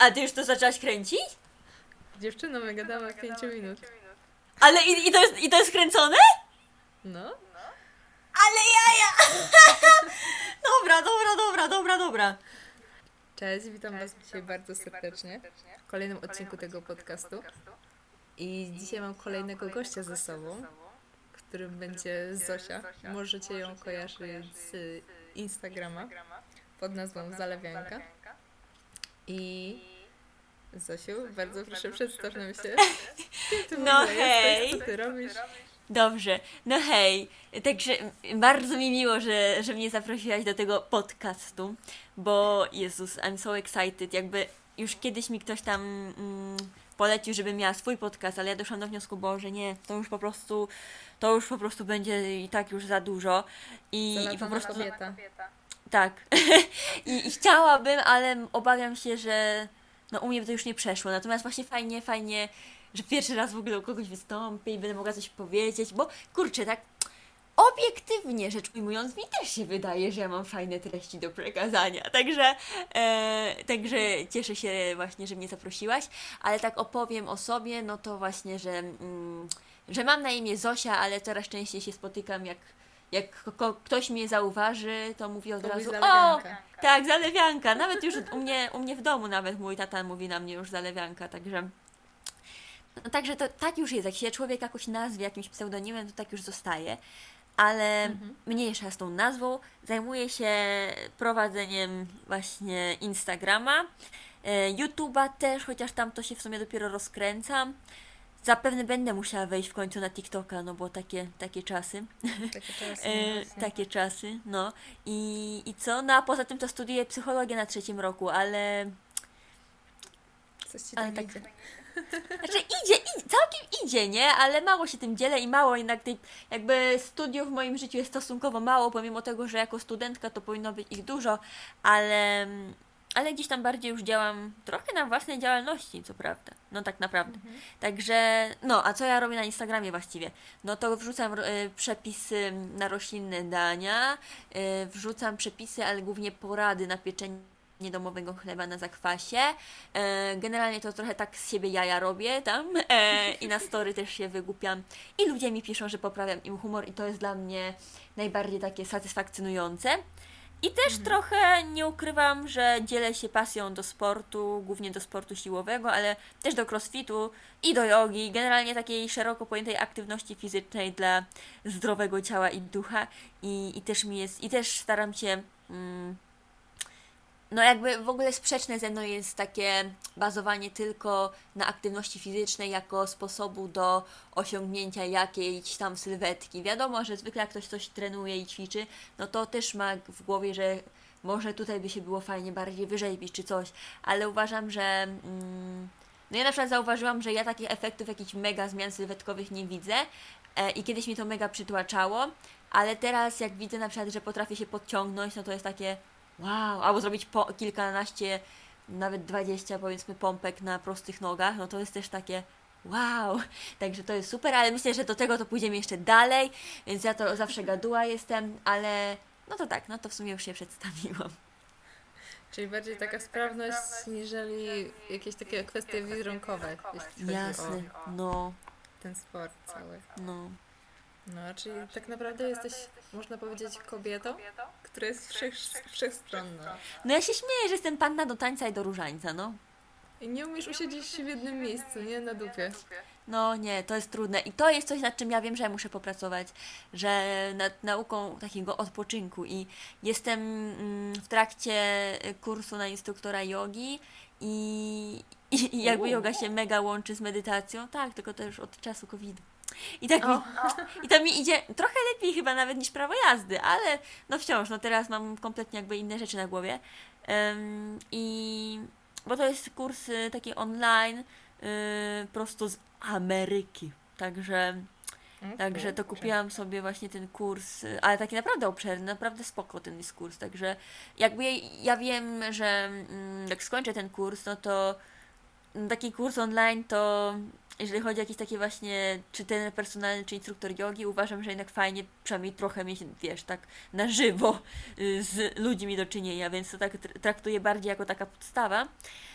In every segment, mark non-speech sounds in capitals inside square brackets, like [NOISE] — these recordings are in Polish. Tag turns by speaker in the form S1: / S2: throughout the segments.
S1: A ty już to zaczęłaś kręcić?
S2: Dziewczyno, my gadamy 5 minut.
S1: Ale i, i, to jest, i to jest kręcone?
S2: No.
S1: Ale jaja! [LAUGHS] dobra, dobra, dobra, dobra, dobra.
S2: Cześć, witam Was dzisiaj bardzo serdecznie w kolejnym odcinku tego podcastu. I dzisiaj mam kolejnego gościa ze sobą, którym będzie Zosia. Możecie ją kojarzyć z Instagrama pod nazwą Zalewianka. I Zosiu, bardzo proszę przedstaw nam się. [LAUGHS]
S1: No hej.
S2: Jesteś, co ty robisz?
S1: Dobrze, no hej, także bardzo mi miło, że, że mnie zaprosiłaś do tego podcastu, bo Jezus, I'm so excited, jakby już kiedyś mi ktoś tam mm, polecił, żebym miała swój podcast, ale ja doszłam do wniosku, Boże nie, to już po prostu, to już po prostu będzie i tak już za dużo i, i po prostu...
S2: kobieta.
S1: Tak. [LAUGHS] I, I chciałabym, ale obawiam się, że no u mnie by to już nie przeszło. Natomiast właśnie fajnie, fajnie, że pierwszy raz w ogóle u kogoś wystąpię i będę mogła coś powiedzieć, bo kurczę, tak obiektywnie rzecz ujmując, mi też się wydaje, że ja mam fajne treści do przekazania. Także, e, także cieszę się właśnie, że mnie zaprosiłaś, ale tak opowiem o sobie, no to właśnie, że, mm, że mam na imię Zosia, ale coraz częściej się spotykam, jak, jak ktoś mnie zauważy, to mówi od
S2: To
S1: razu, o, tak, zalewianka. Nawet już u mnie, u mnie w domu nawet mój tata mówi na mnie już zalewianka, także... No, także to tak już jest, jak się człowiek jakoś nazwie jakimś pseudonimem, to tak już zostaje. Ale
S2: Mhm.
S1: mniejsza z tą nazwą. Zajmuję się prowadzeniem właśnie Instagrama, e, YouTube'a też, chociaż tam to się w sumie dopiero rozkręcam. Zapewne będę musiała wejść w końcu na TikToka, no bo takie, takie czasy.
S2: Takie [LAUGHS] czasy.
S1: E,
S2: no
S1: takie czasy, no. I, I co? No a poza tym to studiuję psychologię na trzecim roku, ale.
S2: Coś ci
S1: ale tak-
S2: idzie. [LAUGHS]
S1: Znaczy idzie, idzie, całkiem idzie, nie? Ale mało się tym dzielę i mało jednak tej, jakby studiów w moim życiu jest stosunkowo mało, pomimo tego, że jako studentka to powinno być ich dużo, ale. Ale gdzieś tam bardziej już działam trochę na własnej działalności, co prawda. No tak naprawdę. Także, no, a co ja robię na Instagramie właściwie? No to wrzucam e, przepisy na roślinne dania, e, wrzucam przepisy, ale głównie porady na pieczenie domowego chleba na zakwasie. E, generalnie to trochę tak z siebie jaja robię tam e, i na story też się wygłupiam. I ludzie mi piszą, że poprawiam im humor i to jest dla mnie najbardziej takie satysfakcjonujące. I też trochę nie ukrywam, że dzielę się pasją do sportu, głównie do sportu siłowego, ale też do crossfitu i do jogi, generalnie takiej szeroko pojętej aktywności fizycznej dla zdrowego ciała i ducha. I, i też mi jest, i też staram się. Mm, no jakby w ogóle sprzeczne ze mną jest takie bazowanie tylko na aktywności fizycznej jako sposobu do osiągnięcia jakiejś tam sylwetki. Wiadomo, że zwykle jak ktoś coś trenuje i ćwiczy, no to też ma w głowie, że może tutaj by się było fajnie bardziej wyrzeźbić czy coś, ale uważam, że mm, no ja na przykład zauważyłam, że ja takich efektów jakichś mega zmian sylwetkowych nie widzę e, i kiedyś mi to mega przytłaczało, ale teraz jak widzę na przykład, że potrafię się podciągnąć, no to jest takie wow, albo zrobić po, kilkanaście, nawet dwadzieścia powiedzmy pompek na prostych nogach, no to jest też takie wow, także to jest super, ale myślę, że do tego to pójdziemy jeszcze dalej, więc ja to zawsze gaduła jestem, ale no to tak, no to w sumie już się przedstawiłam.
S2: Czyli bardziej taka sprawność, niżeli jakieś takie kwestie wizerunkowe, jeśli chodzi
S1: Jasne,
S2: o
S1: no,
S2: ten sport cały.
S1: no.
S2: No, czyli tak naprawdę jesteś, można powiedzieć, kobietą, która jest wszech, wszechstronna.
S1: No ja się śmieję, że jestem panna do tańca i do różańca, no.
S2: I nie umiesz usiedzieć w jednym miejscu, nie? Na dupie.
S1: No nie, to jest trudne i to jest coś, nad czym ja wiem, że ja muszę popracować, że nad nauką takiego odpoczynku i jestem mm, w trakcie kursu na instruktora jogi i, i, jakby yoga się mega łączy z medytacją, tak, tylko to już od czasu COVID-u. I tak, mi. [LAUGHS] I to mi idzie trochę lepiej chyba nawet niż prawo jazdy, ale no wciąż, no teraz mam kompletnie jakby inne rzeczy na głowie. Em, I bo to jest kurs y, taki online, y, prosto z Ameryki. Także, także to kupiłam sobie właśnie ten kurs, y, ale taki naprawdę obszerny, naprawdę spoko ten jest kurs. Także jakby ja, ja wiem, że mm, jak skończę ten kurs, no to mm, taki kurs online to jeżeli chodzi o jakieś takie właśnie, czy ten personalny, czy instruktor jogi, uważam, że jednak fajnie przynajmniej trochę mieć, wiesz, tak na żywo y, z ludźmi do czynienia, więc to tak tr- traktuję bardziej jako taka podstawa.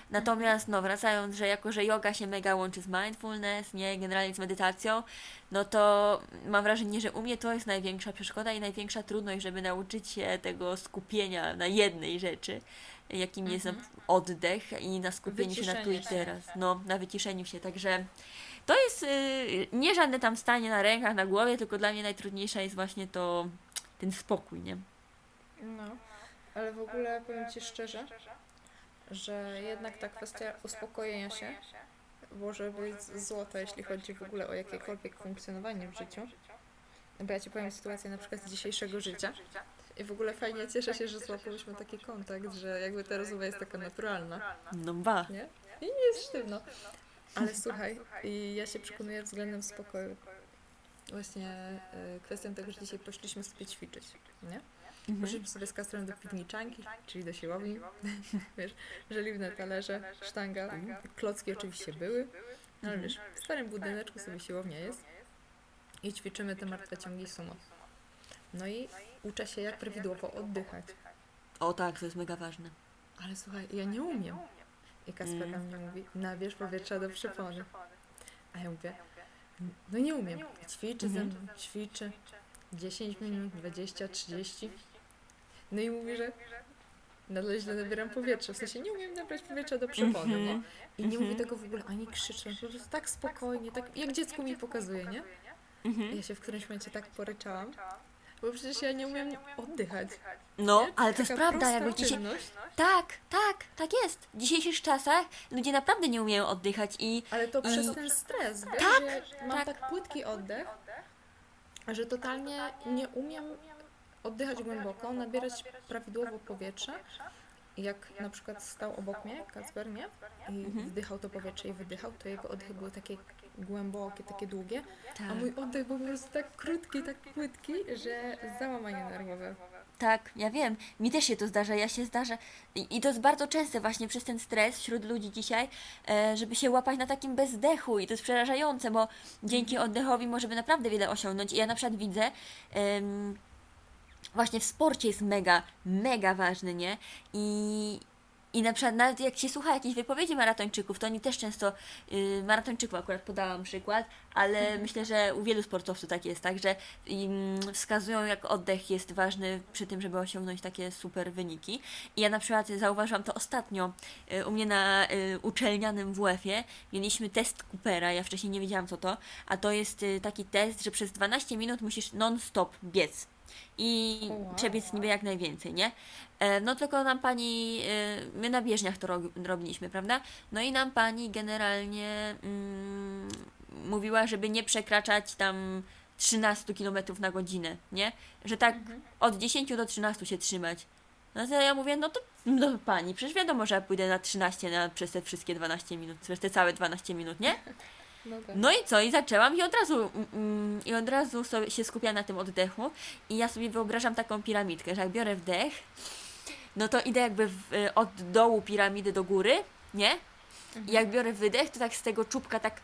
S1: Natomiast, no, wracając, że jako, że yoga się mega łączy z mindfulness, nie, generalnie z medytacją, no to mam wrażenie, że u mnie to jest największa przeszkoda i największa trudność, żeby nauczyć się tego skupienia na jednej rzeczy, jakim jest
S2: Mhm.
S1: oddech i na skupieniu się na tu i
S2: się.
S1: teraz, no, na wyciszeniu się, także to jest y, nie żadne tam stanie na rękach, na głowie, tylko dla mnie najtrudniejsza jest właśnie to, ten spokój, nie?
S2: No, ale w ogóle powiem Ci szczerze, że jednak ta kwestia uspokojenia się może być złota, jeśli chodzi w ogóle o jakiekolwiek funkcjonowanie w życiu. Bo ja Ci powiem sytuację na przykład z dzisiejszego życia. I w ogóle fajnie cieszę się, że złapałyśmy taki kontakt, że jakby ta rozmowa jest taka naturalna,
S1: No ba.
S2: nie? I nie jest sztywno. Ale słuchaj, i ja się przekonuję względem spokoju. Właśnie y, kwestią tego, że dzisiaj poszliśmy sobie ćwiczyć, nie?
S1: Mhm.
S2: Poszliśmy sobie z Kastrem do piwniczanki, czyli do siłowni. [LAUGHS] wiesz, żeliwne talerze, sztanga, klocki oczywiście były. No ale wiesz, w starym budyneczku sobie siłownia jest i ćwiczymy te martwe ciągi sumo. No i uczę się, jak prawidłowo oddychać.
S1: O tak, to jest mega ważne.
S2: Ale słuchaj, ja nie umiem. I Kasper
S1: Mm.
S2: mnie mówi, nabierz powietrza do przypony. A ja mówię, no nie umiem. Ćwiczy ze
S1: Mhm.
S2: mną, ćwiczy. 10 minut, 20, 30. No i mówi, że nadal źle nabieram powietrza. W sensie nie umiem nabrać powietrza do przepony, nie? I nie mówi
S1: Mhm.
S2: tego w ogóle ani krzyczy, po prostu tak spokojnie, tak jak dziecko mi pokazuje, nie?
S1: Mhm.
S2: ja się w którymś momencie tak poryczałam, bo przecież ja nie umiem oddychać.
S1: No,
S2: nie?
S1: ale to jest prawda, jakby dzisiaj... Tak, tak, tak jest. W dzisiejszych czasach ludzie naprawdę nie umieją oddychać i
S2: Ale to
S1: I-
S2: przez ten stres, wiesz,
S1: Tak,
S2: że mam
S1: tak.
S2: tak płytki oddech, że totalnie nie umiem oddychać głęboko, nabierać prawidłowo powietrze. Jak na przykład stał obok mnie Kacper, nie? I
S1: Mhm.
S2: wdychał to powietrze i wydychał, to jego oddechy były takie głębokie, takie długie,
S1: tak,
S2: a mój oddech był po prostu tak krótki, tak płytki, że załamanie nerwowe.
S1: tak, ja wiem. Mi też się to zdarza, ja się zdarza. I, I to jest bardzo częste właśnie przez ten stres wśród ludzi dzisiaj, e, żeby się łapać na takim bezdechu i to jest przerażające, bo dzięki oddechowi możemy naprawdę wiele osiągnąć. I ja na przykład widzę, właśnie w sporcie jest mega, mega ważny, nie? I, i na przykład nawet jak się słucha jakichś wypowiedzi maratończyków, to oni też często, y, maratończyków akurat podałam przykład, ale myślę, że u wielu sportowców tak jest, tak, że wskazują jak oddech jest ważny przy tym, żeby osiągnąć takie super wyniki. I ja na przykład zauważyłam to ostatnio y, u mnie na y, uczelnianym WF-ie mieliśmy test Coopera, ja wcześniej nie wiedziałam co to, a to jest y, taki test, że przez 12 minut musisz non-stop biec i
S2: wow.
S1: przebiec niby jak najwięcej, nie? E, No tylko nam pani, e, my na bieżniach to ro- robiliśmy, prawda? No i nam pani generalnie mm, mówiła, żeby nie przekraczać tam 13 km na godzinę, nie? Że tak od 10 do 13 się trzymać. No to ja mówię, no to no pani, przecież wiadomo, że ja pójdę na 13 na, przez te wszystkie 12 minut, przez te całe 12 minut, nie? [LAUGHS]
S2: No tak.
S1: No i co? I zaczęłam i od razu, mm, mm, i od razu sobie się skupiam na tym oddechu i ja sobie wyobrażam taką piramidkę, że jak biorę wdech, no to idę jakby w, y, od dołu piramidy do góry, nie? I jak biorę wydech, to tak z tego czubka tak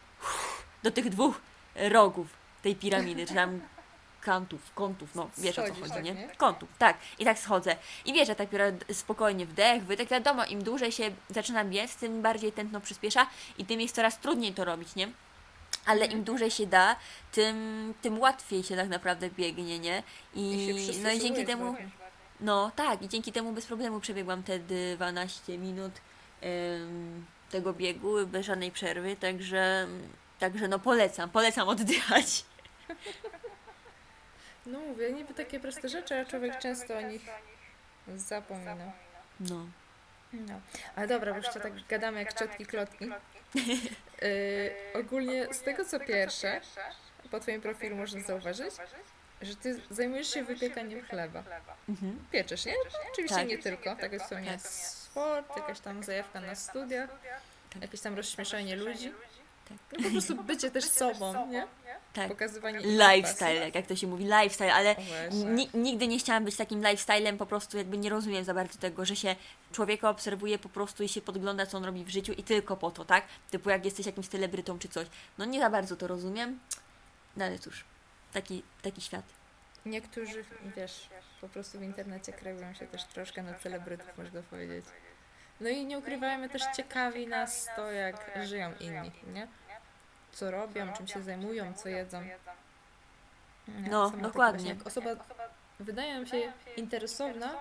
S1: do tych dwóch rogów tej piramidy, czy tam kantów, kątów, no wiesz o co
S2: Schodzisz,
S1: chodzi,
S2: tak,
S1: nie?
S2: nie?
S1: Kątów, tak. I tak schodzę. I wiesz, że tak biorę spokojnie wdech, wydech. Wiadomo, im dłużej się zaczyna biec, tym bardziej tętno przyspiesza i tym jest coraz trudniej to robić, nie? Ale im dłużej się da, tym, tym łatwiej się tak naprawdę biegnie, nie? I,
S2: I
S1: no i dzięki temu, no tak, i dzięki temu bez problemu przebiegłam te 12 minut em, tego biegu bez żadnej przerwy, także, także no polecam, polecam oddychać.
S2: No mówię, niby takie proste rzeczy, a człowiek często o nich zapomina.
S1: No.
S2: No. Ale dobra, bo jeszcze tak gadamy jak ciotki klotki. Yy, [LAUGHS] [LAUGHS] ogólnie z tego co pierwsze, po Twoim profilu można zauważyć, że Ty zajmujesz się wypiekaniem chleba.
S1: Mhm.
S2: Pieczesz, nie? No, oczywiście
S1: Tak.
S2: nie tylko. Tak jest wspomniałeam. Sport, jakaś tam zajawka na studiach, jakieś tam rozśmieszanie ludzi.
S1: Tak.
S2: No po prostu bycie też sobą, nie?
S1: Tak.
S2: Pokazywanie
S1: Lifestyle, jak, jak to się mówi, lifestyle, ale ni- nigdy nie chciałam być takim lifestylem, po prostu jakby nie rozumiem za bardzo tego, że się człowieka obserwuje po prostu i się podgląda, co on robi w życiu i tylko po to, tak? Typu jak jesteś jakimś celebrytą czy coś. No nie za bardzo to rozumiem, no ale cóż, taki, taki świat.
S2: Niektórzy, wiesz, po prostu w internecie kreują się też troszkę na celebrytów, można powiedzieć. No i nie ukrywajmy też ciekawi nas to, jak żyją inni, nie? Co robią, czym się zajmują, co jedzą.
S1: No, dokładnie.
S2: Jak osoba wydaje nam się interesowna,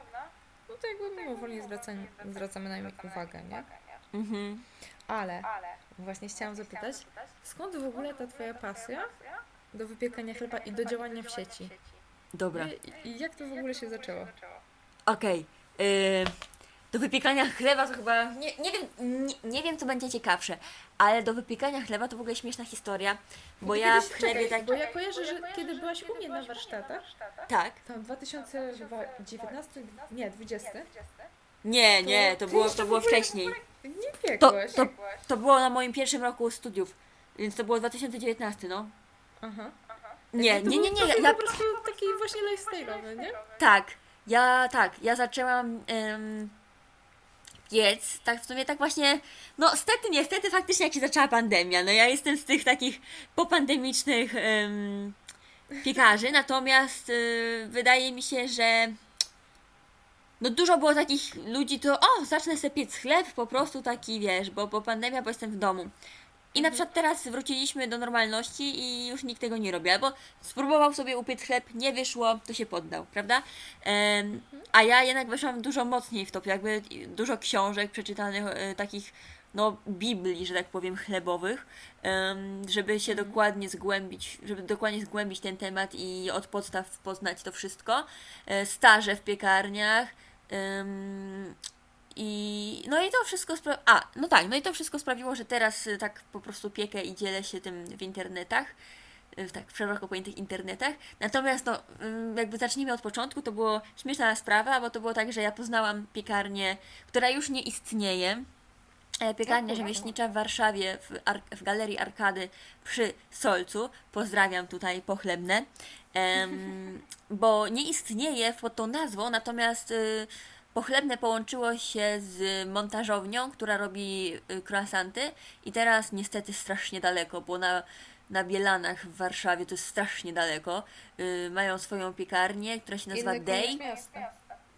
S2: no to jakby mimowolnie zwracamy, zwracamy na nią uwagę, nie?
S1: Mhm.
S2: Ale właśnie chciałam zapytać, skąd w ogóle ta Twoja pasja do wypiekania chleba i do działania w sieci?
S1: Dobra.
S2: I, i jak to w ogóle się zaczęło?
S1: Okej. y, do wypiekania chleba to chyba. Nie, nie, wiem, nie, nie wiem, co będzie ciekawsze, ale do wypiekania chleba to w ogóle śmieszna historia, bo
S2: Ty
S1: ja w chlebie
S2: czekaj,
S1: tak.
S2: Bo ja kojarzę, że kiedy byłaś u mnie na warsztatach,
S1: Tak.
S2: tam 2019, nie, 20,
S1: Nie, nie, to było, to było wcześniej.
S2: nie
S1: To, to, to było na moim pierwszym roku studiów, więc to było 2019, no.
S2: Aha.
S1: Nie, nie, nie, nie,
S2: profil
S1: ja,
S2: po prostu taki właśnie lifestyle'owy, nie?
S1: tak, ja, tak, ja zaczęłam em, piec, tak w sumie tak właśnie, no stety, niestety faktycznie jak się zaczęła pandemia, no ja jestem z tych takich popandemicznych em, piekarzy, natomiast y, wydaje mi się, że no dużo było takich ludzi, to o, zacznę sobie piec chleb, po prostu taki, wiesz, bo, bo pandemia, bo jestem w domu. I na przykład teraz wróciliśmy do normalności i już nikt tego nie robi. Albo spróbował sobie upiec chleb, nie wyszło, to się poddał, prawda? A ja jednak weszłam dużo mocniej w to, jakby dużo książek przeczytanych, e, takich no, Biblii, że tak powiem, chlebowych, żeby się dokładnie zgłębić, żeby dokładnie zgłębić ten temat i od podstaw poznać to wszystko. E, Staże w piekarniach. I no i to wszystko spra- A, no tak, no i to wszystko sprawiło, że teraz y, tak po prostu piekę i dzielę się tym w internetach. y, Tak, w szeroko pojętych internetach. Natomiast no, ym, jakby zacznijmy od początku, to było śmieszna sprawa, bo to było tak, że ja poznałam piekarnię, która już nie istnieje. E, Piekarnia rzemieślnicza w Warszawie, w, Ar- w Galerii Arkady przy Solcu. Pozdrawiam tutaj pochlebne. Em, [LAUGHS] bo nie istnieje pod tą nazwą, natomiast y, pochlebne połączyło się z montażownią, która robi y, croissanty i teraz niestety strasznie daleko, bo na, na Bielanach w Warszawie to jest strasznie daleko. Y, mają swoją piekarnię, która się nazywa
S2: Inny
S1: Day
S2: koniec miasta.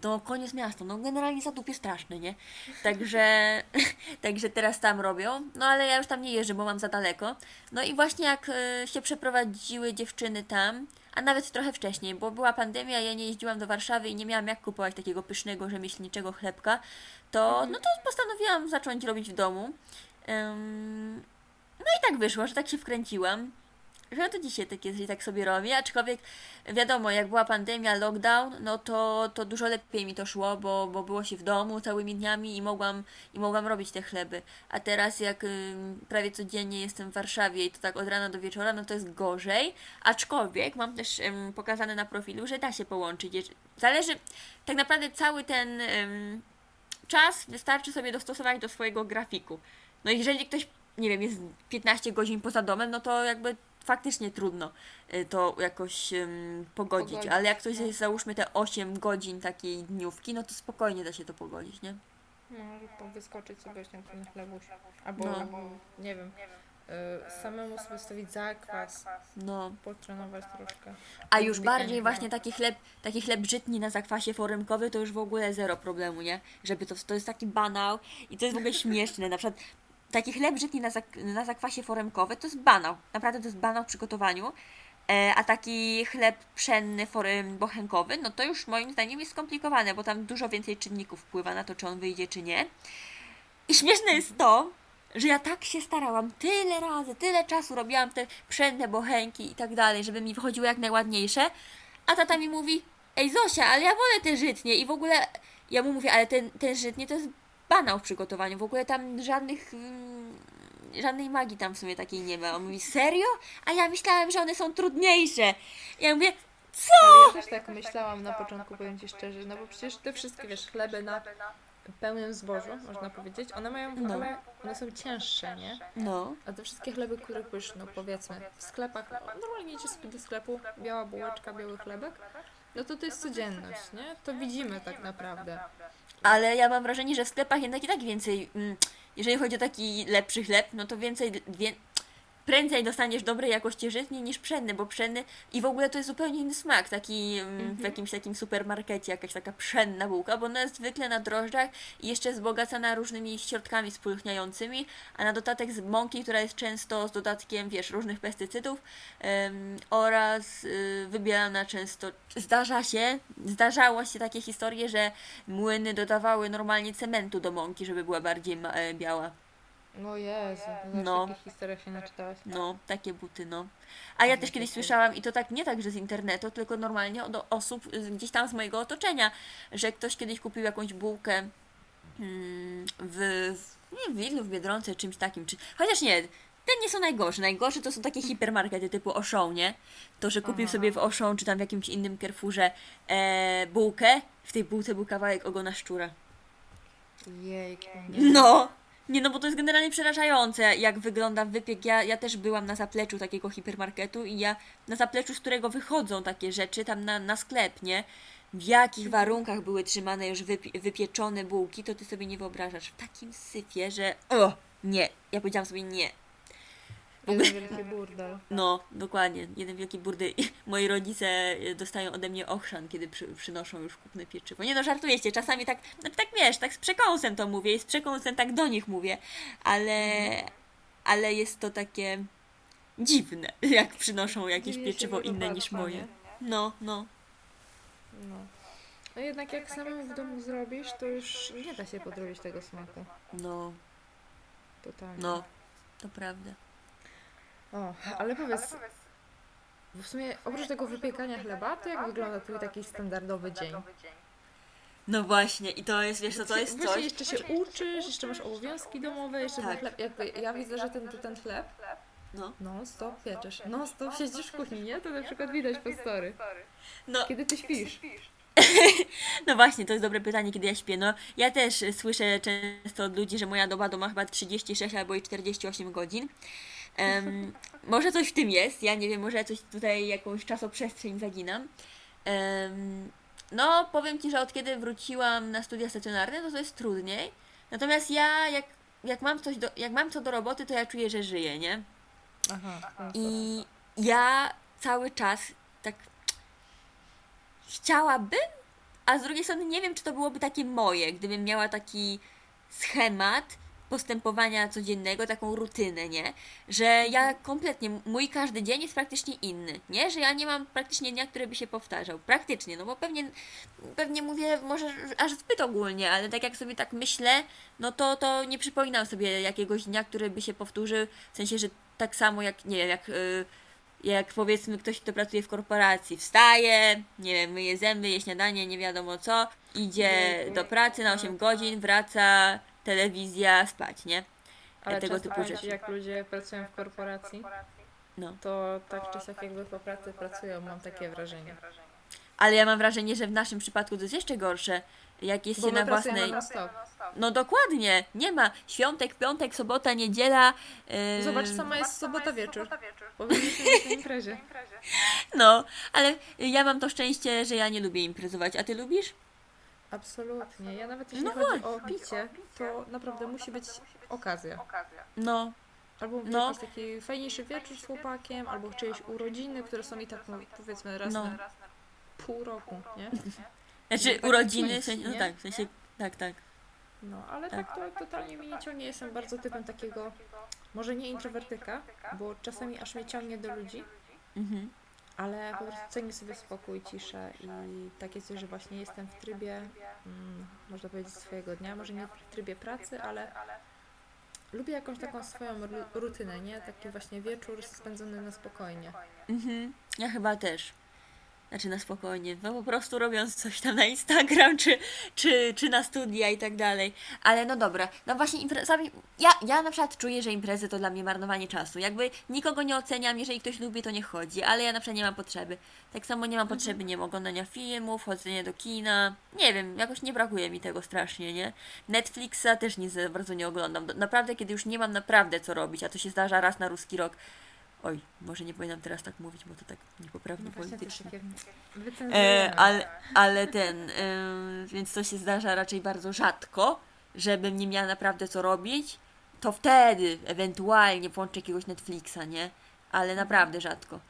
S1: to koniec miasta. No generalnie zadupie straszny, nie? Także, [LAUGHS] także teraz tam robią. No ale ja już tam nie jeżdżę, bo mam za daleko. No i właśnie jak y, się przeprowadziły dziewczyny tam, a nawet trochę wcześniej, bo była pandemia, ja nie jeździłam do Warszawy i nie miałam jak kupować takiego pysznego, rzemieślniczego chlebka, to no to postanowiłam zacząć robić w domu. Ym, no i tak wyszło, że tak się wkręciłam. Że to dzisiaj tak jest, że tak sobie robię, aczkolwiek wiadomo, jak była pandemia, lockdown, no to, to dużo lepiej mi to szło, bo, bo było się w domu całymi dniami i mogłam, i mogłam robić te chleby. A teraz jak ym, prawie codziennie jestem w Warszawie i to tak od rana do wieczora, no to jest gorzej. Aczkolwiek mam też ym, pokazane na profilu, że da się połączyć. Zależy, tak naprawdę cały ten ym, czas wystarczy sobie dostosować do swojego grafiku. No jeżeli ktoś, nie wiem, jest 15 godzin poza domem, no to jakby faktycznie trudno y, to jakoś ym, pogodzić.
S2: Pogodzić,
S1: Ale jak ktoś
S2: no.
S1: jest, załóżmy te 8 godzin takiej dniówki, no to spokojnie da się to pogodzić, nie?
S2: Może po- wyskoczyć sobie właśnie ten chlebuś. Albo,
S1: No.
S2: nie wiem, y, samemu sobie stawić zakwas,
S1: No.
S2: potrenować troszkę.
S1: A już bardziej
S2: chleba.
S1: właśnie taki chleb, taki chleb żytni na zakwasie foremkowy to już w ogóle zero problemu, nie? Żeby to, to jest taki banał i to jest w ogóle śmieszne. Na przykład taki chleb żytni na, zak, na zakwasie foremkowy to jest banał. Naprawdę to jest banał w przygotowaniu. E, a taki chleb pszenny, forem bochenkowy, no to już moim zdaniem jest skomplikowane, bo tam dużo więcej czynników wpływa na to, czy on wyjdzie, czy nie. I śmieszne jest to, że ja tak się starałam, tyle razy, tyle czasu robiłam te pszenne bochenki i tak dalej, żeby mi wychodziły jak najładniejsze, a tata mi mówi, ej Zosia, ale ja wolę te żytnie i w ogóle, ja mu mówię, ale ten, ten żytnie to jest banał w przygotowaniu, w ogóle tam żadnych, mm, żadnej magii tam w sumie takiej nie ma. On mówi, serio? A ja myślałem, że one są trudniejsze. Ja mówię,
S2: Ale ja też tak myślałam na początku, powiem Ci szczerze, no bo przecież te wszystkie, wiesz, chleby na pełnym zbożu, można powiedzieć, one mają w
S1: No.
S2: one są cięższe, nie?
S1: no,
S2: A te wszystkie chleby, które już, no powiedzmy, w sklepach, no, normalnie idziesz sobie do sklepu, biała bułeczka, biały chlebek, no to to jest codzienność, nie? To widzimy tak naprawdę.
S1: Ale ja mam wrażenie, że w sklepach jednak i tak więcej, mm, jeżeli chodzi o taki lepszy chleb, no to więcej, prędzej dostaniesz dobrej jakości żytnie niż pszenny, bo pszenny i w ogóle to jest zupełnie inny smak, taki mm, w jakimś takim supermarkecie, jakaś taka pszenna bułka, bo ona jest zwykle na drożdżach i jeszcze jest wzbogacana różnymi środkami spulchniającymi, a na dodatek z mąki, która jest często z dodatkiem, wiesz, różnych pestycydów em, oraz y, wybierana często. Zdarza się, zdarzało się takie historie, że młyny dodawały normalnie cementu do mąki, żeby była bardziej e, biała.
S2: No Jezu,
S1: No.
S2: takich historiach się naczytałaś.
S1: No, takie buty, no. A ja też kiedyś słyszałam, i to tak nie tak, że z internetu, tylko normalnie od osób y, gdzieś tam z mojego otoczenia, że ktoś kiedyś kupił jakąś bułkę mm, w, nie, w Lidlu, w Biedronce, czymś takim, czy, chociaż nie, te nie są najgorsze. Najgorsze to są takie [LAUGHS] hipermarkety typu Auchan, nie? To, że kupił
S2: Aha.
S1: sobie w Auchan, czy tam w jakimś innym Carrefourze e, bułkę, w tej bułce był kawałek ogona szczura.
S2: Nie.
S1: No! Nie, no bo to jest generalnie przerażające, jak wygląda wypiek. Ja, ja też byłam na zapleczu takiego hipermarketu i ja na zapleczu, z którego wychodzą takie rzeczy, tam na, na sklep, nie? W jakich warunkach były trzymane już wypi- wypieczone bułki, to ty sobie nie wyobrażasz. W takim syfie, że o, nie. Ja powiedziałam sobie nie.
S2: Jeden [LAUGHS] wielki burdel.
S1: No, dokładnie. Jeden wielki burdy. I Moi rodzice e, dostają ode mnie ochrzan, kiedy przy, przynoszą już kupne pieczywo. Nie no, żartujecie. Czasami tak, no, tak wiesz, tak z przekąsem to mówię i z przekąsem tak do nich mówię. Ale, ale jest to takie dziwne, [LAUGHS] jak przynoszą jakieś pieczywo inne niż moje. No, no.
S2: No. No jednak jak samemu w domu zrobisz, to już nie da się podrobić tego smaku.
S1: No,
S2: Totalnie.
S1: no. To prawda.
S2: O, ale powiedz, bo w sumie oprócz tego wypiekania chleba, to jak wygląda twój taki standardowy dzień?
S1: No właśnie, i to jest, wiesz co, to jest
S2: Właśnie
S1: coś...
S2: jeszcze się uczysz, jeszcze masz obowiązki domowe, jeszcze
S1: Tak.
S2: ten chleb, jakby ja widzę, że ten, ten chleb
S1: No.
S2: non stop pieczesz, non stop siedzisz w kuchni, nie? To na przykład widać po story.
S1: No,
S2: Kiedy ty śpisz? [LAUGHS]
S1: No właśnie, to jest dobre pytanie, kiedy ja śpię. No, ja też słyszę często od ludzi, że moja doba to ma chyba 36 albo i 48 godzin. Em, może coś w tym jest, ja nie wiem, może ja coś tutaj, jakąś czasoprzestrzeń zaginam. Em, no, powiem Ci, że od kiedy wróciłam na studia stacjonarne, to to jest trudniej. Natomiast ja, jak, jak, mam coś do, jak mam co do roboty, to ja czuję, że żyję, nie?
S2: Aha.
S1: I ja cały czas tak chciałabym, a z drugiej strony nie wiem, czy to byłoby takie moje, gdybym miała taki schemat postępowania codziennego, taką rutynę, nie? Że ja kompletnie, mój każdy dzień jest praktycznie inny, nie? Że ja nie mam praktycznie dnia, który by się powtarzał. Praktycznie, no bo pewnie, pewnie mówię może aż zbyt ogólnie, ale tak jak sobie tak myślę, no to, to nie przypominam sobie jakiegoś dnia, który by się powtórzył, w sensie, że tak samo jak, nie wiem, jak, y, jak powiedzmy ktoś, kto pracuje w korporacji, wstaje, nie wiem, myje zęby, je śniadanie, nie wiadomo co, idzie do pracy na 8 godzin, wraca, telewizja, spać, nie?
S2: Ale
S1: tego
S2: często
S1: typu
S2: ci,
S1: rzeczy.
S2: jak ludzie pracują w korporacji,
S1: No.
S2: to tak czy siak jakby po pracy pracują, mam takie wrażenie.
S1: Ale ja mam wrażenie, że w naszym przypadku to jest jeszcze gorsze, jak jest
S2: Bo
S1: się na własnej...
S2: stop.
S1: No dokładnie, nie ma świątek, piątek, sobota, niedziela. Yy,
S2: Zobacz, sama jest sobota wieczór. Powinniśmy być na imprezie. [LAUGHS]
S1: No, ale ja mam to szczęście, że ja nie lubię imprezować, a ty lubisz?
S2: Absolutnie. Ja nawet jeśli
S1: No
S2: chodzi o picie, to naprawdę musi być okazja.
S1: No,
S2: Albo
S1: No.
S2: jakiś taki fajniejszy wieczór z chłopakiem, albo czyjeś urodziny, które są i tak no, powiedzmy raz
S1: No.
S2: na pół roku, nie? [LAUGHS]
S1: znaczy
S2: Takie
S1: urodziny, w sensie, no tak, w sensie, tak, tak.
S2: No, ale tak to totalnie mnie nie ciągnie. Jestem bardzo typem takiego, może nie introwertyka, bo czasami aż mnie ciągnie do ludzi,
S1: Mhm.
S2: Ale po prostu cenię sobie spokój, ciszę i tak jest, że właśnie jestem w trybie, mm, można powiedzieć, swojego dnia, może nie w trybie pracy, ale lubię jakąś taką swoją ru- rutynę, nie? Taki właśnie wieczór spędzony na spokojnie.
S1: Mhm. Ja chyba też. Znaczy na spokojnie, no po prostu robiąc coś tam na Instagram, czy, czy, czy na studia i tak dalej. Ale no dobra, no właśnie imprezami, ja, ja na przykład czuję, że imprezy to dla mnie marnowanie czasu. Jakby nikogo nie oceniam, jeżeli ktoś lubi, to nie chodzi, ale ja na przykład nie mam potrzeby. Tak samo nie mam potrzeby, nie wiem, oglądania filmów, chodzenia do kina. Nie wiem, jakoś nie brakuje mi tego strasznie, nie? Netflixa też nie za bardzo nie oglądam. Naprawdę, kiedy już nie mam naprawdę co robić, a to się zdarza raz na ruski rok. Oj, może nie powinnam teraz tak mówić, bo to tak niepoprawnie
S2: No
S1: politycznie.
S2: takie
S1: E, ale, ale ten, e, więc to się zdarza raczej bardzo rzadko, żebym nie miała naprawdę co robić. to wtedy ewentualnie włączę jakiegoś Netflixa, nie? Ale naprawdę rzadko.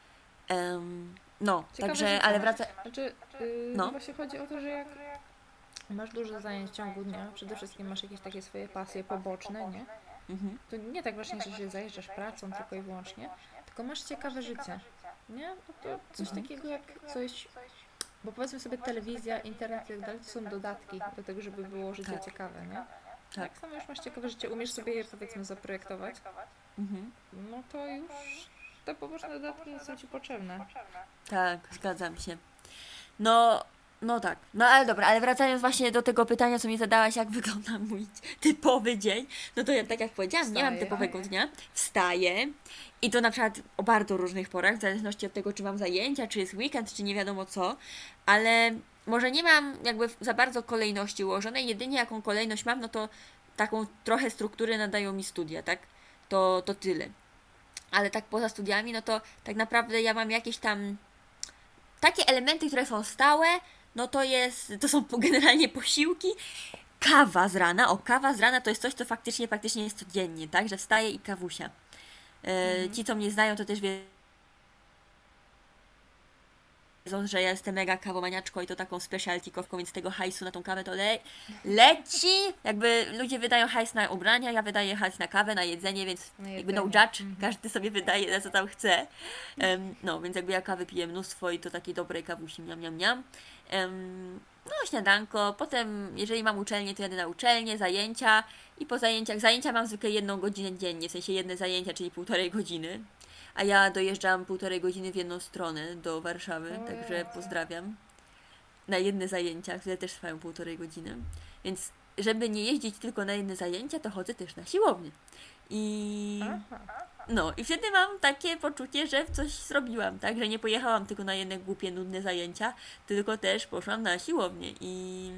S1: Em, no,
S2: Ciekawe
S1: także,
S2: życie
S1: ale wraca...
S2: Znaczy, yy,
S1: No.
S2: właśnie chodzi o to, że jak masz dużo zajęć w ciągu dnia, przede wszystkim masz jakieś takie swoje pasje poboczne, nie?
S1: Mhm.
S2: To nie tak właśnie, że się zajeżdżasz pracą tylko i wyłącznie, tylko masz ciekawe życie, nie? No to coś
S1: Mhm.
S2: takiego jak coś... Bo powiedzmy sobie telewizja, internet i tak dalej, to są dodatki do tego, żeby było życie
S1: Tak.
S2: ciekawe, nie?
S1: Tak.
S2: Jak samo już masz ciekawe życie, umiesz sobie je powiedzmy zaprojektować,
S1: Mhm.
S2: no to już te poboczne dodatki nie są Ci potrzebne.
S1: Tak, zgadzam się. No, no tak. No ale dobra, ale wracając właśnie do tego pytania, co mi zadałaś, jak [LAUGHS] wygląda mój typowy dzień, no to ja tak jak powiedziałam, nie mam typowego dnia. Wstaję i to na przykład o bardzo różnych porach, w zależności od tego, czy mam zajęcia, czy jest weekend, czy nie wiadomo co, ale może nie mam jakby za bardzo kolejności ułożonej, jedynie jaką kolejność mam, no to taką trochę strukturę nadają mi studia, tak? To, to tyle. Ale tak poza studiami, no to tak naprawdę ja mam jakieś tam takie elementy, które są stałe, no to jest, to są [LAUGHS] generalnie posiłki. Kawa z rana, o kawa z rana to jest coś, co faktycznie, faktycznie jest codziennie, tak, że wstaje i kawusia. E, Ci, co mnie znają, to też wiedzą, że ja jestem mega kawomaniaczką i to taką specialty kawką, więc tego hajsu na tą kawę to le leci. Jakby ludzie wydają hajs na ubrania, ja wydaję hajs na kawę, na jedzenie, więc
S2: Na
S1: jakby no
S2: jedzenie.
S1: judge, każdy sobie wydaje na co tam chce. Em, no, więc jakby ja kawy piję mnóstwo i to takiej dobrej kawusi, miam, miam, miam. Em, no, śniadanko, potem jeżeli mam uczelnię, to jadę na uczelnię, zajęcia i po zajęciach, zajęcia mam zwykle jedną godzinę dziennie, w sensie jedne zajęcia, czyli półtorej godziny, a ja dojeżdżam półtorej godziny w jedną stronę do Warszawy, także pozdrawiam. Na jedne zajęcia, które też trwają półtorej godziny, więc żeby nie jeździć tylko na jedne zajęcia, to chodzę też na siłownię. I no, i wtedy mam takie poczucie, że coś zrobiłam, tak? Że nie pojechałam tylko na jedne głupie, nudne zajęcia, tylko też poszłam na siłownię i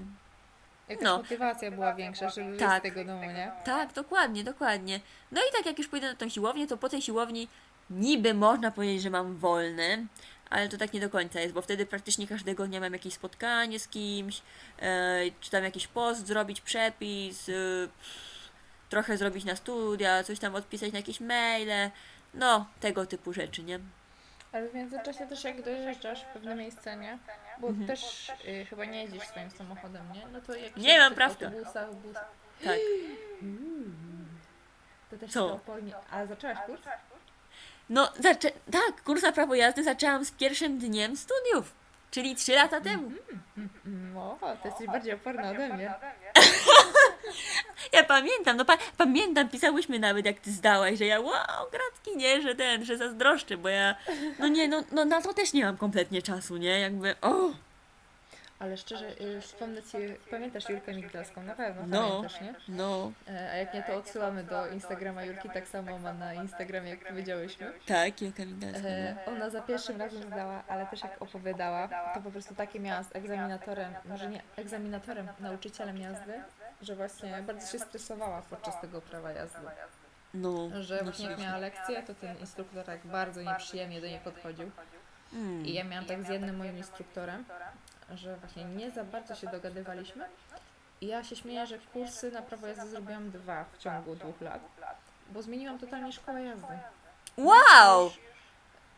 S2: Jakaś
S1: No.
S2: motywacja była większa, żeby
S1: Tak.
S2: z tego domu, nie?
S1: tak, dokładnie, dokładnie. No i tak jak już pójdę na tą siłownię, to po tej siłowni niby można powiedzieć, że mam wolne, ale to tak nie do końca jest, bo wtedy praktycznie każdego dnia mam jakieś spotkanie z kimś, e, czy tam jakiś post zrobić, przepis, e, trochę zrobić na studia, coś tam odpisać na jakieś maile, no, tego typu rzeczy, nie?
S2: Ale w międzyczasie też jak dojeżdżasz w pewne miejsce, nie? Bo
S1: Mhm.
S2: też y, chyba nie jeździsz swoim samochodem, nie? No to jak
S1: Nie mam prawka.
S2: autobusach, bus...
S1: Tak.
S2: To też
S1: Co?
S2: to opolnie... A zaczęłaś kurs?
S1: No, zaczę- tak, kurs na prawo jazdy zaczęłam z pierwszym dniem studiów, czyli trzy lata temu.
S2: No, to jesteś bardziej oporna ode mnie.
S1: Ja pamiętam, no pa- pamiętam, pisałyśmy nawet jak ty zdałaś, że ja wow, gratki, nie, że ten, że zazdroszczę, bo ja, no nie, no, no na to też nie mam kompletnie czasu, nie, jakby, o,
S2: Ale szczerze, y, wspomnę Ci, pamiętasz Julkę Migdalską? Na pewno
S1: No.
S2: pamiętasz, nie?
S1: no,
S2: E, A jak nie, to odsyłamy do Instagrama Julki, tak samo ma na Instagramie, jak powiedziałyśmy.
S1: tak, Julka Mindalska,
S2: E,
S1: no.
S2: Ona za pierwszym razem zdała, ale też jak opowiadała, to po prostu takie miała z egzaminatorem, może nie egzaminatorem, nauczycielem jazdy, że właśnie bardzo się stresowała podczas tego prawa jazdy.
S1: no,
S2: Że właśnie jak miała lekcję, to ten instruktor tak bardzo nieprzyjemnie do niej podchodził.
S1: Mm.
S2: I ja miałam tak z jednym moim instruktorem, że właśnie nie za bardzo się dogadywaliśmy. I ja się śmieję, że kursy na prawo jazdy zrobiłam dwa w ciągu dwóch lat, bo zmieniłam totalnie szkołę jazdy.
S1: Wow!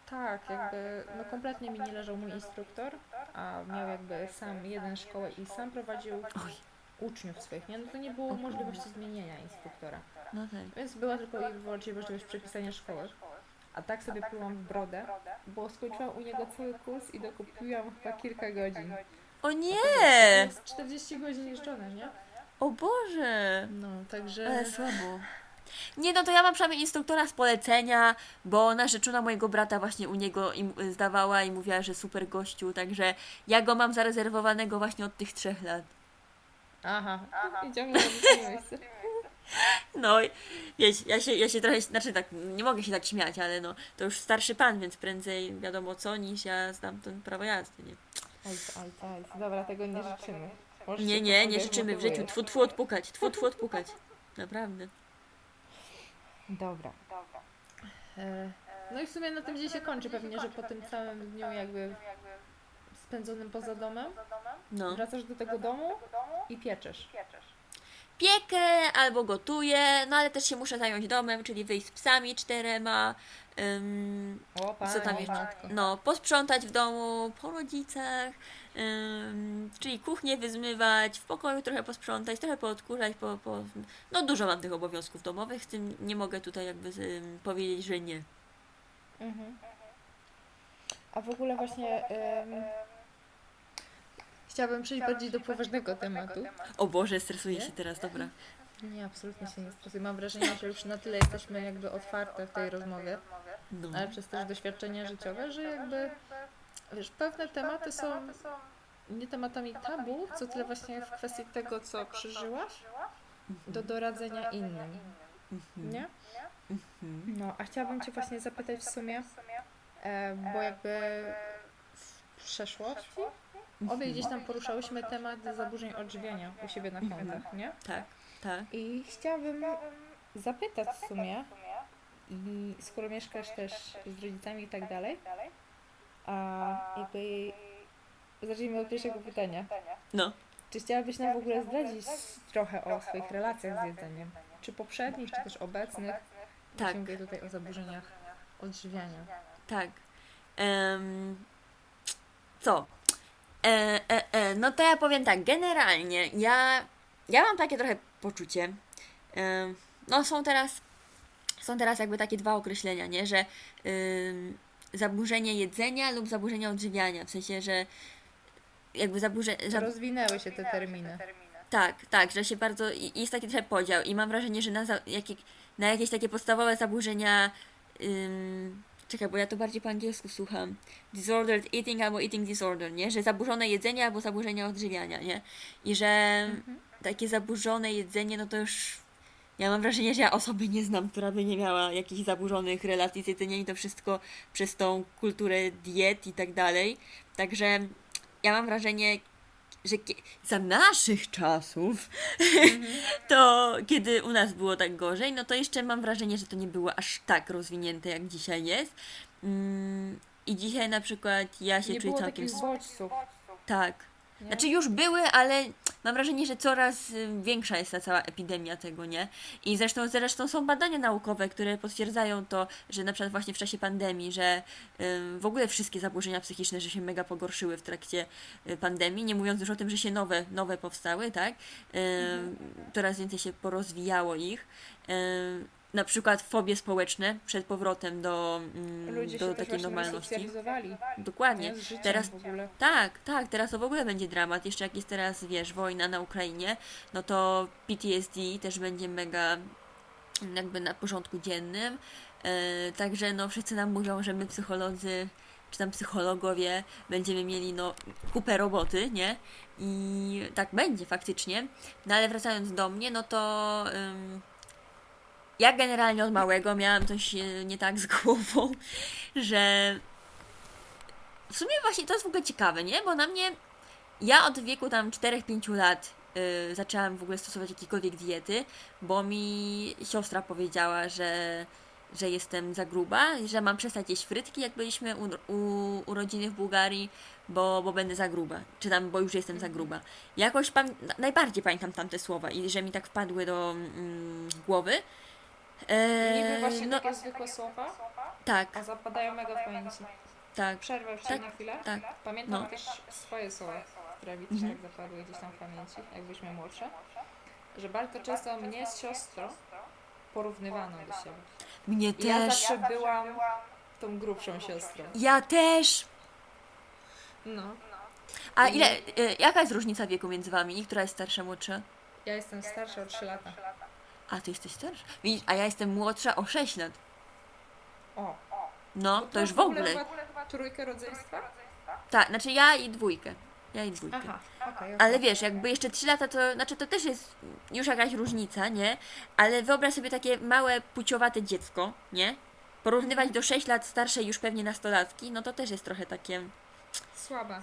S2: Tak, jakby no kompletnie mi nie leżał mój instruktor, a miał jakby sam jeden szkołę i sam prowadził
S1: Oj.
S2: uczniów swoich, nie? No to nie było możliwości zmienienia instruktora.
S1: No tak.
S2: Więc była tylko i wyłącznie możliwość przepisania szkoły. A tak sobie plułam w brodę, bo skończyłam u niego cały kurs i dokupiłam chyba kilka godzin.
S1: O
S2: To
S1: nie!
S2: jest 40 godzin jeżdżone, nie?
S1: O Boże!
S2: No, także...
S1: Ale słabo. Nie, no to ja mam przynajmniej instruktora z polecenia, bo narzeczona mojego brata właśnie u niego im zdawała i mówiła, że super gościu, także ja go mam zarezerwowanego właśnie od tych trzech lat.
S2: Aha, i ciągle robię to miejsce. [LAUGHS] [LAUGHS]
S1: No, wiesz, ja się, ja się trochę, znaczy tak, nie mogę się tak śmiać, ale no, to już starszy pan, więc prędzej wiadomo co, niż ja znam ten prawo jazdy, nie?
S2: Oj, oj, oj. Dobra, tego nie życzymy. Może
S1: Nie, nie, nie życzymy w życiu, tfu, tfu odpukać, tfu, tfu odpukać. Naprawdę.
S2: Dobra. E, no i w sumie na tym dzień się kończy pewnie, że po tym całym dniu jakby spędzonym poza domem,
S1: No.
S2: wracasz do tego domu i pieczesz.
S1: Piekę albo gotuję, no ale też się muszę zająć domem, czyli wyjść z psami czterema, ym,
S2: O,
S1: co tam jeszcze? No, posprzątać w domu, po rodzicach, ym, czyli kuchnię wyzmywać, w pokoju trochę posprzątać, trochę poodkurzać, po, po... no dużo mam tych obowiązków domowych, z tym nie mogę tutaj jakby ym, powiedzieć, że nie.
S2: Mhm. A w ogóle właśnie em, chciałabym przejść bardziej do poważnego tematu.
S1: O Boże, stresuję się teraz, dobra.
S2: Nie, absolutnie się nie stresuję. Mam wrażenie, że już na tyle jesteśmy jakby otwarte w tej rozmowie,
S1: No.
S2: ale przez też doświadczenia życiowe, że jakby wiesz, pewne tematy są nie tematami tabu, co tyle właśnie w kwestii tego, co przeżyłaś, do doradzenia innym.
S1: Mhm.
S2: Nie?
S1: Mhm.
S2: No, a chciałabym Cię właśnie zapytać w sumie, e, bo jakby w przeszłości obie gdzieś tam poruszałyśmy temat zaburzeń odżywiania u siebie na kontach, nie?
S1: Tak, tak.
S2: I chciałabym zapytać w sumie, i skoro mieszkasz też z rodzicami i tak dalej, a jakby zacznijmy od pierwszego pytania.
S1: No.
S2: Czy chciałabyś nam w ogóle zdradzić trochę o swoich relacjach z jedzeniem? Czy poprzednich, czy też obecnych?
S1: Tak.
S2: Mówię tutaj o zaburzeniach odżywiania.
S1: Tak. Em, co? E, e, e, no to ja powiem tak, generalnie ja, ja mam takie trochę poczucie. em, no są teraz, są teraz jakby takie dwa określenia, nie? Że zaburzenie jedzenia lub zaburzenie odżywiania. W sensie, że jakby zaburze, zab,
S2: Rozwinęły się te terminy.
S1: tak, tak, że się bardzo. i- Jest taki trochę podział i mam wrażenie, że na, za, jakie, na jakieś takie podstawowe zaburzenia. Ym, czekaj, bo ja to bardziej po angielsku słucham. Disordered eating albo eating disorder, nie? Że zaburzone jedzenie albo zaburzenia odżywiania, nie? I że
S2: Mhm.
S1: takie zaburzone jedzenie, no to już. Ja mam wrażenie, że ja osoby nie znam, która by nie miała jakichś zaburzonych relacji z jedzeniem i to wszystko przez tą kulturę diet i tak dalej. Także ja mam wrażenie, że za naszych czasów, [LAUGHS] to kiedy u nas było tak gorzej, no to jeszcze mam wrażenie, że to nie było aż tak rozwinięte, jak dzisiaj jest. Mm, I dzisiaj na przykład ja się
S2: Nie
S1: czuję
S2: było
S1: całkiem.
S2: takich bodźców.
S1: Tak.
S2: Nie?
S1: Znaczy już były, ale mam wrażenie, że coraz y, większa jest ta cała epidemia tego, nie? I zresztą, zresztą są badania naukowe, które potwierdzają to, że na przykład właśnie w czasie pandemii, że ym, w ogóle wszystkie zaburzenia psychiczne, że się mega pogorszyły w trakcie y, pandemii, nie mówiąc już o tym, że się nowe, nowe powstały, tak? Ym, Coraz więcej się porozwijało ich. Na przykład fobie społeczne przed powrotem do, ym,
S2: Ludzie
S1: do takiej normalności. Dokładnie.
S2: Nie?
S1: Teraz
S2: w ogóle.
S1: tak, tak, teraz to w ogóle będzie dramat. Jeszcze jak jest teraz, wiesz, wojna na Ukrainie, no to PTSD też będzie mega jakby na porządku dziennym. E, także no wszyscy nam mówią, że my psycholodzy, czy tam psychologowie będziemy mieli no kupę roboty, nie? I tak będzie faktycznie. No ale wracając do mnie, no to ym, ja generalnie od małego miałam coś e, nie tak z głową, że w sumie właśnie to jest w ogóle ciekawe, nie? Bo na mnie, ja od wieku tam 4-5 lat y, zaczęłam w ogóle stosować jakiekolwiek diety, bo mi siostra powiedziała, że, że jestem za gruba, że mam przestać jeść frytki, jak byliśmy u, u, u rodziny w Bułgarii, bo, bo będę za gruba, czy tam, bo już jestem za gruba. Jakoś pan, najbardziej pamiętam tamte słowa i że mi tak wpadły do mm, głowy. E,
S2: Niby właśnie
S1: no,
S2: takie zwykłe słowa,
S1: tak,
S2: a zapadają mega w pamięci.
S1: tak,
S2: Przerwę jeszcze
S1: Tak,
S2: na chwilę.
S1: tak.
S2: Pamiętam
S1: No.
S2: też swoje słowa, które mi też
S1: Mhm.
S2: tak zapadły gdzieś tam w pamięci, jak byliśmy młodsze. Że bardzo często mnie z siostrą porównywano do siebie.
S1: mnie
S2: I ja
S1: też.
S2: zawsze byłam tą grubszą siostrą.
S1: Ja też.
S2: No.
S1: A ile, y, jaka jest różnica wieku między wami? Która jest starsza, młodsza?
S2: Ja jestem starsza o 3 lata.
S1: A ty jesteś starsza? Widzisz, a ja jestem młodsza o 6 lat.
S2: O.
S1: No,
S2: Bo
S1: to już w
S2: masz
S1: ogóle.
S2: chyba trójkę rodzeństwa?
S1: Tak, znaczy ja i dwójkę. Ja i dwójkę.
S2: Aha, okej.
S1: Ale wiesz, jakby jeszcze 3 lata to, znaczy to też jest już jakaś różnica, nie? Ale wyobraź sobie takie małe, puciowate dziecko, nie? Porównywać do 6 lat starszej już pewnie nastolatki, no to też jest trochę takie,
S2: Słaba.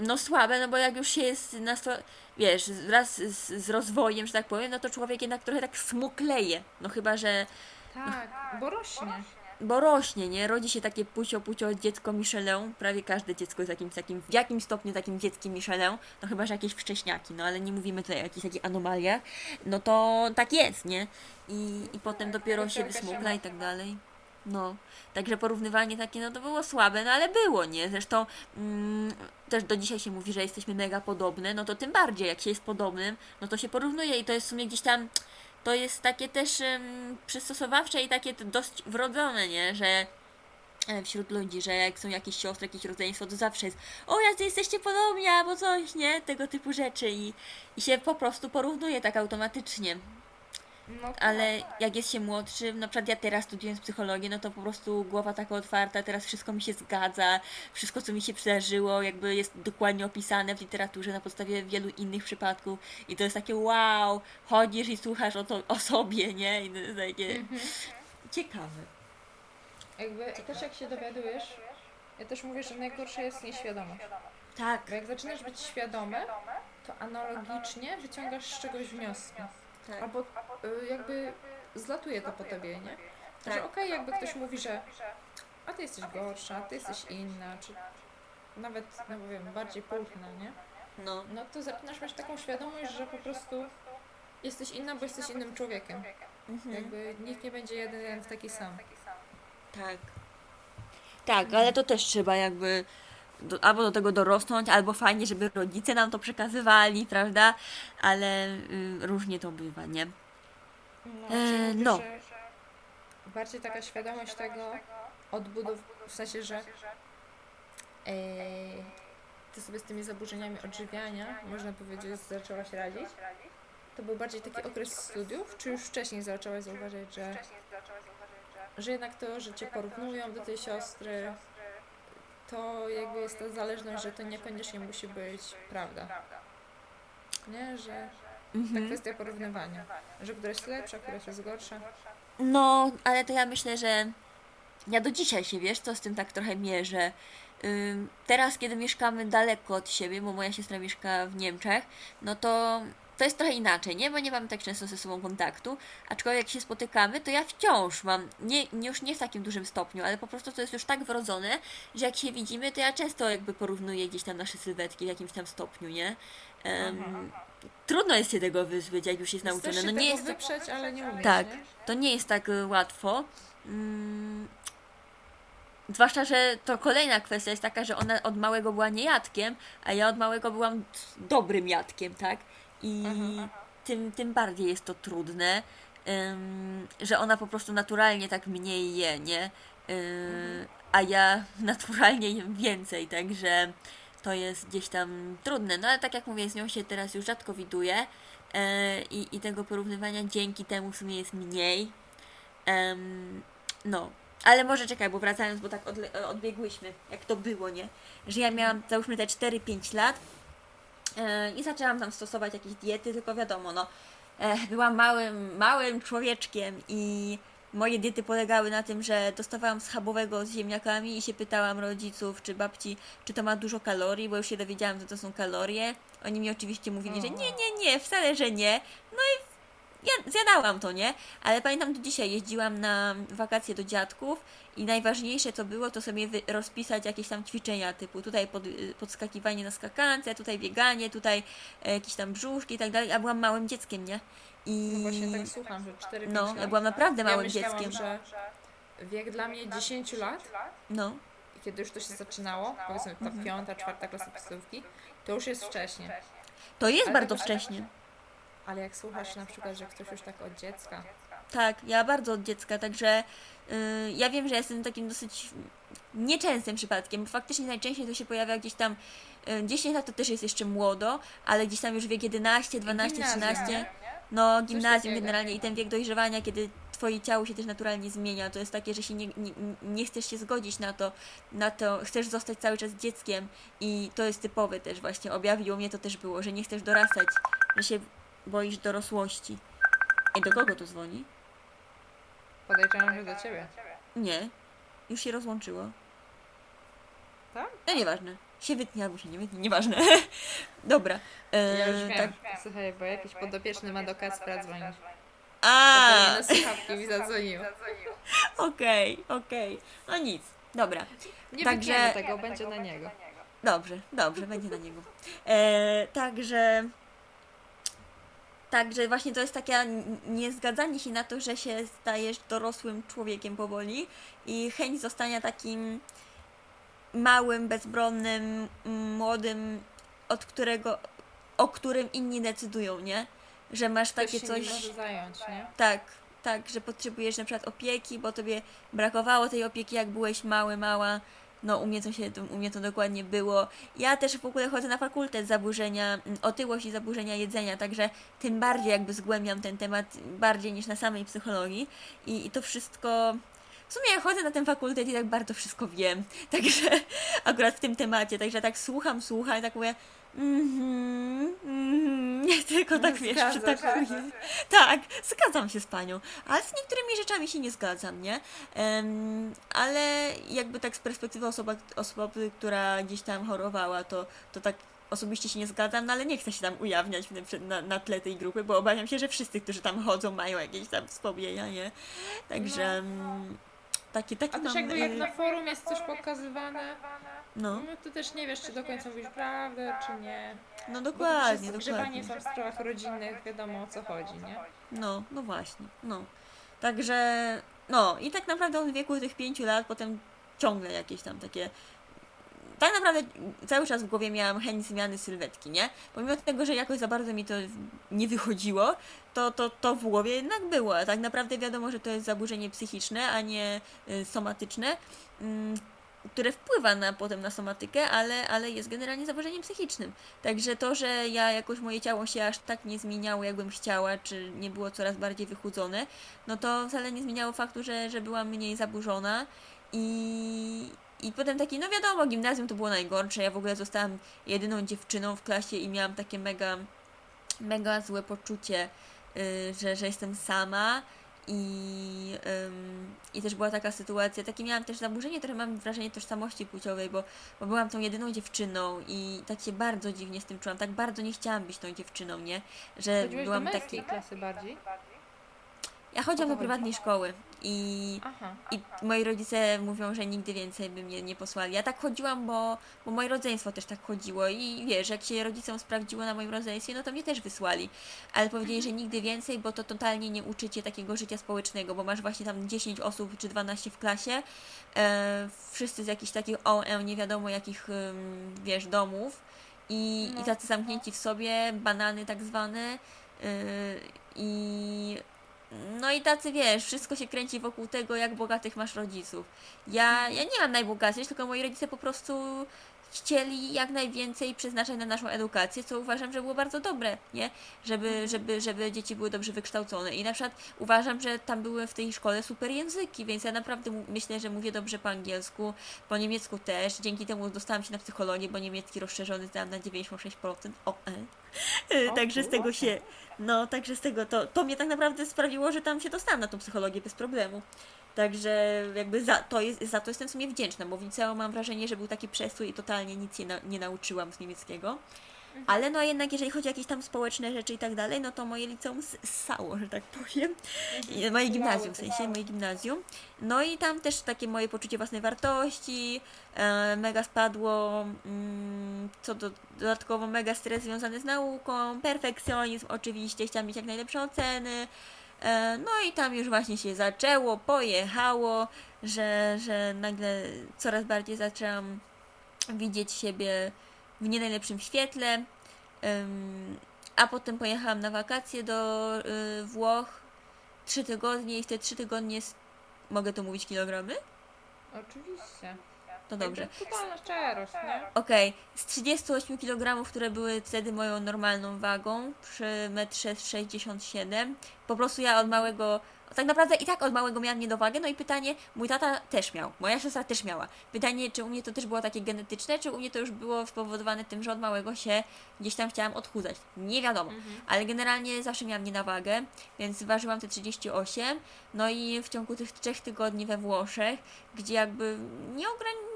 S1: No słabe, no bo jak już się jest nasto... wiesz, wraz z, z rozwojem, że tak powiem, no to człowiek jednak trochę tak smukleje. No chyba, że
S2: Tak, bo rośnie.
S1: bo rośnie, nie? Rodzi się takie pucio, pucio dziecko Michelin. Prawie każde dziecko jest jakimś takim, w jakimś stopniu takim dzieckiem Michelin. No chyba, że jakieś wcześniaki, no ale nie mówimy tutaj o jakichś takich anomaliach. No to tak jest, nie? I, i potem dopiero się wysmukla i tak dalej. No, także porównywanie takie, no to było słabe, no ale było, nie? Zresztą mm, też do dzisiaj się mówi, że jesteśmy mega podobne, no to tym bardziej, jak się jest podobnym, no to się porównuje i to jest w sumie gdzieś tam, to jest takie też um, przystosowawcze i takie dość wrodzone, nie? Że e, wśród ludzi, że jak są jakieś siostry, jakieś rodzeństwo, to zawsze jest o, jacy jesteście podobni, albo coś, nie? Tego typu rzeczy i, i się po prostu porównuje tak automatycznie.
S2: No,
S1: Ale jak jest się młodszym, na przykład ja teraz studiując psychologię, no to po prostu głowa taka otwarta, teraz wszystko mi się zgadza, wszystko co mi się przydarzyło, jakby jest dokładnie opisane w literaturze na podstawie wielu innych przypadków i to jest takie wow, chodzisz i słuchasz o, to, o sobie, nie? I to jest takie
S2: Mhm.
S1: ciekawe.
S2: Jakby też jak się dowiadujesz, ja też mówię, że najgorsze jest nieświadomość.
S1: Tak,
S2: Bo jak zaczynasz być świadomy, to analogicznie wyciągasz z czegoś wnioski.
S1: Tak.
S2: Albo y, jakby zlatuje to po tobie, nie?
S1: Tak.
S2: Że okej, jakby ktoś mówi, że a ty jesteś gorsza, ty jesteś inna, czy nawet, no bo wiem, bardziej pulchna, nie?
S1: No,
S2: No to zaczynasz mieć taką świadomość, że po prostu jesteś inna, bo jesteś innym człowiekiem.
S1: mhm.
S2: Jakby nikt nie będzie jeden w taki sam.
S1: tak. Tak, ale to też trzeba jakby do, albo do tego dorosnąć, albo fajnie, żeby rodzice nam to przekazywali, prawda? Ale y, różnie to bywa, nie?
S2: No,
S1: E, no.
S2: że bardziej taka świadomość tego odbudów, w sensie, że e, ty sobie z tymi zaburzeniami odżywiania, można powiedzieć, zaczęłaś radzić. To był bardziej taki okres studiów, czy już wcześniej zaczęłaś zauważyć, że, że jednak to, że cię porównują do tej siostry, to jakby jest ta zależność, że to niekoniecznie musi być prawda. Nie, że ta
S1: Mhm.
S2: kwestia porównywania, że któraś jest lepsza, któraś jest gorsza.
S1: No, ale to ja myślę, że ja do dzisiaj się, wiesz, co z tym tak trochę mierzę. Teraz, kiedy mieszkamy daleko od siebie, bo moja siostra mieszka w Niemczech, no to to jest trochę inaczej, nie? Bo nie mamy tak często ze sobą kontaktu, aczkolwiek jak się spotykamy, to ja wciąż mam, nie, już nie w takim dużym stopniu, ale po prostu to jest już tak wrodzone, że jak się widzimy, to ja często jakby porównuję gdzieś tam nasze sylwetki w jakimś tam stopniu, nie? Ym, trudno jest się tego wyzbyć, jak już jest nauczone.
S2: się
S1: No nie jest to
S2: wyprzeć, ale nie umiesz,
S1: tak,
S2: nie?
S1: to nie jest tak y, łatwo. Mm, zwłaszcza, że to kolejna kwestia jest taka, że ona od małego była niejadkiem, a ja od małego byłam dobrym jadkiem, tak? I tym, tym bardziej jest to trudne, że ona po prostu naturalnie tak mniej je, nie? Yy, A ja [LAUGHS] naturalnie jem więcej, także to jest gdzieś tam trudne. No ale tak jak mówię, z nią się teraz już rzadko widuję e, i, i tego porównywania dzięki temu w sumie jest mniej. No, ale może czekaj, bo wracając, bo tak odbiegłyśmy, jak to było, nie? Że ja miałam, załóżmy te 4-5 lat e, i zaczęłam tam stosować jakieś diety, tylko wiadomo, no, e, byłam małym, małym człowieczkiem i moje diety polegały na tym, że dostawałam schabowego z ziemniakami i się pytałam rodziców czy babci, czy to ma dużo kalorii, bo już się dowiedziałam, że to są kalorie. Oni mi oczywiście mówili, że nie, nie, nie, wcale, że nie. No i ja zjadałam to, nie? Ale pamiętam do dzisiaj, jeździłam na wakacje do dziadków i najważniejsze co było, to sobie rozpisać jakieś tam ćwiczenia, typu tutaj pod, y, podskakiwanie na skakance, tutaj bieganie, tutaj e, jakieś tam brzuszki i tak dalej, a byłam małym dzieckiem, nie? I
S2: No właśnie tak słucham, że 4
S1: no,
S2: lat.
S1: ja byłam naprawdę
S2: ja
S1: małym
S2: myślałam,
S1: dzieckiem.
S2: że wiek dla mnie 10 lat,
S1: No,
S2: kiedy już to się zaczynało, powiedzmy ta
S1: Mhm.
S2: piąta, czwarta klasa podstawówki, to już jest wcześnie.
S1: to jest
S2: Ale
S1: bardzo wcześnie.
S2: Ale jak słuchasz na przykład, że ktoś już tak od dziecka,
S1: Tak, ja bardzo od dziecka, także y, ja wiem, że jestem takim dosyć nieczęstym przypadkiem, bo faktycznie najczęściej to się pojawia gdzieś tam y, 10 lat to też jest jeszcze młodo, ale gdzieś tam już wiek 11, 12,
S2: Gimnazjum,
S1: 13,
S2: nie?
S1: no gimnazjum generalnie i ten wiek dojrzewania, kiedy twoje ciało się też naturalnie zmienia, to jest takie, że się nie, nie, nie chcesz się zgodzić na to, na to, chcesz zostać cały czas dzieckiem. I to jest typowe też właśnie, objawiło mnie to też było, że nie chcesz dorastać, że się boisz dorosłości. Ej, do kogo to dzwoni?
S2: podejrzewam, że do ciebie.
S1: Nie. Już się rozłączyło.
S2: Tak?
S1: No nieważne. Się wytnie albo się nie wytnie, nieważne. [LAUGHS] Dobra. E,
S2: Ja już wiem.
S1: tak,
S2: Słuchaj, bo jakiś podopieczny ma do Kacpra dzwonić.
S1: A,
S2: na słuchawki mi zadzwonił. [LAUGHS]
S1: okej, okej. No nic, dobra.
S2: Nie
S1: Także-
S2: Także... tego, będzie na niego.
S1: Dobrze, dobrze, będzie na niego. E, także. Także właśnie to jest takie niezgadzanie się na to, że się stajesz dorosłym człowiekiem powoli i chęć zostania takim małym, bezbronnym, m, młodym, od którego, o którym inni decydują, nie? Że masz
S2: Ktoś
S1: takie coś.
S2: może zająć, nie?
S1: Tak, tak, że potrzebujesz na przykład opieki, bo tobie brakowało tej opieki, jak byłeś mały, mała. No, u mnie to się, u mnie to dokładnie było. Ja też w ogóle chodzę na fakultet zaburzenia, mm, otyłość i zaburzenia jedzenia, także tym bardziej jakby zgłębiam ten temat, bardziej niż na samej psychologii. I, i to wszystko. W sumie ja chodzę na ten fakultet i tak bardzo wszystko wiem. [LAUGHS] Także akurat w tym temacie, także tak słucham, słucham i tak mówię. Mhm, mhm, nie tylko tak wiesz, przytakuję. Tak, zgadzam się z panią, ale z niektórymi rzeczami się nie zgadzam, nie? Em, ale jakby tak z perspektywy osoba, osoby, która gdzieś tam chorowała, to, to tak osobiście się nie zgadzam, no ale nie chcę się tam ujawniać na, na tle tej grupy, bo obawiam się, że wszyscy, którzy tam chodzą, mają jakieś tam wspomnienia, nie? Także em, takie, takie
S2: A też
S1: mam,
S2: jakby jak
S1: y,
S2: na forum jest coś pokazywane,
S1: no,
S2: no to też nie wiesz, czy do końca mówisz prawdę, czy nie.
S1: no dokładnie, dokładnie.
S2: są w sprawach rodzinnych, wiadomo o co chodzi, nie?
S1: No, no właśnie, no. Także, no i tak naprawdę od wieku tych pięciu lat potem ciągle jakieś tam takie... Tak naprawdę cały czas w głowie miałam chęć zmiany sylwetki, nie? Pomimo tego, że jakoś za bardzo mi to nie wychodziło, to, to, to w głowie jednak było. Tak naprawdę wiadomo, że to jest zaburzenie psychiczne, a nie y, somatyczne, mm, które wpływa na, potem na somatykę, ale, ale jest generalnie zaburzeniem psychicznym. Także to, że ja jakoś moje ciało się aż tak nie zmieniało, jakbym chciała, czy nie było coraz bardziej wychudzone, no to wcale nie zmieniało faktu, że, że byłam mniej zaburzona i, i potem taki, no wiadomo, gimnazjum to było najgorsze. Ja w ogóle zostałam jedyną dziewczyną w klasie i miałam takie mega, mega złe poczucie, y, że, że jestem sama. I, ym, I też była taka sytuacja, takie miałam też zaburzenie, trochę mam wrażenie tożsamości płciowej, bo, bo byłam tą jedyną dziewczyną i tak się bardzo dziwnie z tym czułam, tak bardzo nie chciałam być tą dziewczyną, nie? Że
S2: Chodziłeś do
S1: byłam
S2: męskiej
S1: taki...
S2: klasy bardziej?
S1: Ja chodziłam do prywatnej szkoły i
S2: Aha.
S1: i moi rodzice mówią, że nigdy więcej by mnie nie posłali. Ja tak chodziłam, bo, bo moje rodzeństwo też tak chodziło i wiesz, jak się rodzicom sprawdziło na moim rodzeństwie, no to mnie też wysłali. Ale powiedzieli, że nigdy więcej, bo to totalnie nie uczycie takiego życia społecznego, bo masz właśnie tam 10 osób czy 12 w klasie, e, wszyscy z jakichś takich OE, nie wiadomo jakich, wiesz, domów i,
S2: No.
S1: i tacy zamknięci w sobie, banany tak zwane yy, i no i tacy wiesz, wszystko się kręci wokół tego, jak bogatych masz rodziców. Ja, ja nie mam najbogatszych, tylko moi rodzice po prostu chcieli jak najwięcej przeznaczać na naszą edukację, co uważam, że było bardzo dobre, nie? Żeby, żeby, żeby dzieci były dobrze wykształcone. I na przykład uważam, że tam były w tej szkole super języki, więc ja naprawdę myślę, że mówię dobrze po angielsku, po niemiecku też. Dzięki temu dostałam się na psychologię, bo niemiecki rozszerzony zdałam na 96% OE.
S2: O
S1: Także z tego
S2: kurczę.
S1: się, no, także z tego, to, to mnie tak naprawdę sprawiło, że tam się dostałam na tą psychologię bez problemu. Także jakby za to, jest, za to jestem w sumie wdzięczna, bo w liceum mam wrażenie, że był taki przestój i totalnie nic nie, na, nie nauczyłam z niemieckiego. Ale no jednak jeżeli chodzi o jakieś tam społeczne rzeczy i tak dalej, no to moje liceum ssało, że tak powiem. I Moje gimnazjum w sensie, moje gimnazjum. No i tam też takie moje poczucie własnej wartości, e, mega spadło, mm, co do, dodatkowo mega stres związany z nauką, perfekcjonizm oczywiście, chciałam mieć jak najlepsze oceny. E, no i tam już właśnie się zaczęło, pojechało, że, że nagle coraz bardziej zaczęłam widzieć siebie w nie najlepszym świetle. A potem pojechałam na wakacje do y, Włoch. Trzy tygodnie i w te trzy tygodnie mogę tu mówić kilogramy?
S2: Oczywiście.
S1: To dobrze.
S2: Totalna szczerość, nie?
S1: Okej, z 38 kg, które były wtedy moją normalną wagą przy metrze 67, po prostu ja od małego, tak naprawdę i tak od małego miałam niedowagę, no i pytanie, mój tata też miał, moja siostra też miała. Pytanie, czy u mnie to też było takie genetyczne, czy u mnie to już było spowodowane tym, że od małego się gdzieś tam chciałam odchudzać. Nie wiadomo, ale generalnie zawsze miałam niedowagę, więc ważyłam te 38, no i w ciągu tych trzech tygodni we Włoszech, gdzie jakby nie ograniczyłam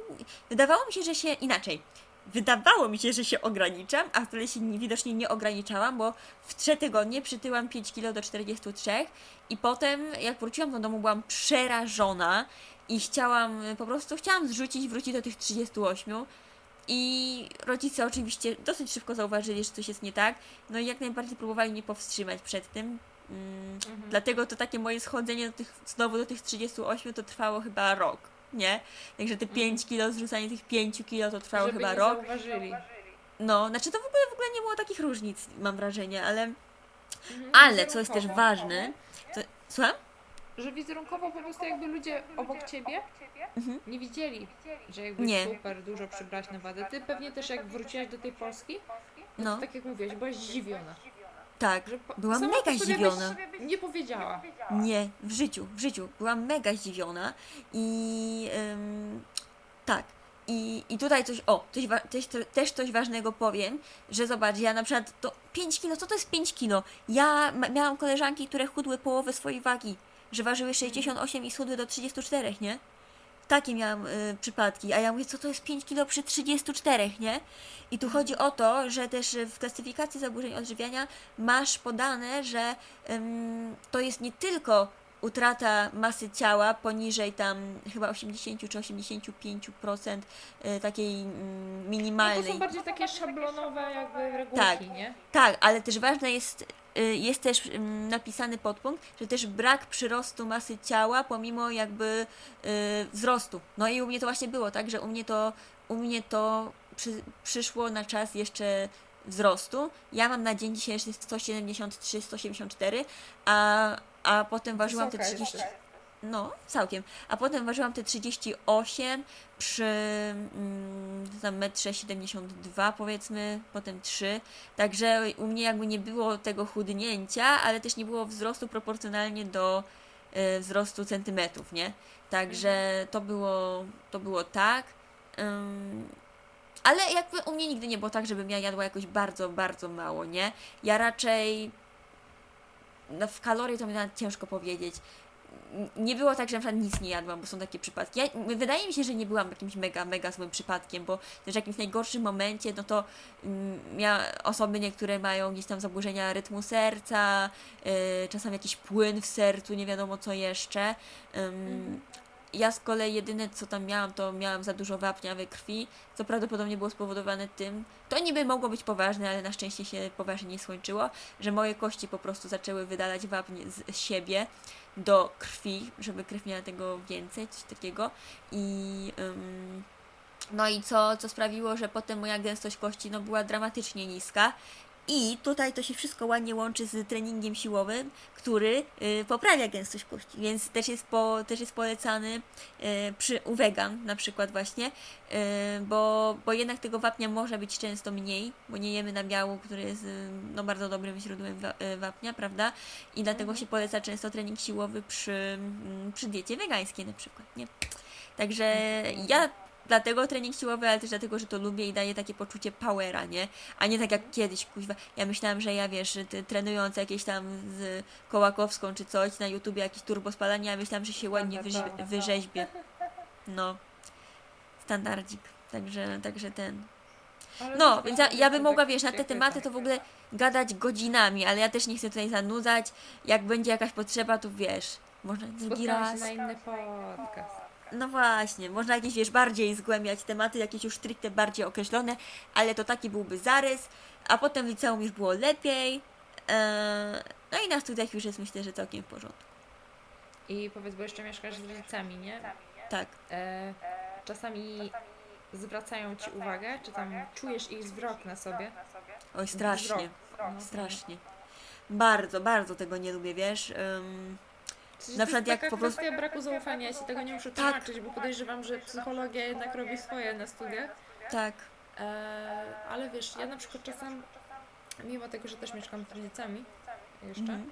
S1: Wydawało mi się, że się inaczej. Wydawało mi się, że się ograniczam, a wtedy się nie- widocznie nie ograniczałam, bo w 3 tygodnie przytyłam 5 kg do 43 i potem jak wróciłam do domu byłam przerażona i chciałam, po prostu chciałam zrzucić, wrócić do tych 38 i rodzice oczywiście dosyć szybko zauważyli, że coś jest nie tak, no i jak najbardziej próbowali mnie powstrzymać przed tym. Mm, Dlatego to takie moje schodzenie do tych, znowu do tych 38 to trwało chyba rok, nie? Także te 5 kilo, zrzucanie tych 5 kilo to trwało
S2: Żeby
S1: chyba
S2: nie
S1: rok.
S2: zauważyli.
S1: No, znaczy to w ogóle, w ogóle nie było takich różnic, mam wrażenie, ale,
S2: Mhm.
S1: ale co jest też ważne, to, słucham?
S2: Że wizerunkowo po prostu jakby ludzie obok ciebie
S1: Mhm.
S2: nie widzieli, że jakby
S1: Nie.
S2: super dużo przybrać na wadę. Ty pewnie też jak wróciłaś do tej Polski, no,
S1: No.
S2: tak jak mówiłaś, byłaś zdziwiona.
S1: Tak,
S2: Że po-
S1: byłam
S2: sama
S1: mega
S2: po sobie
S1: zdziwiona.
S2: Nie powiedziała.
S1: Nie, w życiu, w życiu. Byłam mega zdziwiona i ym, tak. I, I tutaj coś, o, coś, wa- też, też coś ważnego powiem, że zobacz, ja na przykład to 5 kilo, co to jest 5 kilo? Ja ma, miałam koleżanki, które chudły połowę swojej wagi, że ważyły 68 i schudły do 34, nie? Takie miałam y, przypadki, a ja mówię, co to jest 5 kilo przy 34, nie? I tu chodzi o to, że też w klasyfikacji zaburzeń odżywiania masz podane, że ym, to jest nie tylko utrata masy ciała poniżej tam chyba 80 czy 85% y, takiej mm,
S2: No to
S1: minimalnej.
S2: są bardziej takie szablonowe jakby regułki,
S1: Tak.
S2: nie?
S1: Tak, ale też ważne jest, jest też ym, napisany podpunkt, że też brak przyrostu masy ciała pomimo jakby y, wzrostu. No i u mnie to właśnie było, tak, że u mnie to, u mnie to przy, przyszło na czas jeszcze wzrostu. Ja mam na dzień dzisiejszy 173, 184, a, a potem ważyłam te
S2: Wysoka
S1: 30. No, całkiem. A potem ważyłam te 38 przy mm, tam metrze 72 powiedzmy, potem 3. Także u mnie jakby nie było tego chudnięcia, ale też nie było wzrostu proporcjonalnie do e, wzrostu centymetrów, nie? Także to było, to było tak. Ym, ale jakby u mnie nigdy nie było tak, żebym ja jadła jakoś bardzo, bardzo mało, nie? Ja raczej no, w kalorii to mi nawet ciężko powiedzieć. Nie było tak, że na przykład nic nie jadłam, bo są takie przypadki. Ja, wydaje mi się, że nie byłam jakimś mega, mega złym przypadkiem, bo też w jakimś najgorszym momencie, no to mm, ja, osoby niektóre mają gdzieś tam zaburzenia rytmu serca, yy, czasem jakiś płyn w sercu, nie wiadomo co jeszcze. Ym, Ja z kolei jedyne co tam miałam, to miałam za dużo wapnia we krwi, co prawdopodobnie było spowodowane tym, to niby mogło być poważne, ale na szczęście się poważnie nie skończyło, że moje kości po prostu zaczęły wydalać wapń z siebie do krwi, żeby krew miała tego więcej, coś takiego. I ym, no i co, co sprawiło, że potem moja gęstość kości no, była dramatycznie niska i tutaj to się wszystko ładnie łączy z treningiem siłowym, który y, poprawia gęstość kości, więc też jest, po, też jest polecany y, przy, u wegan na przykład właśnie, y, bo, bo jednak tego wapnia może być często mniej, bo nie jemy nabiału, który jest no, bardzo dobrym źródłem wa, wapnia, prawda? I dlatego się poleca często trening siłowy przy, mm, przy diecie wegańskiej na przykład, nie? Także ja dlatego trening siłowy, ale też dlatego, że to lubię i daje takie poczucie powera, nie? A nie tak jak kiedyś, kuźwa. Ja myślałam, że ja wiesz, ty, trenując jakieś tam z Kołakowską czy coś na YouTubie, jakieś turbo spalanie, ja myślałam, że się ładnie
S2: Prawda,
S1: wyrze-
S2: prawda.
S1: wyrzeźbię. No. Standardzik. Także, także ten. No, więc ja, ja bym
S2: tak
S1: mogła, wiesz, na te tematy
S2: tak.
S1: to w ogóle gadać godzinami, ale ja też nie chcę tutaj zanudzać. Jak będzie jakaś potrzeba, to wiesz, może drugi raz.
S2: na inny podcast.
S1: No właśnie, można jakieś, wiesz, bardziej zgłębiać tematy, jakieś już stricte bardziej określone, ale to taki byłby zarys, a potem w liceum już było lepiej. Eee, no i na studiach już jest myślę, że całkiem w porządku.
S2: I powiedz, bo jeszcze mieszkasz z rodzicami, nie?
S1: Tak.
S2: E, czasami zwracają ci uwagę, czy tam czujesz ich wzrok na sobie?
S1: Oj, strasznie.
S2: No.
S1: strasznie. Bardzo, bardzo tego nie lubię, wiesz.
S2: Przecież
S1: Na przykład jak po prostu-
S2: kwestia braku zaufania, ja ci tego nie muszę
S1: Tak.
S2: tłumaczyć, bo podejrzewam, że psychologia jednak robi swoje na studiach.
S1: tak.
S2: E, ale wiesz, ja na przykład czasem, mimo tego, że też mieszkam z rodzicami jeszcze,
S1: Mhm.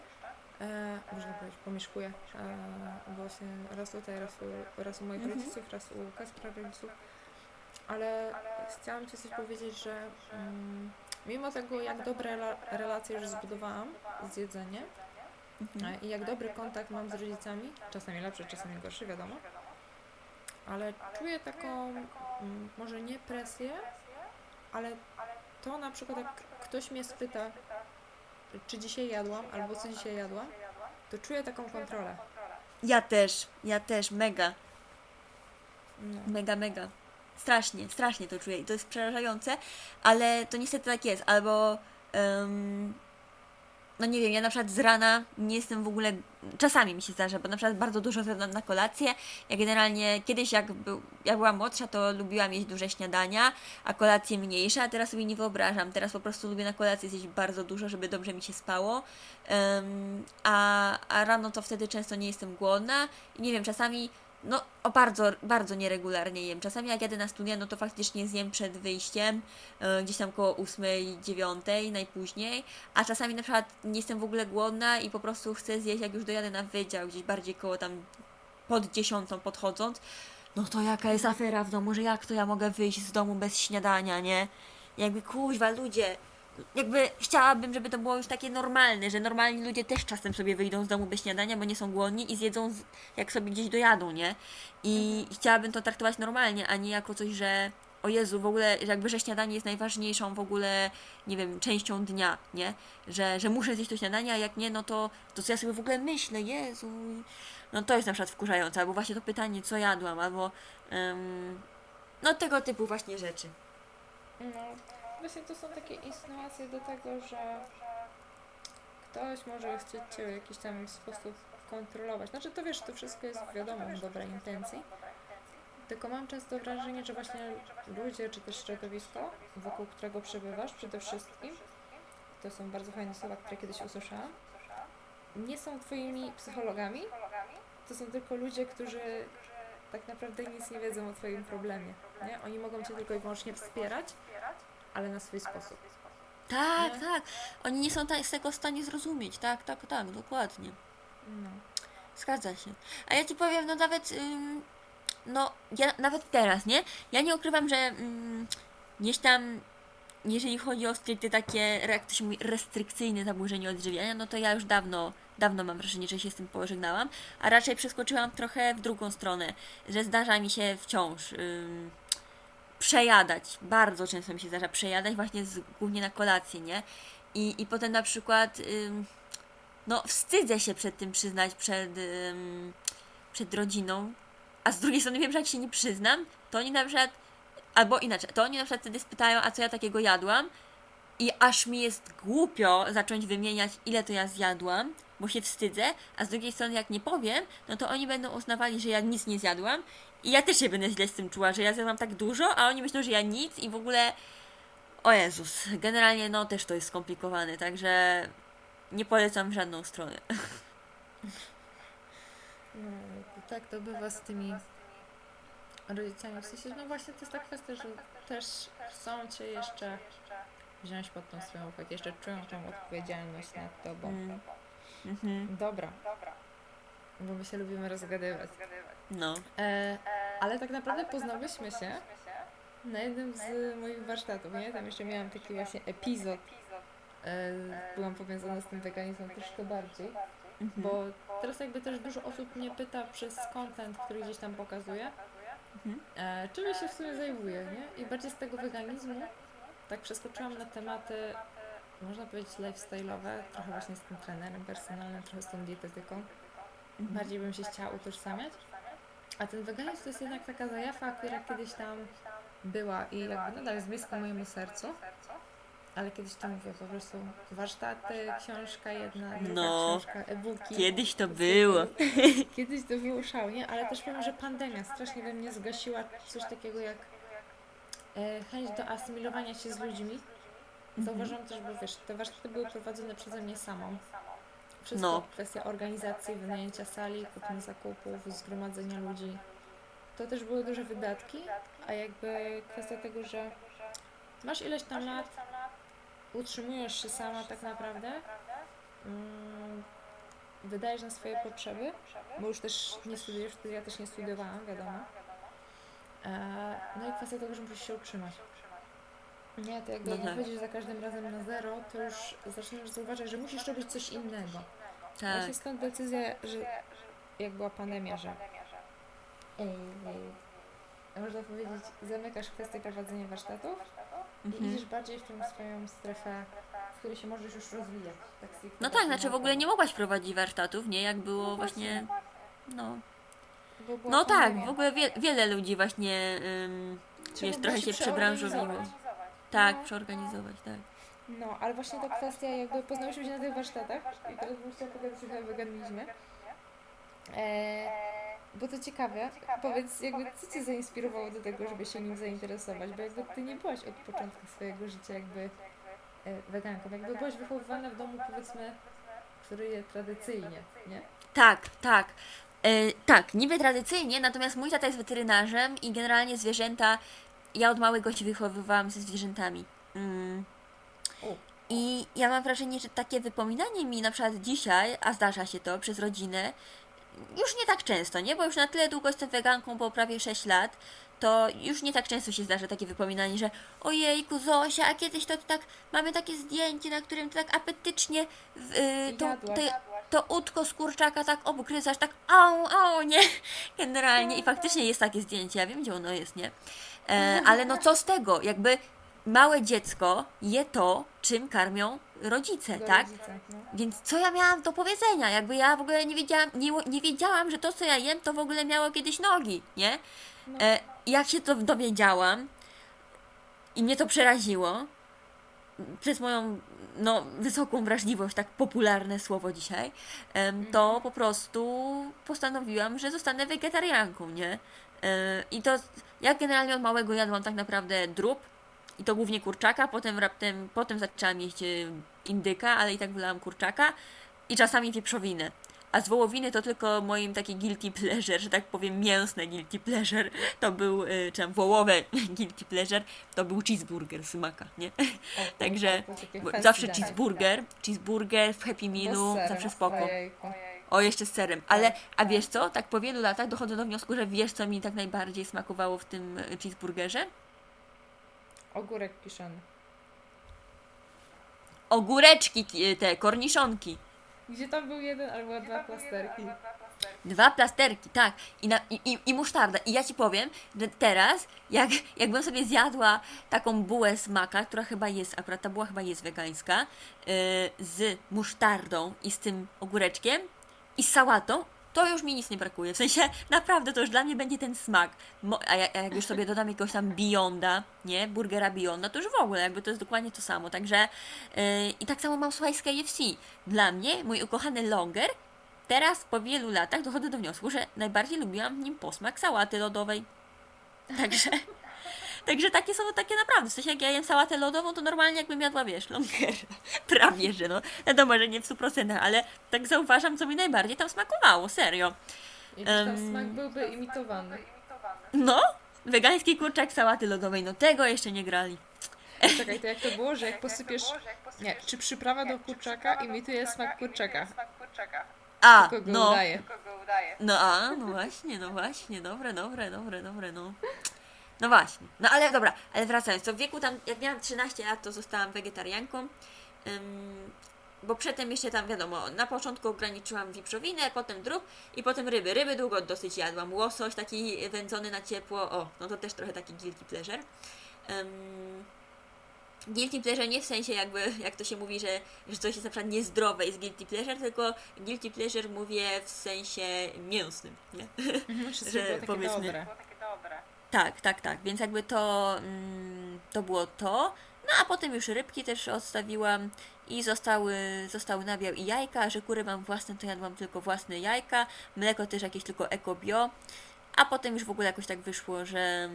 S2: e, można powiedzieć, pomieszkuję e, właśnie raz tutaj, raz u, raz u moich
S1: Mhm.
S2: rodziców, raz u Kaspra rodziców. Ale chciałam Ci coś powiedzieć, że mm, mimo tego, jak dobre rela- relacje już zbudowałam z jedzeniem
S1: Mhm.
S2: e, i jak dobry kontakt mam z rodzicami, czasami lepszy, czasami gorszy, wiadomo, ale czuję taką, mm, może nie presję, ale to na przykład jak ktoś mnie spyta, czy dzisiaj jadłam, albo co dzisiaj jadłam, to czuję taką kontrolę.
S1: Ja też, ja też, mega,
S2: No.
S1: mega, mega. Strasznie, strasznie to czuję i to jest przerażające, ale to niestety tak jest. Albo, em, no nie wiem, ja na przykład z rana nie jestem w ogóle, czasami mi się zdarza, bo na przykład bardzo dużo zjadam na kolację. Ja generalnie kiedyś jak, był, jak byłam młodsza, to lubiłam jeść duże śniadania, a kolacje mniejsze, a teraz sobie nie wyobrażam. Teraz po prostu lubię na kolację zjeść bardzo dużo, żeby dobrze mi się spało. Em, a, a rano to wtedy często nie jestem głodna i nie wiem, czasami no o bardzo, bardzo nieregularnie jem. Czasami jak jadę na studia, no to faktycznie zjem przed wyjściem, e, gdzieś tam koło 8, 9 najpóźniej, a czasami na przykład nie jestem w ogóle głodna i po prostu chcę zjeść, jak już dojadę na wydział, gdzieś bardziej koło tam pod dziesiątą podchodząc, no to jaka jest afera w domu, że jak to ja mogę wyjść z domu bez śniadania, nie? Jakby kuźwa, ludzie, jakby chciałabym, żeby to było już takie normalne, że normalni ludzie też czasem sobie wyjdą z domu bez śniadania, bo nie są głodni i zjedzą z, jak sobie gdzieś dojadą, nie? I chciałabym to traktować normalnie, a nie jako coś, że o Jezu, w ogóle że jakby, że śniadanie jest najważniejszą w ogóle, nie wiem, częścią dnia, nie? Że, że muszę zjeść to śniadanie, a jak nie, no to, to co ja sobie w ogóle myślę, Jezu. No to jest na przykład wkurzające, albo właśnie to pytanie, co jadłam, albo em, no tego typu właśnie rzeczy.
S2: No, właśnie to są takie insynuacje do tego, że ktoś może chcieć Cię w jakiś tam sposób kontrolować. Znaczy to wiesz, to wszystko jest wiadomo w dobrej intencji. Tylko mam często wrażenie, że właśnie ludzie, czy też środowisko, wokół którego przebywasz przede wszystkim, to są bardzo fajne słowa, które kiedyś usłyszałam, nie są Twoimi psychologami, to są tylko ludzie, którzy tak naprawdę nic nie wiedzą o Twoim problemie. Nie? Oni mogą Cię tylko i wyłącznie wspierać, ale na swój sposób.
S1: Tak,
S2: Nie?
S1: tak. Oni nie są ta- z tego w stanie zrozumieć. Tak, tak, tak, dokładnie.
S2: No.
S1: Zgadza się. A ja ci powiem, no nawet, ym, no ja nawet teraz, nie? Ja nie ukrywam, że ym, gdzieś tam, jeżeli chodzi o stricte takie, jak to się mówi, restrykcyjne zaburzenie odżywiania, no to ja już dawno, dawno mam wrażenie, że się z tym pożegnałam, a raczej przeskoczyłam trochę w drugą stronę, że zdarza mi się wciąż ym, przejadać. Bardzo często mi się zdarza przejadać właśnie z, głównie na kolację, nie? I, i potem na przykład... Ym, no wstydzę się przed tym przyznać przed, ym, przed rodziną, a z drugiej strony wiem, że jak się nie przyznam, to oni na przykład, albo inaczej, to oni na przykład wtedy spytają, a co ja takiego jadłam i aż mi jest głupio zacząć wymieniać, ile to ja zjadłam, bo się wstydzę, a z drugiej strony jak nie powiem, no to oni będą uznawali, że ja nic nie zjadłam i ja też się będę źle z tym czuła, że ja zjadłam tak dużo, a oni myślą, że ja nic i w ogóle o Jezus, generalnie no też to jest skomplikowane, także nie polecam w żadną stronę.
S2: No, to tak to bywa z tymi rodzicami. W sensie, no właśnie to jest ta kwestia, że też chcą Cię jeszcze wziąć pod tą swoją opiekę, jeszcze czują tą odpowiedzialność nad Tobą.
S1: Mm. Mhm.
S2: Dobra. Bo my się lubimy rozgadywać.
S1: No.
S2: E, ale tak naprawdę poznałyśmy się na jednym z moich warsztatów, nie? Tam jeszcze miałam taki właśnie epizod. E, byłam powiązana z tym weganizmem troszkę bardziej,
S1: Mhm.
S2: bo teraz jakby też dużo osób mnie pyta przez content, który gdzieś tam pokazuję,
S1: Mhm.
S2: e, czym ja się w sumie zajmuję, nie? I bardziej z tego weganizmu tak przeskoczyłam na tematy, można powiedzieć, lifestyle'owe, trochę właśnie z tym trenerem personalnym, trochę z tą dietetyką. Bardziej bym się chciała utożsamiać. A ten weganizm to jest jednak taka zajawa, która kiedyś tam była i jakby nadal jest blisko mojemu sercu. Ale kiedyś to mówię po prostu warsztaty, książka jedna, druga
S1: No.
S2: książka, e-booki.
S1: Kiedyś to było. [LAUGHS]
S2: Kiedyś to było szalnie, ale też powiem, że pandemia strasznie we mnie zgasiła coś takiego jak e, chęć do asymilowania się z ludźmi. Zauważyłam też, bo wiesz, te warsztaty były prowadzone przeze mnie samą. Wszystko
S1: No.
S2: kwestia organizacji, wynajęcia sali, kupna zakupów, zgromadzenia ludzi. To też były duże wydatki, a jakby kwestia tego, że masz ileś tam lat, utrzymujesz się sama tak naprawdę, mm, wydajesz na swoje potrzeby, bo już też nie studiujesz, ja też nie studiowałam, wiadomo. E, no i kwestia tego, że musisz się utrzymać. Nie, to jakby
S1: No
S2: jak
S1: tak.
S2: wchodzisz za każdym razem na zero, to już zaczynasz zauważyć, że musisz robić coś innego.
S1: Tak.
S2: Właśnie stąd decyzja, że jak była pandemia, że ej, ej, można powiedzieć, zamykasz kwestię prowadzenia warsztatów i idziesz bardziej w tą swoją strefę, w której się możesz już rozwijać. Tak
S1: No tak, znaczy w ogóle nie mogłaś prowadzić warsztatów, nie? Jak było
S2: No
S1: właśnie, no.
S2: Bo była
S1: No tak, w ogóle wie, wiele ludzi właśnie, ym,
S2: było
S1: trochę się przebranżowiło. Tak,
S2: No.
S1: przeorganizować, tak.
S2: No, ale właśnie ta kwestia, jakby poznałyśmy się na tych warsztatach i teraz bym chciała pogadać trochę o weganizmie. E, bo to ciekawe, powiedz, jakby co Cię zainspirowało do tego, żeby się nim zainteresować? Bo jakby Ty nie byłaś od początku swojego życia jakby e, weganką, jakby byłaś wychowywana w domu, powiedzmy, który je tradycyjnie, nie?
S1: Tak, tak. E, tak, niby tradycyjnie, natomiast mój tata jest weterynarzem i generalnie zwierzęta, ja od małego się wychowywałam ze zwierzętami. Mm. I ja mam wrażenie, że takie wypominanie mi na przykład dzisiaj, a zdarza się to przez rodzinę, już nie tak często, nie? Bo już na tyle długo jestem weganką, po prawie 6 lat, to już nie tak często się zdarza takie wypominanie, że ojejku Zosia, a kiedyś to tak, mamy takie zdjęcie, na którym ty tak apetycznie w, y, to, to łódko z kurczaka tak obgryzasz, tak au, au, nie? Generalnie i faktycznie jest takie zdjęcie, ja wiem gdzie ono jest, nie? E, ale no co z tego, jakby małe dziecko je to, czym karmią rodzice,
S2: Do
S1: tak?
S2: rodzica, no.
S1: Więc co ja miałam do powiedzenia? Jakby ja w ogóle nie wiedziałam, nie, nie wiedziałam, że to co ja jem to w ogóle miało kiedyś nogi, nie?
S2: No.
S1: E, jak się to dowiedziałam i mnie to przeraziło przez moją no, wysoką wrażliwość, tak popularne słowo dzisiaj, em, to po prostu postanowiłam, że zostanę wegetarianką, nie? E, I to ja generalnie od małego jadłam tak naprawdę drób i to głównie kurczaka, potem raptem, potem zaczęłam jeść e, indyka, ale i tak wolałam kurczaka i czasami wieprzowinę. A z wołowiny to tylko moim taki guilty pleasure, że tak powiem mięsne guilty pleasure, to był, y, czy tam wołowe [LAUGHS] guilty pleasure, to był cheeseburger z maka, nie?
S2: O,
S1: Także
S2: to takie
S1: Bo
S2: fancy
S1: zawsze cheeseburger, cheeseburger w Happy Mealu, zawsze spoko.
S2: ojejku.
S1: O, jeszcze z serem. Ale, a wiesz co, tak po wielu latach dochodzę do wniosku, że wiesz co mi tak najbardziej smakowało w tym y, cheeseburgerze?
S2: Ogórek kiszony.
S1: Ogóreczki, ki- te korniszonki.
S2: Gdzie tam był jeden albo dwa plasterki.
S1: Dwa plasterki, tak. I, na, i, i, I musztarda. I ja ci powiem, że teraz, jak, jakbym sobie zjadła taką bułę z maka, która chyba jest, akurat ta buła chyba jest wegańska, yy, z musztardą i z tym ogóreczkiem i z sałatą, to już mi nic nie brakuje. W sensie, naprawdę, to już dla mnie będzie ten smak. Mo, a, ja, a jak już sobie dodam jakiegoś tam Beyonda, nie? Burgera Beyonda, to już w ogóle, jakby to jest dokładnie to samo. Także, yy, i tak samo mam słuchaj z KFC. Dla mnie, mój ukochany longer Teraz po wielu latach dochodzę do wniosku, że najbardziej lubiłam w nim posmak sałaty lodowej. Także, także takie są takie naprawdę. W sensie jak ja jem sałatę lodową, to normalnie jakbym jadła, wiesz, longer. [LAUGHS] Prawie, że no. Wiadomo, że nie w 100%, ale tak zauważam, co mi najbardziej tam smakowało, serio.
S2: Jakiś tam
S1: Em.
S2: smak byłby imitowany.
S1: No, wegański kurczak sałaty lodowej, no tego jeszcze nie grali.
S2: Czekaj, to jak to było, że jak posypiesz... Nie, czy przyprawa do kurczaka imituje smak kurczaka?
S1: A,
S2: Kogo
S1: no,
S2: udaje?
S1: No a, no właśnie, no właśnie, dobre, dobre, dobre, dobre, no. No właśnie. No ale dobra, ale wracając, to w wieku tam, jak miałam 13 lat, to zostałam wegetarianką. Ym, bo przedtem jeszcze tam wiadomo, na początku ograniczyłam wieprzowinę, potem drób i potem ryby. Ryby długo dosyć jadłam. Łosoś taki wędzony na ciepło. O, no to też trochę taki guilty pleasure. Ym, guilty pleasure nie w sensie jakby, jak to się mówi, że, że coś jest na przykład niezdrowe jest guilty pleasure, tylko guilty pleasure mówię w sensie mięsnym, nie?
S2: Wszystko
S1: Że [LAUGHS]
S2: było takie
S1: powiedzmy-
S2: dobre.
S1: Tak, tak, tak. Więc jakby to, mm, to było to. No a potem już rybki też odstawiłam i zostały, zostały nabiał i jajka, że kury mam własne, to jadłam tylko własne jajka, mleko też jakieś tylko eko bio, a potem już w ogóle jakoś tak wyszło, że,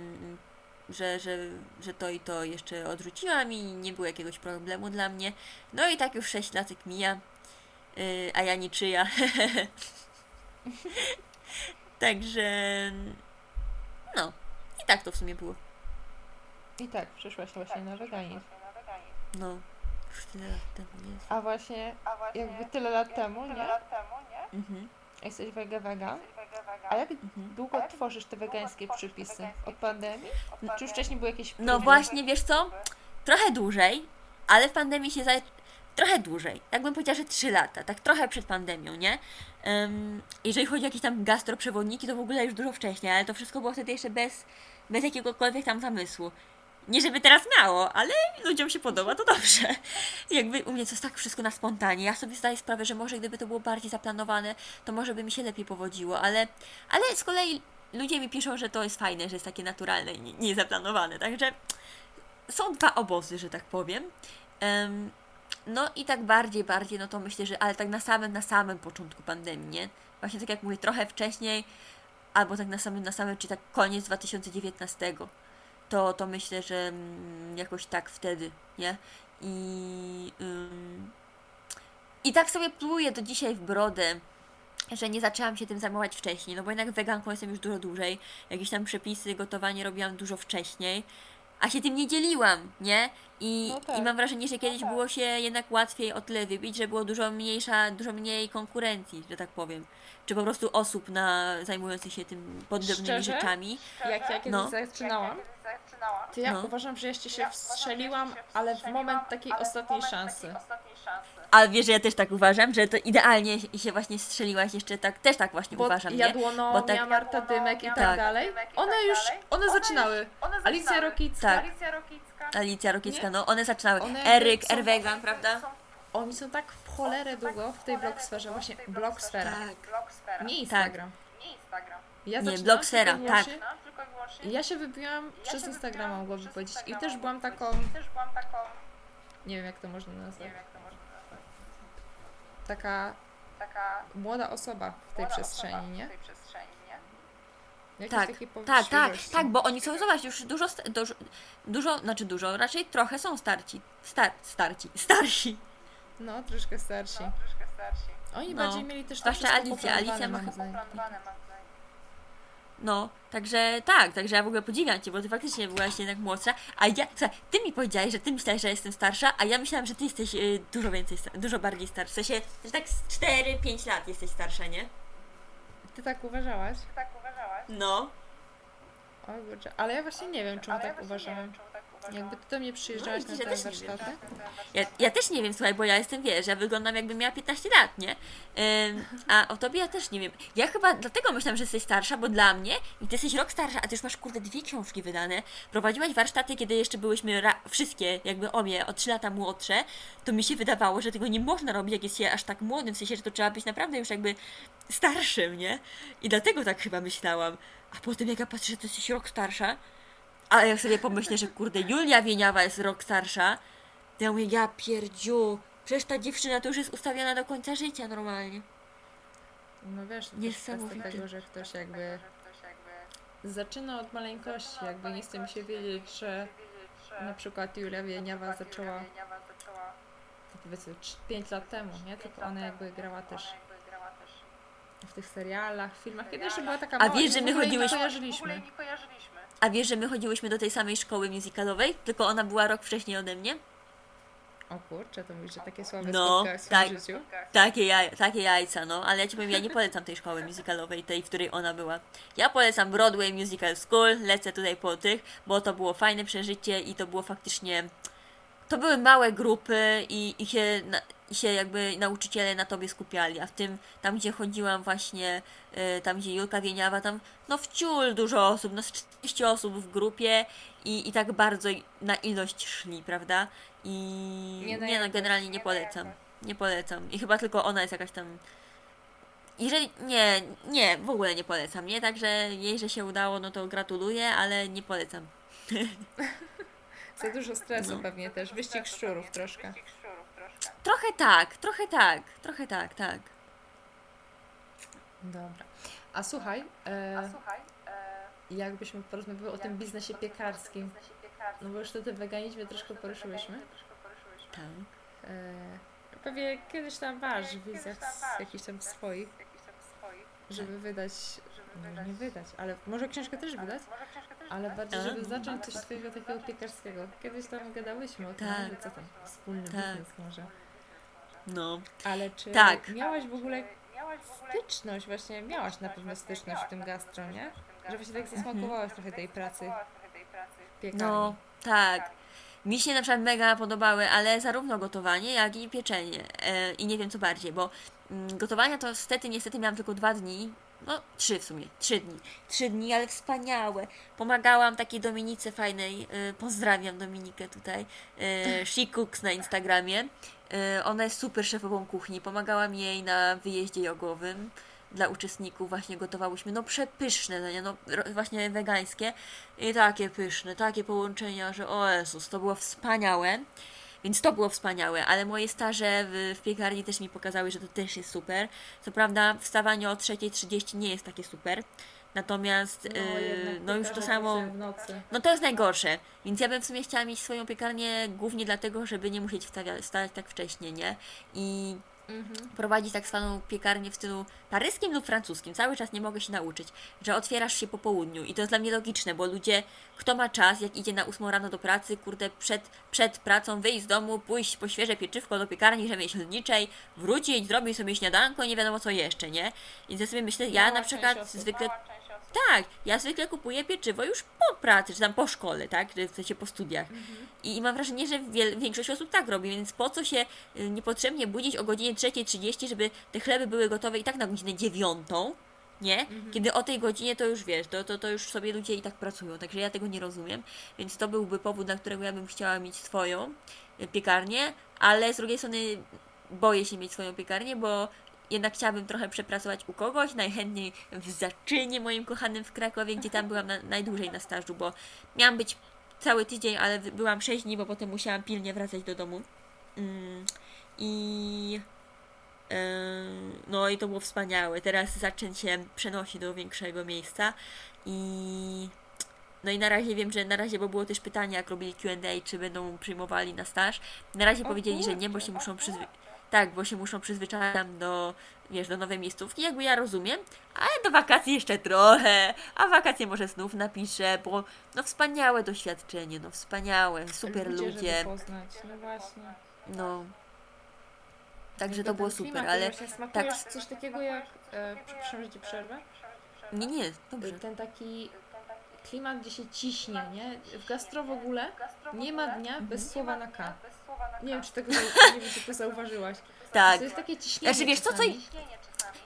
S1: że, że, że to i to jeszcze odrzuciłam i nie było jakiegoś problemu dla mnie. No i tak już 6 latek mija, yy, a ja niczyja. [LAUGHS] Także no, tak to w sumie było.
S2: I tak, przyszłaś właśnie na weganizm.
S1: No, już tyle lat temu jest.
S2: A właśnie jakby tyle lat temu, nie?
S1: Mhm.
S2: Jesteś wege wegan. A jak
S1: Mhm.
S2: długo tworzysz te wegańskie przepisy? Od pandemii? Czy już wcześniej były jakieś
S1: No właśnie, wiesz co? Trochę dłużej, ale w pandemii się za... Trochę dłużej. Jakbym powiedziała, że 3 lata, tak trochę przed pandemią, nie? Ym, jeżeli chodzi o jakieś tam gastroprzewodniki, to w ogóle już dużo wcześniej, ale to wszystko było wtedy jeszcze bez, bez jakiegokolwiek tam zamysłu. nie żeby teraz miało, ale ludziom się podoba, to dobrze. [LAUGHS] Jakby u mnie to jest tak wszystko na spontanie. Ja sobie zdaję sprawę, że może gdyby to było bardziej zaplanowane, to może by mi się lepiej powodziło, ale, ale z kolei ludzie mi piszą, że to jest fajne, że jest takie naturalne i nie- niezaplanowane. Także są dwa obozy, że tak powiem. Em, no i tak bardziej, bardziej, no to myślę, że ale tak na samym, na samym początku pandemii, nie? Właśnie tak jak mówię, trochę wcześniej, albo tak na samym, na samym, czy tak koniec 2019, to, to myślę, że mm, jakoś tak wtedy, nie? I, ym, I tak sobie pluję do dzisiaj w brodę, że nie zaczęłam się tym zajmować wcześniej, no bo jednak weganką jestem już dużo dłużej, jakieś tam przepisy, gotowanie robiłam dużo wcześniej, a się tym nie dzieliłam, nie? I,
S2: No tak.
S1: i mam wrażenie, że kiedyś było się jednak łatwiej o tyle wybić, że było dużo mniejsza, dużo mniej konkurencji, że tak powiem. Czy po prostu osób na zajmujących się tym podobnymi
S2: Szczerze?
S1: rzeczami.
S2: Jak ja kiedyś
S1: No.
S2: zaczynałam, to ja
S1: No.
S2: uważam, że jeszcze się wstrzeliłam, ale w moment takiej ostatniej szansy.
S1: Ale wiesz, że ja też tak uważam, że to idealnie się właśnie strzeliłaś jeszcze tak, też tak właśnie
S2: Bo
S1: uważam, nie?
S2: Jadłonomia,
S1: Bo tak-
S2: Marta Dymek i tak,
S1: Tak.
S2: dalej, one już, one zaczynały. Alicja Rokicka,
S1: Tak. Alicja Rokicka, no one zaczynały.
S2: One
S1: Eryk,
S2: są-
S1: Erwegan, prawda?
S2: Oni są tak w cholerę długo w tej blogsferze, właśnie blogsfera,
S1: Tak.
S2: nie Instagram. Ja
S1: Nie,
S2: zaczynałam
S1: blogsfera,
S2: tylko i
S1: tak.
S2: Ja się wybiłam przez Instagrama, mogłabym powiedzieć. I też byłam taką, nie wiem jak to można nazwać, taka młoda osoba w tej przestrzeni, nie? Jakieś
S1: Tak, tak, tak, tak, bo oni są, zobacz, już dużo, dużo, dużo, znaczy dużo, raczej trochę są starci, star, starci, starsi.
S2: No, troszkę starsi. Oni
S1: No.
S2: bardziej mieli też to
S1: Zwłaszcza Alicja. Alicja ma chyba-. No, także tak, także ja w ogóle podziwiam Cię, bo Ty faktycznie byłaś jednak młodsza, a ja, słuchaj, Ty mi powiedziałeś, że Ty myślałeś, że jestem starsza, a ja myślałam, że Ty jesteś y, dużo więcej, dużo bardziej starsza, w sensie, że tak z 4-5 lat jesteś starsza, nie?
S2: Ty tak uważałaś?
S1: No.
S2: O ale ja właśnie nie wiem, czemu tak uważałam. Jakby ty do mnie przyjeżdżałaś
S1: No,
S2: na
S1: widzisz, ja też nie wiem. Ja, ja też nie wiem, słuchaj, bo ja jestem, wiesz, ja wyglądam jakbym miała 15 lat, nie? Ym, a o tobie ja też nie wiem. Ja chyba dlatego myślałam, że jesteś starsza, bo dla mnie, i ty jesteś rok starsza, a ty już masz, kurde, dwie książki wydane, prowadziłaś warsztaty, kiedy jeszcze byłyśmy ra- wszystkie, jakby obie, o 3 lata młodsze, to mi się wydawało, że tego nie można robić, jak jest się aż tak młodym, w sensie, że to trzeba być naprawdę już jakby starszym, nie? I dlatego tak chyba myślałam. A potem jak ja patrzę, że ty jesteś rok starsza, a jak sobie pomyślę, że kurde, Julia Wieniawa jest rok starsza, to ja mówię, ja pierdziu, przecież ta dziewczyna to już jest ustawiona do końca życia normalnie.
S2: No wiesz, to
S1: Niesamowite.
S2: tego, że ktoś jakby zaczyna od maleńkości, jakby nie chce mi się wiedzieć, że na przykład Julia Wieniawa zaczęła to powiedzmy 5 lat temu, nie? Tylko ona jakby grała też w tych serialach, filmach, kiedy jeszcze była taka
S1: A
S2: mała
S1: wiesz,
S2: i
S1: że
S2: w
S1: my
S2: ogóle jej nie
S1: chodziłyśmy-
S2: kojarzyliśmy.
S1: A wiesz, że my chodziłyśmy do tej samej szkoły musicalowej, tylko ona była rok wcześniej ode mnie?
S2: O kurczę, to mówisz, że takie słabe
S1: No,
S2: spotkałaś w swoim
S1: tak.
S2: życiu?
S1: Takie, jaj, takie jajca, no, ale ja ci powiem, ja nie polecam tej szkoły musicalowej, tej, w której ona była. Ja polecam Broadway Musical School, lecę tutaj po tych, bo to było fajne przeżycie i to było faktycznie... To były małe grupy i, i, się, na, i się jakby nauczyciele na tobie skupiali, a w tym, tam gdzie chodziłam właśnie, y, tam gdzie Julka Wieniawa, tam no wciul dużo osób, no z 40 osób w grupie i, i tak bardzo na ilość szli, prawda? I
S2: Nie
S1: nie,
S2: na
S1: no, generalnie nie polecam. Nie polecam. I chyba tylko ona jest jakaś tam. Jeżeli. Nie, nie, w ogóle nie polecam, nie? Także jej, że się udało, no to gratuluję, ale nie polecam. [LAUGHS]
S2: Za dużo stresu
S1: No.
S2: pewnie też, wyścig szczurów troszkę.
S1: Trochę tak, trochę tak, trochę tak, tak.
S2: Dobra. A słuchaj, e, jakbyśmy porozmawiały o tym biznesie piekarskim, no bo już tutaj w weganizmie troszkę poruszyłyśmy.
S1: Tak.
S2: E, pewnie kiedyś tam masz w jakichś tam swoich, żeby wydać, no nie wydać, ale może książkę też wydać, ale bardziej, żeby
S1: Tak.
S2: zacząć coś swojego takiego piekarskiego. Kiedyś tam gadałyśmy o tym,
S1: Tak.
S2: że co tam, wspólny
S1: Tak.
S2: biznes może.
S1: No.
S2: Ale czy
S1: Tak.
S2: miałaś w ogóle styczność, właśnie miałaś na pewno styczność w tym gastro, nie? Że właśnie tak zasmakowałaś trochę tej pracy w piekarni.
S1: No, tak. Mi się na przykład mega podobały, ale zarówno gotowanie, jak i pieczenie. E, I nie wiem co bardziej, bo mm, gotowania to niestety, niestety miałam tylko dwa dni no trzy w sumie, trzy dni. Trzy dni, ale wspaniałe. Pomagałam takiej Dominice fajnej, y, pozdrawiam Dominikę tutaj, y, She Cooks na Instagramie. Y, ona jest super szefową kuchni, pomagałam jej na wyjeździe jogowym dla uczestników właśnie gotowałyśmy, no przepyszne dania, no ro- właśnie wegańskie i takie pyszne, takie połączenia, że o Jezus, to było wspaniałe. Więc to było wspaniałe, ale moje staże w, w piekarni też mi pokazały, że to też jest super. Co prawda wstawanie o 3.30 nie jest takie super, natomiast
S2: No,
S1: yy,
S2: jednak
S1: no już to samo...
S2: pracują w nocy.
S1: No to jest najgorsze, więc ja bym w sumie chciała mieć swoją piekarnię głównie dlatego, żeby nie musieć wstawia- wstawać tak wcześnie, nie? I
S2: Mhm.
S1: prowadzić tak zwaną piekarnię w stylu paryskim lub francuskim. Cały czas nie mogę się nauczyć, że otwierasz się po południu i to jest dla mnie logiczne, bo ludzie, kto ma czas, jak idzie na 8 rano do pracy, kurde, przed, przed pracą wyjść z domu, pójść po świeże pieczywko do piekarni rzemieślniczej, wrócić, zrobić sobie śniadanko, nie wiadomo co jeszcze, nie? Więc ja sobie myślę, ja na przykład zwykle tak, ja zwykle kupuję pieczywo już po pracy, czy tam po szkole, tak? W sensie po studiach. I mam wrażenie, że wiel- większość osób tak robi, więc po co się y, niepotrzebnie budzić o godzinie 3.30, żeby te chleby były gotowe i tak na godzinę 9, nie? Kiedy o tej godzinie to już wiesz, to, to, to już sobie ludzie i tak pracują, także ja tego nie rozumiem, więc to byłby powód, dla którego ja bym chciała mieć swoją y, piekarnię, ale z drugiej strony boję się mieć swoją piekarnię, bo jednak chciałabym trochę przepracować u kogoś, najchętniej w Zaczynie moim kochanym w Krakowie, gdzie tam byłam na, najdłużej na stażu, bo miałam być cały tydzień, ale byłam 6 dni, bo potem musiałam pilnie wracać do domu. Mm, I no i to było wspaniałe. Teraz Zaczyn się przenosi do większego miejsca i no i na razie wiem, że na razie, bo było też pytanie, jak robili Q&A, czy będą przyjmowali na staż. Na razie
S2: O
S1: powiedzieli, że nie, bo się muszą przyzwy- tak, bo się muszą przyzwyczaić tam do, wiesz, do nowej miejscówki, jakby ja rozumiem, ale do wakacji jeszcze trochę, a wakacje może znów napiszę, bo no wspaniałe doświadczenie, no wspaniałe, super
S2: ludzie,
S1: ludzie,
S2: poznać. No właśnie.
S1: no. Także to było super,
S2: klimat,
S1: ale tak.
S2: coś takiego jak... E, przepraszam, że ci przerwę.
S1: nie, nie, dobrze.
S2: Ten taki klimat, gdzie się ciśnie, nie? W gastro w ogóle nie ma dnia bez słowa na K. Nie wiem, czy tego nie wiem, czy to zauważyłaś. [LAUGHS]
S1: Tak.
S2: To jest takie ciśnienie
S1: Znaczy, wiesz co, co.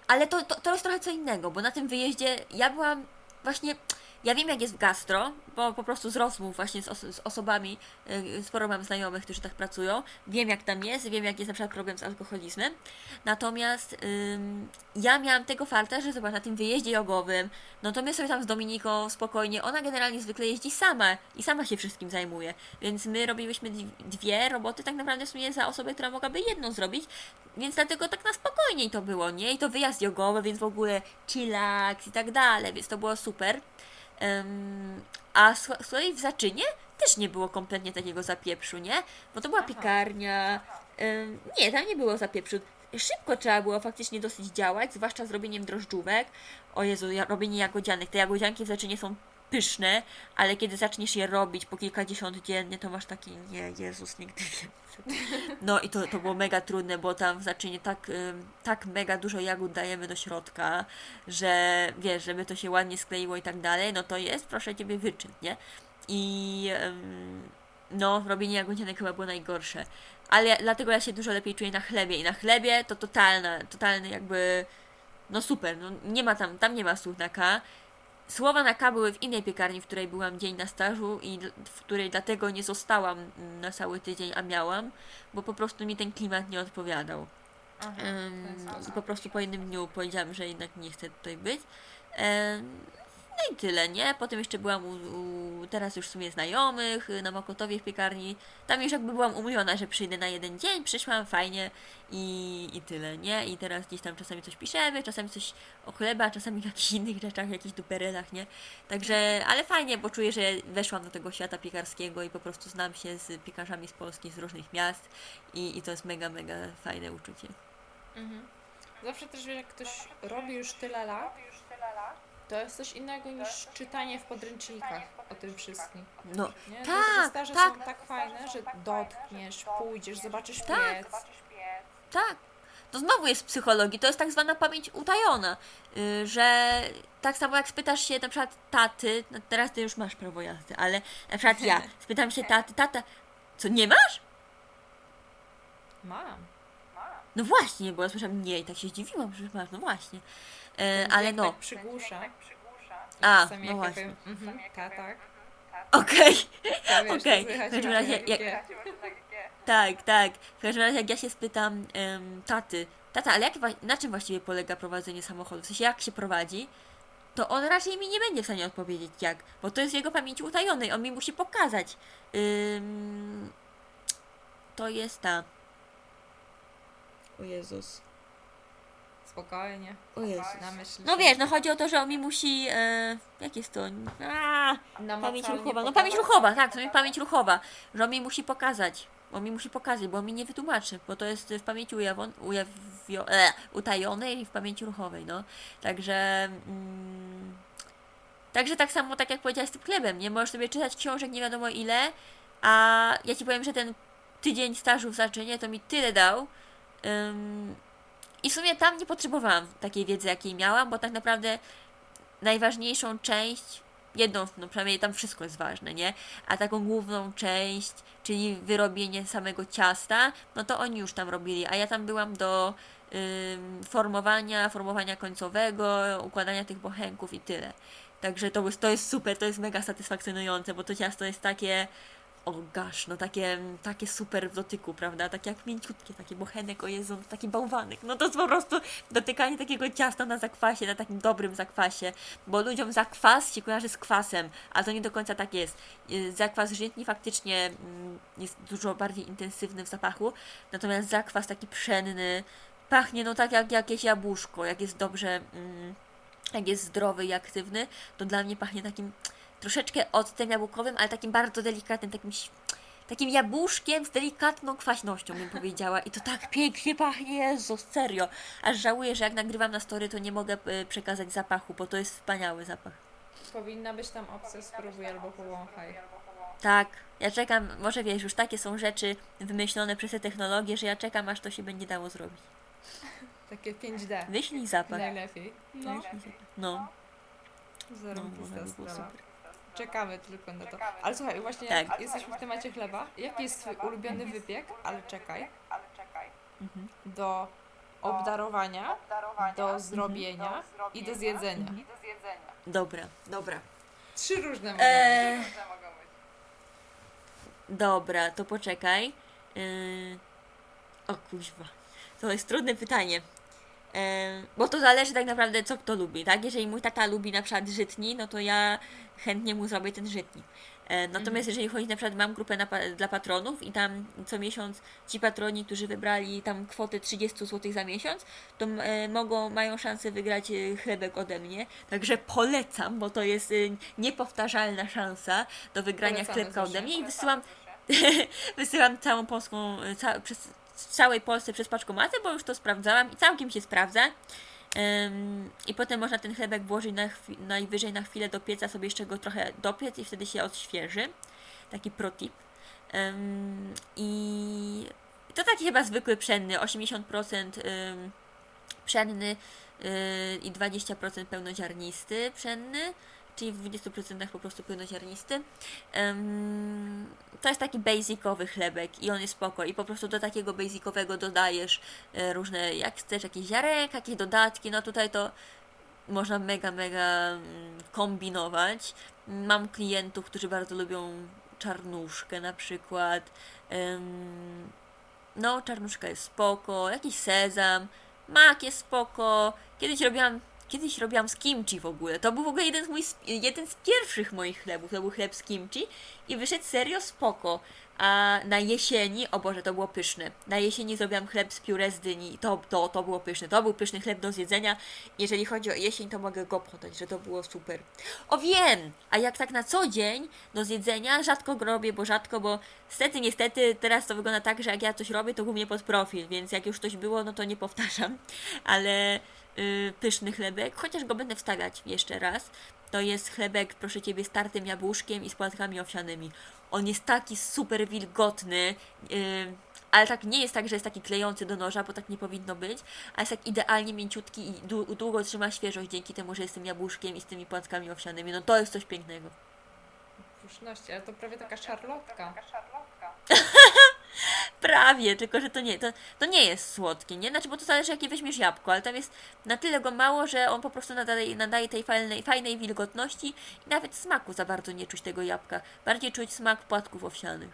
S1: Ale to, to, to jest trochę co innego, bo na tym wyjeździe ja byłam właśnie. Ja wiem, jak jest w gastro, bo po prostu z rozmów właśnie z, z osobami, y, sporo mam znajomych, którzy tak pracują. Wiem, jak tam jest, wiem, jak jest na przykład problem z alkoholizmem. Natomiast ym, ja miałam tego farta, że zobacz, na tym wyjeździe jogowym, no to my sobie tam z Dominiką spokojnie, ona generalnie zwykle jeździ sama i sama się wszystkim zajmuje. Więc my robiłyśmy dwi- dwie roboty tak naprawdę w sumie za osobę, która mogłaby jedną zrobić, więc dlatego tak na spokojniej to było, nie? I to wyjazd jogowy, więc w ogóle chillax i tak dalej, więc to było super. A kolei w Zaczynie też nie było kompletnie takiego zapieprzu, nie? Bo to była piekarnia. Nie, tam nie było zapieprzu. Szybko trzeba było faktycznie dosyć działać, zwłaszcza z robieniem drożdżówek. O Jezu, robienie jagodzianek. Te jagodzianki w Zaczynie są pyszne, ale kiedy zaczniesz je robić po kilkadziesiąt dziennie, to masz taki, nie, Jezus, nigdy więcej. [LAUGHS] No i to, to było mega trudne, bo tam w zaczynie tak, tak mega dużo jagód dajemy do środka, że wiesz, żeby to się ładnie skleiło i tak dalej, no to jest, proszę Ciebie, wyczyn, nie? I no, robienie jagodzianek chyba było najgorsze. Ale dlatego ja się dużo lepiej czuję na chlebie i na chlebie to totalna, totalny jakby, no super, no nie ma tam, tam nie ma słów na K. Słowa na K były w innej piekarni, w której byłam dzień na stażu i w której dlatego nie zostałam mm, na cały tydzień, a miałam, bo po prostu mi ten klimat nie odpowiadał.
S2: Aha, sposób.
S1: I po prostu po jednym dniu powiedziałam, że jednak nie chcę tutaj być. Em, No i tyle, nie? Potem jeszcze byłam u, u teraz już w sumie znajomych y, na Mokotowie w piekarni. Tam już jakby byłam umówiona, że przyjdę na jeden dzień, przyszłam fajnie i, i tyle, nie? I teraz gdzieś tam czasami coś piszemy, czasami coś o chleba, czasami o jakichś innych rzeczach, jakichś duperelach, nie? Także, ale fajnie, bo czuję, że weszłam do tego świata piekarskiego i po prostu znam się z piekarzami z Polski, z różnych miast i, i to jest mega, mega fajne uczucie.
S2: Mhm. Zawsze też wiesz, jak ktoś robi już tyle lat, to jest coś innego niż czytanie w podręcznikach o tym wszystkim.
S1: No,
S2: Nie?
S1: Tak,
S2: staże
S1: tak.
S2: są tak fajne, że dotkniesz, pójdziesz, zobaczysz
S1: Tak.
S2: piec.
S1: Tak. To znowu jest z psychologii, to jest tak zwana pamięć utajona, yy, że tak samo jak spytasz się na przykład taty, no teraz ty już masz prawo jazdy, ale na przykład ja [LAUGHS] spytam się taty, tata, co nie masz?
S2: Mam.
S1: No właśnie, bo ja słyszałam nie i tak się zdziwiłam, że masz, no właśnie. E, ale no,
S2: Tak przygłusza.
S1: A,
S2: Czasami
S1: no właśnie.
S2: powiem, mhm, tak, tak.
S1: okej.
S2: Wiesz,
S1: Okej, w każdym razie, jak- Tak, tak. W każdym razie, jak ja się spytam em, taty, tata, ale jak, na czym właściwie polega prowadzenie samochodu? W sensie, jak się prowadzi? To on raczej mi nie będzie w stanie odpowiedzieć jak, bo to jest w jego pamięci utajonej, on mi musi pokazać. Ym, to jest ta. O Jezus.
S2: Spokojnie.
S1: O Jezus.
S2: Na myśl.
S1: No wiesz, no chodzi o to, że on mi musi. E, jak jest to? A, Pamięć ruchowa. No pamięć ruchowa, tak, to jest pamięć ruchowa. Że on mi musi pokazać. On mi musi pokazać, bo on mi nie wytłumaczy, bo to jest w pamięci ujawon, ujawio, e, utajonej i w pamięci ruchowej, no. Także. Mm, także tak samo, tak jak powiedziałeś z tym chlebem, nie? Możesz sobie czytać książek nie wiadomo ile, a ja ci powiem, że ten tydzień stażu w zaczynie to mi tyle dał. Ym, I w sumie tam nie potrzebowałam takiej wiedzy, jakiej miałam, bo tak naprawdę najważniejszą część, jedną, no przynajmniej tam wszystko jest ważne, nie? A taką główną część, czyli wyrobienie samego ciasta, no to oni już tam robili, a ja tam byłam do ym, formowania, formowania końcowego, układania tych bochenków i tyle. Także to, to jest super, to jest mega satysfakcjonujące, bo to ciasto jest takie, o gosh, no takie, takie super w dotyku, prawda? Takie jak mięciutkie, takie bochenek, o Jezu, taki bałwanek. No to jest po prostu dotykanie takiego ciasta na zakwasie, na takim dobrym zakwasie, bo ludziom zakwas się kojarzy z kwasem, a to nie do końca tak jest. Y, Zakwas żytni faktycznie mm, jest dużo bardziej intensywny w zapachu, natomiast zakwas taki pszenny pachnie no tak jak jakieś jabłuszko, jak jest dobrze, mm, jak jest zdrowy i aktywny, to dla mnie pachnie takim troszeczkę octem jabłkowym, ale takim bardzo delikatnym, takim takim jabłuszkiem z delikatną kwaśnością, bym powiedziała. I to tak pięknie pachnie, Jezus, serio. Aż żałuję, że jak nagrywam na story, to nie mogę y, przekazać zapachu, bo to jest wspaniały zapach.
S2: Powinna być tam opcja spróbuj albo powąchaj.
S1: Tak, ja czekam, może wiesz, już takie są rzeczy wymyślone przez te technologie, że ja czekam, aż to się będzie dało zrobić. [LAUGHS]
S2: Takie 5D.
S1: Wyślij zapach.
S2: Najlepiej. No,
S1: Wyślij zapach. No, no,
S2: zarąbista
S1: może by
S2: sprawa.
S1: super.
S2: Czekamy tylko na to. Ale słuchaj, właśnie
S1: Tak.
S2: jak jesteśmy w temacie chleba, jaki jest twój ulubiony wypiek, ale czekaj,
S1: Mhm.
S2: do obdarowania, do zrobienia i do zjedzenia.
S1: Mhm. Dobra, dobra.
S2: Trzy różne mogą
S1: Eee,
S2: być.
S1: Dobra, to poczekaj. Yy... O kuźwa. To jest trudne pytanie. Bo to zależy tak naprawdę, co kto lubi, tak? Jeżeli mój tata lubi na przykład żytni, no to ja chętnie mu zrobię ten żytni. E, Natomiast jeżeli chodzi na przykład, mam grupę na, dla patronów i tam co miesiąc ci patroni, którzy wybrali tam kwotę 30 zł za miesiąc, to e, mogą, mają szansę wygrać e, chlebek ode mnie. Także polecam, bo to jest e, niepowtarzalna szansa do wygrania
S2: Polecamy,
S1: chlebka ode mnie i wysyłam [LAUGHS] wysyłam całą polską, ca, przez, w całej Polsce przez paczkomaty, bo już to sprawdzałam i całkiem się sprawdza. I potem można ten chlebek włożyć na najwyżej na chwilę do pieca, sobie jeszcze go trochę dopiec i wtedy się odświeży. Taki protip. I to taki chyba zwykły pszenny, 80% ym, pszenny yy, i 20% pełnoziarnisty pszenny, czyli w 20% po prostu pełnoziarnisty. To jest taki basicowy chlebek i on jest spoko i po prostu do takiego basicowego dodajesz e, różne, jak chcesz, jakieś ziarenka, jakieś dodatki, no tutaj to można mega, mega mm, kombinować. Mam klientów, którzy bardzo lubią czarnuszkę na przykład. No, czarnuszka jest spoko, jakiś sezam, mak jest spoko. Kiedyś robiłam, kiedyś robiłam z kimchi w ogóle. To był w ogóle jeden z, moich, jeden z pierwszych moich chlebów. To był chleb z kimchi i wyszedł serio spoko. A na jesieni, o Boże, to było pyszne. Na jesieni zrobiłam chleb z pióre z dyni. To, to, to było pyszne. To był pyszny chleb do zjedzenia. Jeżeli chodzi o jesień, to mogę go podać, że to było super. O wiem! A jak tak na co dzień do zjedzenia, rzadko go robię, bo rzadko, bo niestety, niestety teraz to wygląda tak, że jak ja coś robię, to głównie pod profil, więc jak już coś było, no to nie powtarzam. Ale pyszny chlebek, chociaż go będę wstawiać jeszcze raz. To jest chlebek, proszę Ciebie, z tartym jabłuszkiem i z płatkami owsianymi. On jest taki super wilgotny, yy, ale tak nie jest tak, że jest taki klejący do noża, bo tak nie powinno być, a jest tak idealnie mięciutki i dłu- długo trzyma świeżość dzięki temu, że jest z tym jabłuszkiem i z tymi płatkami owsianymi. No to jest coś pięknego.
S2: Pyszności, ale to prawie taka szarlotka. [LAUGHS]
S1: Prawie, tylko że to nie, to, to nie jest słodkie, nie? Znaczy, bo to zależy jakie weźmiesz jabłko, ale tam jest na tyle go mało, że on po prostu nadaje, nadaje tej fajnej, fajnej wilgotności i nawet smaku za bardzo nie czuć tego jabłka. Bardziej czuć smak płatków owsianych.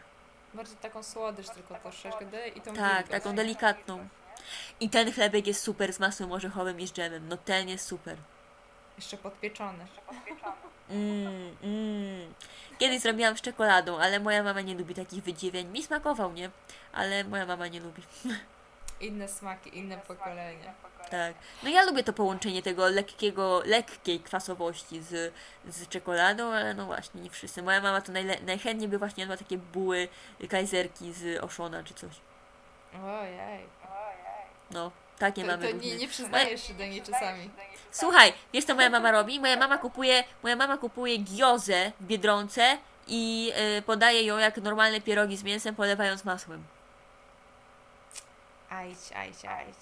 S2: Bardziej taką słodycz tylko troszeczkę i tą
S1: Tak,
S2: wilgoć.
S1: taką delikatną. I ten chlebek jest super z masłem orzechowym i z dżemem. No ten jest super.
S2: Jeszcze podpieczony.
S1: Mmm, mmm. Kiedyś zrobiłam z czekoladą, ale moja mama nie lubi takich wydziwień. Mi smakował, nie? Ale moja mama nie lubi. [LAUGHS]
S2: Inne smaki, inne pokolenie.
S1: Tak. No ja lubię to połączenie tego lekkiego, lekkiej kwasowości z, z czekoladą, ale no właśnie, nie wszyscy. Moja mama to najle- najchętniej by właśnie jadła takie buły, kajzerki z Oszona czy coś.
S2: Ojej.
S1: No, takie
S2: To,
S1: mamy
S2: to
S1: różne.
S2: nie, nie przyznajesz się do niej czasami.
S1: Słuchaj, wiesz co moja mama robi? Moja mama kupuje, moja mama kupuje giozę w Biedronce i y, podaje ją jak normalne pierogi z mięsem, polewając masłem.
S2: Ajdź, ajdź, ajdź.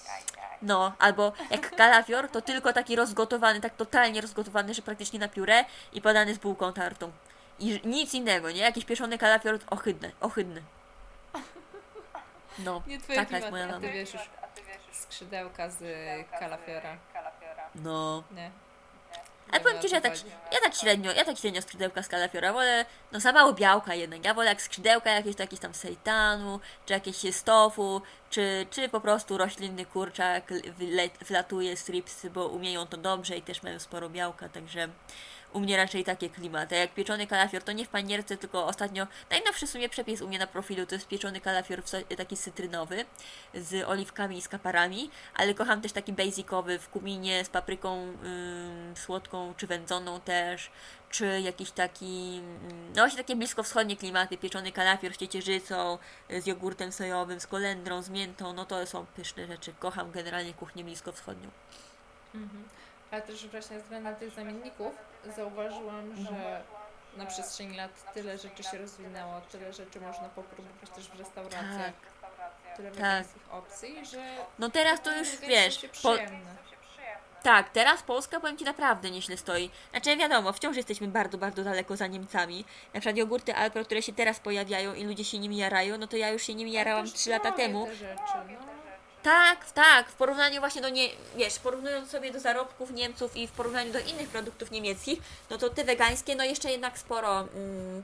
S1: No, albo jak kalafior, to tylko taki rozgotowany, tak totalnie rozgotowany, że praktycznie na pióre i podany z bułką tartą. I nic innego, nie? Jakiś pieczony kalafior ohydny, ohydny. No,
S2: Nie twoje
S1: taka jest moja
S2: a
S1: mama.
S2: ty wiesz już skrzydełka z kalafiora.
S1: No.
S2: Nie.
S1: Ale powiem
S2: wiem,
S1: Ci, że ja tak, ja tak średnio, ja tak średnio skrzydełka z kalafiora wolę, no za mało białka jednak, ja wolę jak skrzydełka jakieś, jakieś tam seitanu, czy jakieś stofu, czy, czy po prostu roślinny kurczak wlatuje z ripsy, bo umieją to dobrze i też mają sporo białka, także u mnie raczej takie klimaty. Jak pieczony kalafior, to nie w panierce, tylko ostatnio, najnowszy w sumie przepis u mnie na profilu, to jest pieczony kalafior taki cytrynowy, z oliwkami i z kaparami, ale kocham też taki basicowy w kuminie z papryką ym, słodką, czy wędzoną też, czy jakiś taki, no właśnie takie bliskowschodnie klimaty, pieczony kalafior z ciecierzycą, y, z jogurtem sojowym, z kolendrą, z miętą, no to są pyszne rzeczy. Kocham generalnie kuchnię bliskowschodnią.
S2: Mhm. Ale też właśnie na tych zamienników zauważyłam,
S1: Mhm.
S2: że na przestrzeni lat tyle rzeczy się rozwinęło, tyle rzeczy można popróbować też w restauracjach, tyle wegańskich opcji, że
S1: No teraz to już,
S2: wegańskie
S1: wiesz, po. Tak, teraz Polska, powiem Ci, naprawdę nieźle stoi. Znaczy, wiadomo, wciąż jesteśmy bardzo, bardzo daleko za Niemcami. Na przykład jogurty Alpro, które się teraz pojawiają i ludzie się nimi jarają, no to ja już się nimi jarałam
S2: Ale też
S1: 3 lata temu.
S2: Te rzeczy, no.
S1: Tak, tak, w porównaniu właśnie do nie, wiesz, porównując sobie do zarobków Niemców i w porównaniu do innych produktów niemieckich, no to te wegańskie, no jeszcze jednak sporo, mm,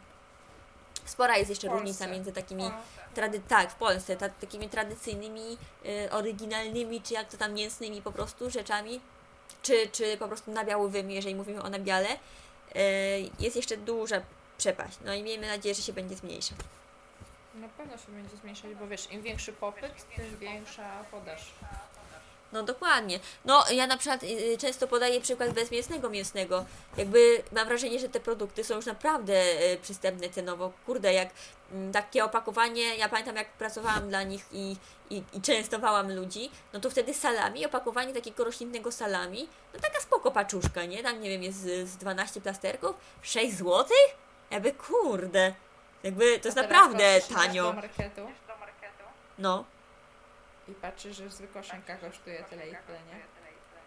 S1: spora jest jeszcze różnica między takimi, trady, tak, w Polsce, ta, takimi tradycyjnymi, y, oryginalnymi, czy jak to tam mięsnymi po prostu rzeczami, czy, czy po prostu nabiałowymi, jeżeli mówimy o nabiale, y, jest jeszcze duża przepaść. No i miejmy nadzieję, że się będzie zmniejszać.
S2: Na pewno się będzie zmniejszać, bo wiesz, im większy popyt, tym większa podaż.
S1: No dokładnie. No ja na przykład y, często podaję przykład bezmięsnego mięsnego. Jakby mam wrażenie, że te produkty są już naprawdę y, przystępne cenowo. Kurde, jak mm, takie opakowanie, ja pamiętam jak pracowałam dla nich i, i, i częstowałam ludzi, no to wtedy salami, opakowanie takiego roślinnego salami, no taka spoko paczuszka, nie? Tam nie wiem, jest z, z 12 plasterków, 6 zł? Jakby kurde. Jakby to jest naprawdę tanio.
S2: do marketu
S1: No.
S2: i patrzysz, że zwykła szynka kosztuje tyle i tyle, nie?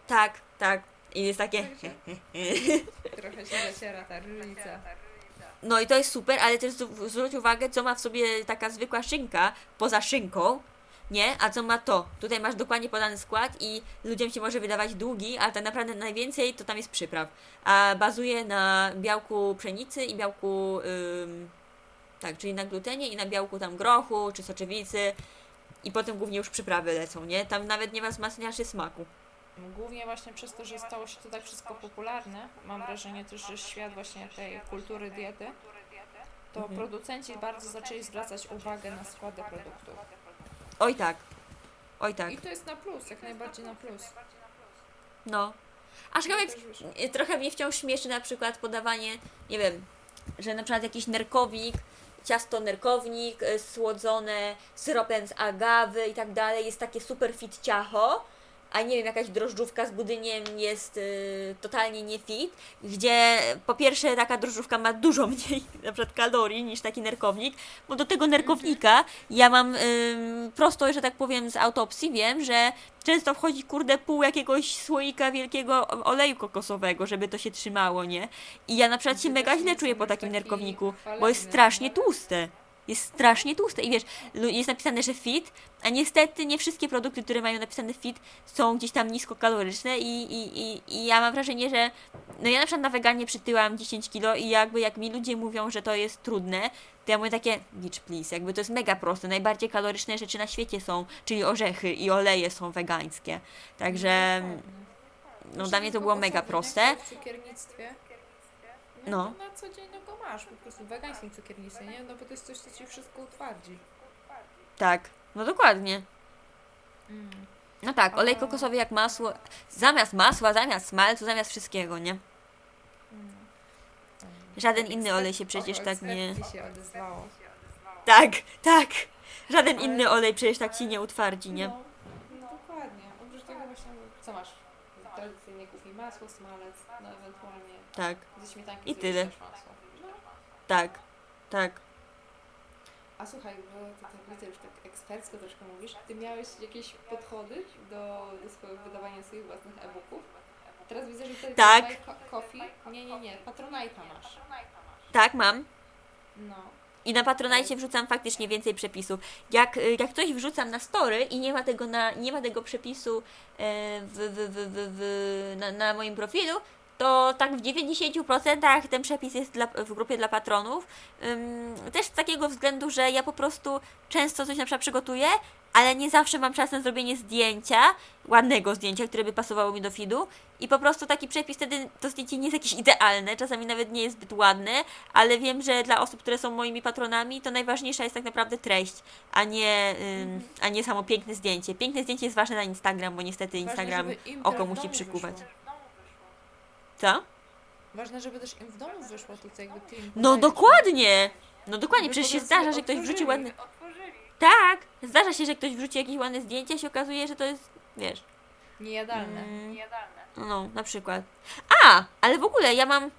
S1: Tak, tak. I jest takie.
S2: Trochę się [LAUGHS] zaciera ta różnica.
S1: No i to jest super, ale też zw- zwróć uwagę, co ma w sobie taka zwykła szynka, poza szynką, nie? A co ma to? Tutaj masz dokładnie podany skład i ludziom się może wydawać długi, ale tak naprawdę najwięcej to tam jest przypraw. A bazuje na białku pszenicy i białku, ym, tak, czyli na glutenie i na białku tam grochu czy soczewicy i potem głównie już przyprawy lecą, nie? Tam nawet nie ma wzmacniaczy smaku.
S2: Głównie właśnie przez to, że stało się to tak wszystko popularne, mam wrażenie też, że świat właśnie tej kultury diety, to
S1: Mhm.
S2: producenci bardzo zaczęli zwracać uwagę na składy produktów.
S1: Oj tak, oj tak,
S2: I to jest na plus, jak najbardziej na plus.
S1: no. Aczkolwiek trochę mnie wciąż śmieszy na przykład podawanie, nie wiem, że na przykład jakiś nerkownik, ciasto nerkownik y, słodzone syropem z agawy i tak dalej, jest takie super fit ciacho, a nie wiem, jakaś drożdżówka z budyniem jest y, totalnie nie fit, gdzie po pierwsze taka drożdżówka ma dużo [LAUGHS] mniej na przykład kalorii niż taki nerkownik, bo do tego nerkownika ja mam ym, prosto, że tak powiem, z autopsji wiem, że często wchodzi kurde pół jakiegoś słoika wielkiego oleju kokosowego, żeby to się trzymało, nie? I ja na przykład się mega źle czuję po takim
S2: taki
S1: nerkowniku, bo jest strasznie
S2: nie?
S1: tłuste. Jest strasznie tłuste i wiesz, jest napisane, że fit, a niestety nie wszystkie produkty, które mają napisane fit są gdzieś tam niskokaloryczne i, i, i, i ja mam wrażenie, że no ja na przykład na weganie przytyłam 10 kilo i jakby jak mi ludzie mówią, że to jest trudne, to ja mówię takie, bitch please, jakby to jest mega proste, najbardziej kaloryczne rzeczy na świecie są, czyli orzechy i oleje są wegańskie, także no dla mnie to było mega proste.
S2: W cukiernictwie.
S1: No.
S2: No. Na co dzień no go masz, po prostu w wegańskim cukiernictwie, nie? No bo to jest coś, co ci wszystko utwardzi.
S1: Tak, no dokładnie.
S2: Mm.
S1: No tak, olej kokosowy jak masło, zamiast masła, zamiast smalcu, zamiast wszystkiego, nie? Żaden inny olej się przecież tak nie... Tak, tak. Żaden inny olej przecież tak ci nie utwardzi, nie?
S2: No, no dokładnie. Oprócz tego właśnie, co masz? Masło, smalec, no ewentualnie
S1: Tak,
S2: ze śmietanki
S1: I tyle.
S2: masło. No.
S1: tak, tak.
S2: A słuchaj, bo ty tak widzę, już tak ekspercko troszkę mówisz, ty miałeś jakieś podchody do, do swojego wydawania swoich własnych e-booków? Teraz widzę, że ty
S1: Tak.
S2: Coffee. Nie, nie, nie, Patronite'a masz.
S1: Tak, mam.
S2: No.
S1: I na Patronite wrzucam faktycznie więcej przepisów. Jak, y, jak coś wrzucam na story i nie ma tego, na, nie ma tego przepisu e, w, w, w, w, na, na moim profilu, to tak w 90% ten przepis jest dla, w grupie dla patronów. Też z takiego względu, że ja po prostu często coś na przykład przygotuję, ale nie zawsze mam czas na zrobienie zdjęcia, ładnego zdjęcia, które by pasowało mi do feedu. I po prostu taki przepis wtedy to zdjęcie nie jest jakieś idealne, czasami nawet nie jest zbyt ładne, ale wiem, że dla osób, które są moimi patronami, to najważniejsza jest tak naprawdę treść, a nie, ym, a nie samo piękne zdjęcie. Piękne zdjęcie jest ważne na Instagram, bo niestety Instagram
S2: Ważne,
S1: oko musi przykuwać.
S2: wyszło.
S1: Co?
S2: Ważne, żeby też im w domu wyszło co jakby ty
S1: No dokładnie! No dokładnie, przecież się zdarza, że ktoś wrzuci ładny... Tak! Zdarza się, że ktoś wrzuci jakieś ładne zdjęcie i się okazuje, że to jest, wiesz...
S2: Niejadalne.
S1: Mm, No, na przykład. A, ale w ogóle ja mam.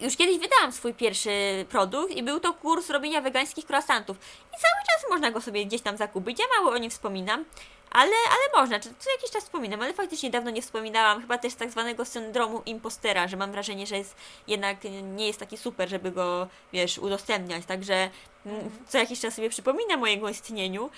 S1: Już kiedyś wydałam swój pierwszy produkt i był to kurs robienia wegańskich croissantów. I cały czas można go sobie gdzieś tam zakupić. Ja mało o nim wspominam, ale, ale można. Co jakiś czas wspominam, ale faktycznie dawno nie wspominałam. Chyba też z tak zwanego syndromu impostera, że mam wrażenie, że jest jednak nie jest taki super, żeby go, wiesz, udostępniać. Także co jakiś czas sobie przypominam o jego istnieniu.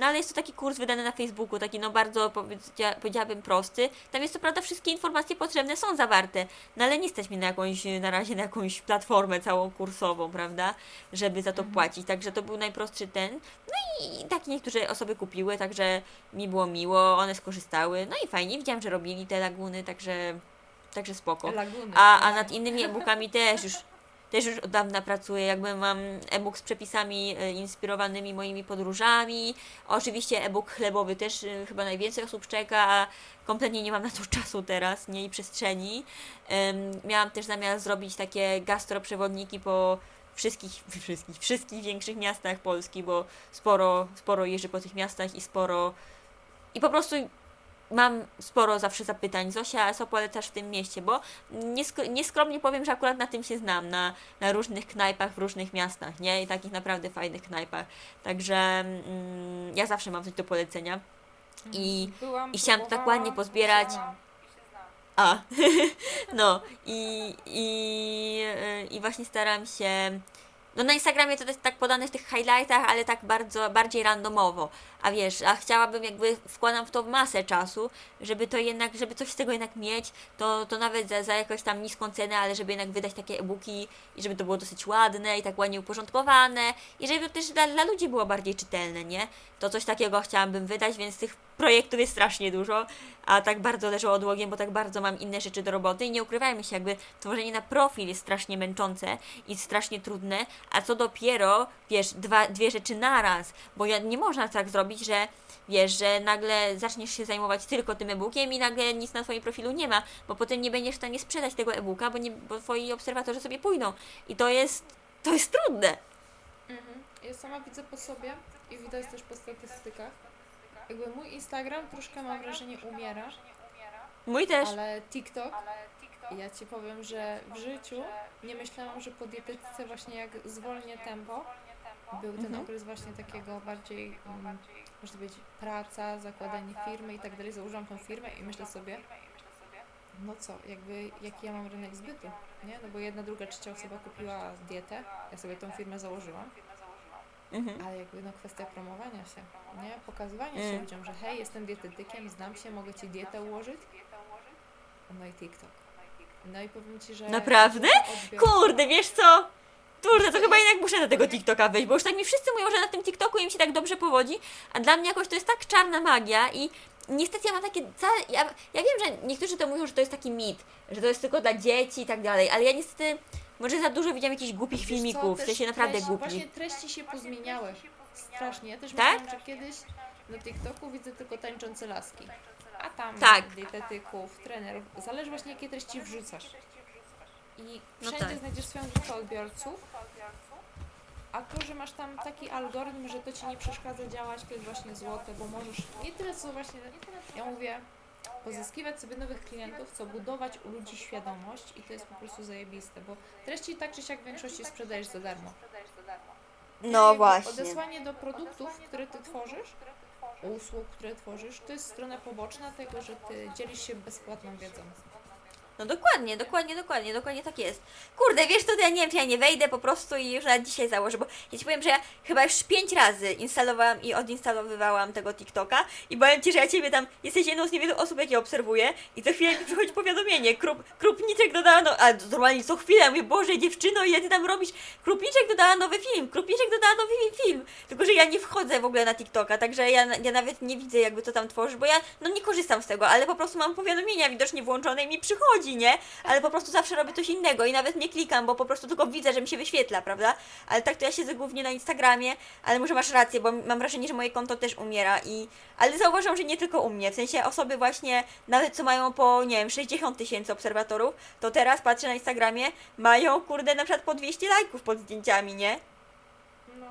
S1: No ale jest to taki kurs wydany na Facebooku, taki no bardzo powiedzia- powiedziałabym prosty. Tam jest co prawda wszystkie informacje potrzebne są zawarte, no ale nie stać mi na jakąś, na razie na jakąś platformę całą kursową, prawda, żeby za to płacić. Także to był najprostszy ten. No i tak niektóre osoby kupiły, także mi było miło, one skorzystały. No i fajnie, widziałam, że robili te laguny, także, także spoko.
S2: Laguny.
S1: A, a nad innymi e-bookami też już, też już od dawna pracuję. Jakby mam e-book z przepisami e, inspirowanymi moimi podróżami. Oczywiście e-book chlebowy też e, chyba najwięcej osób czeka, a kompletnie nie mam na to [LAUGHS] czasu teraz, nie i przestrzeni. Miałam też zamiar zrobić takie gastroprzewodniki po wszystkich, [LAUGHS] wszystkich, wszystkich większych miastach Polski, bo sporo, sporo jeżdżę po tych miastach i sporo i po prostu mam sporo zawsze zapytań. Zosia, co polecasz w tym mieście? Bo niesk- nieskromnie powiem, że akurat na tym się znam, na, na różnych knajpach w różnych miastach, nie? I takich naprawdę fajnych knajpach. Także mm, ja zawsze mam coś do polecenia. I,
S2: Byłam,
S1: i chciałam to tak ładnie pozbierać. a, [LAUGHS] no i, i, i właśnie staram się. No na Instagramie to jest tak podane w tych highlightach, ale tak bardzo, bardziej randomowo. A wiesz, a chciałabym jakby wkładam w to masę czasu, żeby to jednak, żeby coś z tego jednak mieć, to, to nawet za, za jakąś tam niską cenę, ale żeby jednak wydać takie e-booki i żeby to było dosyć ładne i tak ładnie uporządkowane i żeby to też dla, dla ludzi było bardziej czytelne, nie? To coś takiego chciałabym wydać, więc tych projektów jest strasznie dużo, a tak bardzo leżą odłogiem, bo tak bardzo mam inne rzeczy do roboty i nie ukrywajmy się, jakby tworzenie na profil jest strasznie męczące i strasznie trudne, a co dopiero, wiesz, dwa, dwie rzeczy naraz, bo ja, nie można tak zrobić, że wiesz, że nagle zaczniesz się zajmować tylko tym e-bookiem i nagle nic na twoim profilu nie ma, bo potem nie będziesz w stanie sprzedać tego e-booka, bo, nie, bo twoi obserwatorzy sobie pójdą i to jest, to jest trudne.
S2: Mhm. Ja sama widzę po sobie i widać też po statystykach. Jakby mój Instagram troszkę mam wrażenie umiera,
S1: Mój też.
S2: ale TikTok, ja Ci powiem, że w życiu nie myślałam, że po dietetyce właśnie jak zwolnię tempo, był ten
S1: Mhm.
S2: okres właśnie takiego bardziej, mm, można powiedzieć, praca, zakładanie firmy i tak dalej. Założyłam tą firmę i myślę sobie, no co, jakby jaki ja mam rynek zbytu, nie? No bo jedna, druga, trzecia osoba kupiła dietę, ja sobie tą firmę założyłam.
S1: Mhm.
S2: ale jakby no kwestia promowania się, nie? Pokazywania się
S1: Mm.
S2: ludziom, że hej, jestem dietetykiem, znam się, mogę Ci dietę ułożyć. No i TikTok. No i powiem Ci, że...
S1: Naprawdę? Kurde, wiesz co? Kurde, to chyba jednak muszę na tego TikToka wejść, bo już tak mi wszyscy mówią, że na tym TikToku im się tak dobrze powodzi, a dla mnie jakoś to jest tak czarna magia i niestety ja mam takie całe, ja, ja wiem, że niektórzy to mówią, że to jest taki mit, że to jest tylko dla dzieci i tak dalej, ale ja niestety może za dużo widziałam jakichś głupich
S2: Wiesz co,
S1: filmików, w
S2: też
S1: sensie naprawdę
S2: treści,
S1: głupich.
S2: Właśnie treści się pozmieniały strasznie. Ja też
S1: Tak?
S2: myślałam, że kiedyś na TikToku widzę tylko tańczące laski. A tam
S1: Tak.
S2: dietetyków, trenerów. Zależy właśnie jakie treści wrzucasz. I
S1: No
S2: wszędzie
S1: tak.
S2: znajdziesz swoją grupę odbiorców. A to, że masz tam taki algorytm, że to ci nie przeszkadza działać, to jest właśnie złote, bo możesz nie tyle co właśnie, ja mówię, pozyskiwać sobie nowych klientów, co budować u ludzi świadomość i to jest po prostu zajebiste, bo treści tak czy siak w większości sprzedajesz za darmo.
S1: No właśnie.
S2: Odesłanie do produktów, które ty tworzysz, usług, które tworzysz, to jest strona poboczna tego, że ty dzielisz się bezpłatną wiedzą.
S1: No dokładnie, dokładnie, dokładnie, dokładnie tak jest. Kurde, wiesz co, to ja nie wiem, czy ja nie wejdę po prostu i już nawet dzisiaj założę, bo ja Ci powiem, że ja chyba już pięć razy instalowałam i odinstalowywałam tego TikToka i powiem Ci, że ja Ciebie tam, jesteś jedną z niewielu osób, jakie obserwuję i co chwilę mi przychodzi powiadomienie, Krup, Krupniczek dodała, no, a normalnie co chwilę, mówię, Boże, dziewczyno, ile Ty tam robisz? Krupniczek dodała nowy film, Krupniczek dodała nowy film, tylko że ja nie wchodzę w ogóle na TikToka, także ja, ja nawet nie widzę jakby co tam tworzysz, bo ja, no nie korzystam z tego, ale po prostu mam powiadomienia widocznie włączone i mi przychodzi, nie? Ale po prostu zawsze robię coś innego i nawet nie klikam, bo po prostu tylko widzę, że mi się wyświetla, prawda? Ale tak to ja siedzę głównie na Instagramie, ale może masz rację, bo mam wrażenie, że moje konto też umiera i... Ale zauważam, że nie tylko u mnie, w sensie osoby właśnie, nawet co mają po, nie wiem, 60 tysięcy obserwatorów, to teraz patrzę na Instagramie, mają, kurde, na przykład po 200 lajków pod zdjęciami, nie?
S2: No,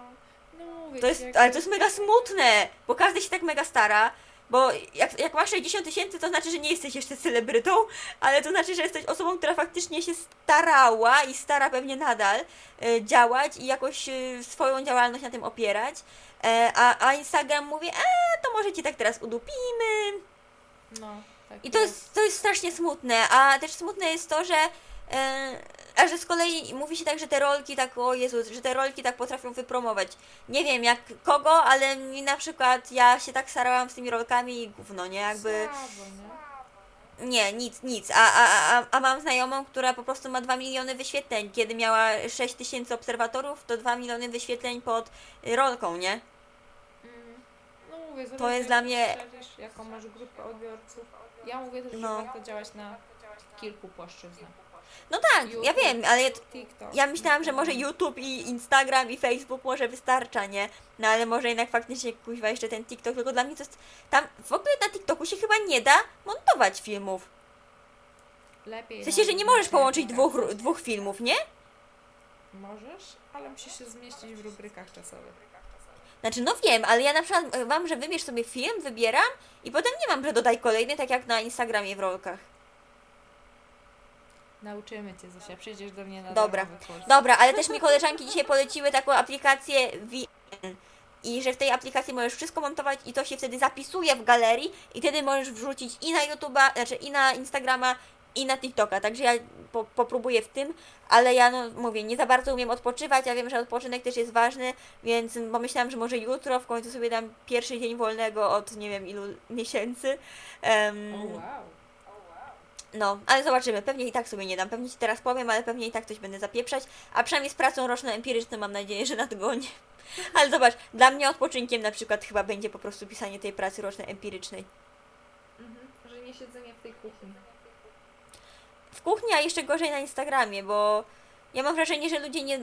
S2: no mówię
S1: To jest, ale to jest mega smutne, bo każdy się tak mega stara. Bo jak, jak masz 60 tysięcy, to znaczy, że nie jesteś jeszcze celebrytą, ale to znaczy, że jesteś osobą, która faktycznie się starała i stara pewnie nadal e, działać i jakoś e, swoją działalność na tym opierać. E, a, a Instagram mówi, a to może cię tak teraz udupimy.
S2: No, tak
S1: I to jest, to jest strasznie smutne, a też smutne jest to, że e, a że z kolei mówi się tak, że te rolki tak, o Jezu, że te rolki tak potrafią wypromować. Nie wiem jak kogo, ale mi na przykład ja się tak starałam z tymi rolkami i gówno, nie? Jakby
S2: nie?
S1: nic, nic. A, a, a, a mam znajomą, która po prostu ma 2 miliony wyświetleń. Kiedy miała 6 tysięcy obserwatorów, to 2 miliony wyświetleń pod rolką, nie?
S2: Mm. No mówię,
S1: To jest dla mnie-
S2: jaką masz grupę odbiorców. Ja mówię też,
S1: No.
S2: że warto działać na kilku płaszczyznach.
S1: No tak, ja wiem, ale
S2: TikTok.
S1: Ja myślałam, że może YouTube i Instagram i Facebook może wystarcza, nie? No ale może jednak faktycznie kuźwa jeszcze ten TikTok, tylko dla mnie to jest... Tam w ogóle na TikToku się chyba nie da montować filmów.
S2: Lepiej
S1: W sensie, że nie możesz połączyć dwóch, dwóch filmów, nie?
S2: Możesz, ale musisz się zmieścić w rubrykach czasowych.
S1: Znaczy, no wiem, ale ja na przykład mam, że wybierz sobie film, wybieram i potem nie mam, że dodaj kolejny, tak jak na Instagramie w rolkach.
S2: Nauczymy Cię, Zosia. Przyjdziesz do mnie na
S1: Dobra.
S2: darmowy.
S1: Dobra, ale też mi koleżanki dzisiaj poleciły taką aplikację VN. I że w tej aplikacji możesz wszystko montować i to się wtedy zapisuje w galerii i wtedy możesz wrzucić i na YouTube'a, znaczy i na Instagrama, i na TikToka. Także ja po, popróbuję w tym, ale ja no mówię, nie za bardzo umiem odpoczywać, ja wiem, że odpoczynek też jest ważny, więc pomyślałam, że może jutro w końcu sobie dam pierwszy dzień wolnego od nie wiem ilu miesięcy. Em,
S2: O, wow.
S1: No, ale zobaczymy. Pewnie i tak sobie nie dam. Pewnie ci teraz powiem, ale pewnie i tak coś będę zapieprzać. A przynajmniej z pracą roczno-empiryczną mam nadzieję, że nadgonię. [LAUGHS] Ale zobacz, dla mnie odpoczynkiem na przykład chyba będzie po prostu pisanie tej pracy roczno-empirycznej.
S2: Mhm. Że nie siedzenie w tej kuchni.
S1: W kuchni, a jeszcze gorzej na Instagramie, bo ja mam wrażenie, że ludzie nie...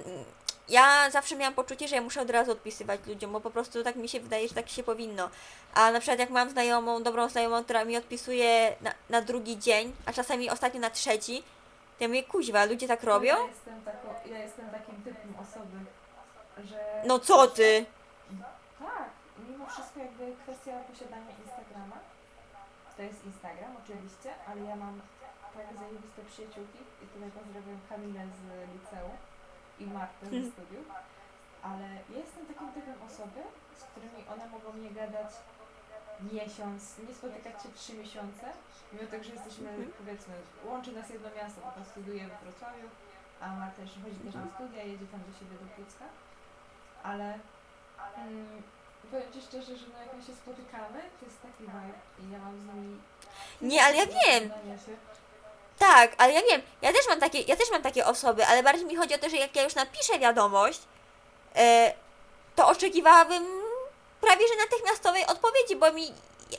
S1: Ja zawsze miałam poczucie, że ja muszę od razu odpisywać ludziom, bo po prostu tak mi się wydaje, że tak się powinno. A na przykład jak mam znajomą, dobrą znajomą, która mi odpisuje na, na drugi dzień, a czasami ostatnio na trzeci, to ja mówię, kuźwa, ludzie tak robią?
S2: Ja jestem, tako, ja jestem takim typem osoby, że...
S1: No co ty?
S2: Tak, mimo wszystko jakby kwestia posiadania Instagrama, to jest Instagram oczywiście, ale ja mam tak zajebiste przyjaciółki i tutaj pozdrawiam Kamilę z liceum i Martę ze
S1: Mhm.
S2: studiów, ale ja jestem takim typem osoby, z którymi one mogą nie gadać miesiąc, nie spotykać się trzy miesiące, mimo tego, że jesteśmy
S1: Mhm.
S2: powiedzmy, łączy nas jedno miasto, bo studiuje we Wrocławiu, a Marta jeszcze chodzi też na studia, jedzie tam do siebie do Pucka, ale Mm, powiem Ci szczerze, że no jak my się spotykamy, to jest taki vibe i ja mam z nimi...
S1: Nie, ale ja wiem.
S2: Się.
S1: Tak, ale ja wiem, ja też mam takie, ja też mam takie osoby, ale bardziej mi chodzi o to, że jak ja już napiszę wiadomość, e, to oczekiwałabym prawie że natychmiastowej odpowiedzi, bo mi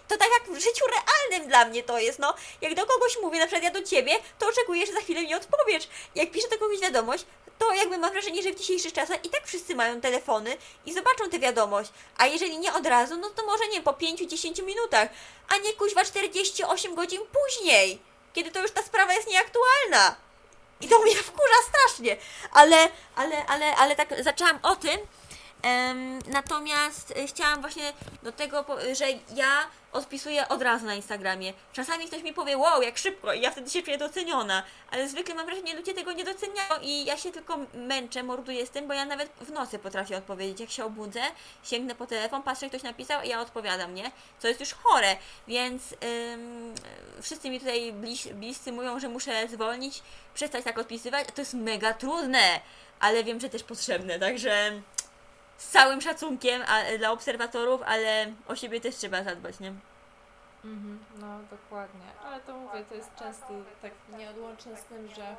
S1: to tak jak w życiu realnym dla mnie to jest, no. Jak do kogoś mówię, na przykład ja do ciebie, to oczekuję, że za chwilę mi odpowiesz. Jak piszę kogoś wiadomość, to jakby mam wrażenie, że w dzisiejszych czasach i tak wszyscy mają telefony i zobaczą tę wiadomość. A jeżeli nie od razu, no to może nie po 5-10 minutach, a nie kuźwa 48 godzin później, kiedy to już ta sprawa jest nieaktualna. I to mnie wkurza strasznie. Ale, ale, ale, ale tak zaczęłam o tym. Natomiast y, chciałam właśnie do tego, że ja odpisuję od razu na Instagramie. Czasami ktoś mi powie, wow, jak szybko, i ja wtedy się czuję doceniona, ale zwykle mam wrażenie, że ludzie tego nie doceniają i ja się tylko męczę, morduję z tym, bo ja nawet w nocy potrafię odpowiedzieć. Jak się obudzę, sięgnę po telefon, patrzę, ktoś napisał i ja odpowiadam, nie? Co jest już chore, więc ym, wszyscy mi tutaj bliż, bliscy mówią, że muszę zwolnić, przestać tak odpisywać. To jest mega trudne, ale wiem, że też potrzebne, także z całym szacunkiem a, dla obserwatorów, ale o siebie też trzeba zadbać, nie?
S2: Mhm, no dokładnie, ale to mówię, to jest często tak nieodłączne z tym, że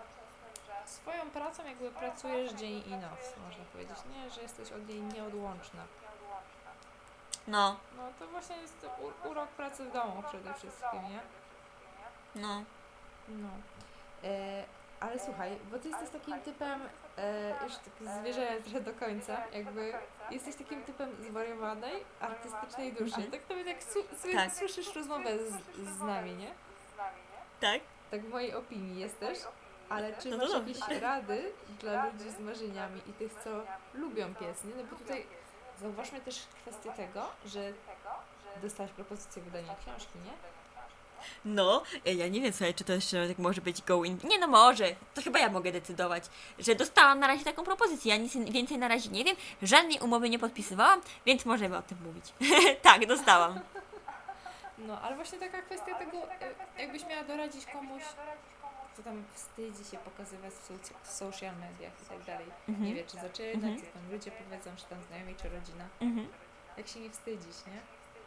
S2: swoją pracą jakby pracujesz dzień i noc, można powiedzieć, nie? Że jesteś od niej nieodłączna.
S1: No,
S2: No to właśnie jest u- urok pracy w domu przede wszystkim, nie?
S1: no.
S2: No. E, ale słuchaj, bo ty jesteś takim typem, e, już tak zwierzę trochę do końca, jakby jesteś takim typem zwariowanej, artystycznej duszy.
S1: Mhm.
S2: Tak nawet jak su-
S1: Tak.
S2: słyszysz rozmowę z, z nami, nie?
S1: Tak?
S2: Tak w mojej opinii jesteś, ale czy
S1: No
S2: masz
S1: to
S2: jakieś rady dla ludzi z marzeniami i tych, co lubią pies, nie? No bo tutaj zauważmy też kwestię tego, że dostałaś propozycję wydania książki, nie?
S1: No, e, ja nie wiem, słuchaj, czy to jeszcze tak może być going... Nie no, może. To chyba ja mogę decydować, że dostałam na razie taką propozycję. Ja nic więcej na razie nie wiem. Żadnej umowy nie podpisywałam, więc możemy o tym mówić. [LAUGHS] tak, dostałam.
S2: No, ale właśnie taka kwestia tego, e, jakbyś miała doradzić komuś, kto tam wstydzi się pokazywać w, soc- w social mediach i tak dalej.
S1: Mhm.
S2: Nie wie, czy zaczynać,
S1: Mhm.
S2: co tam ludzie powiedzą, czy tam znajomi, czy rodzina.
S1: Mhm.
S2: Jak się nie wstydzić, nie?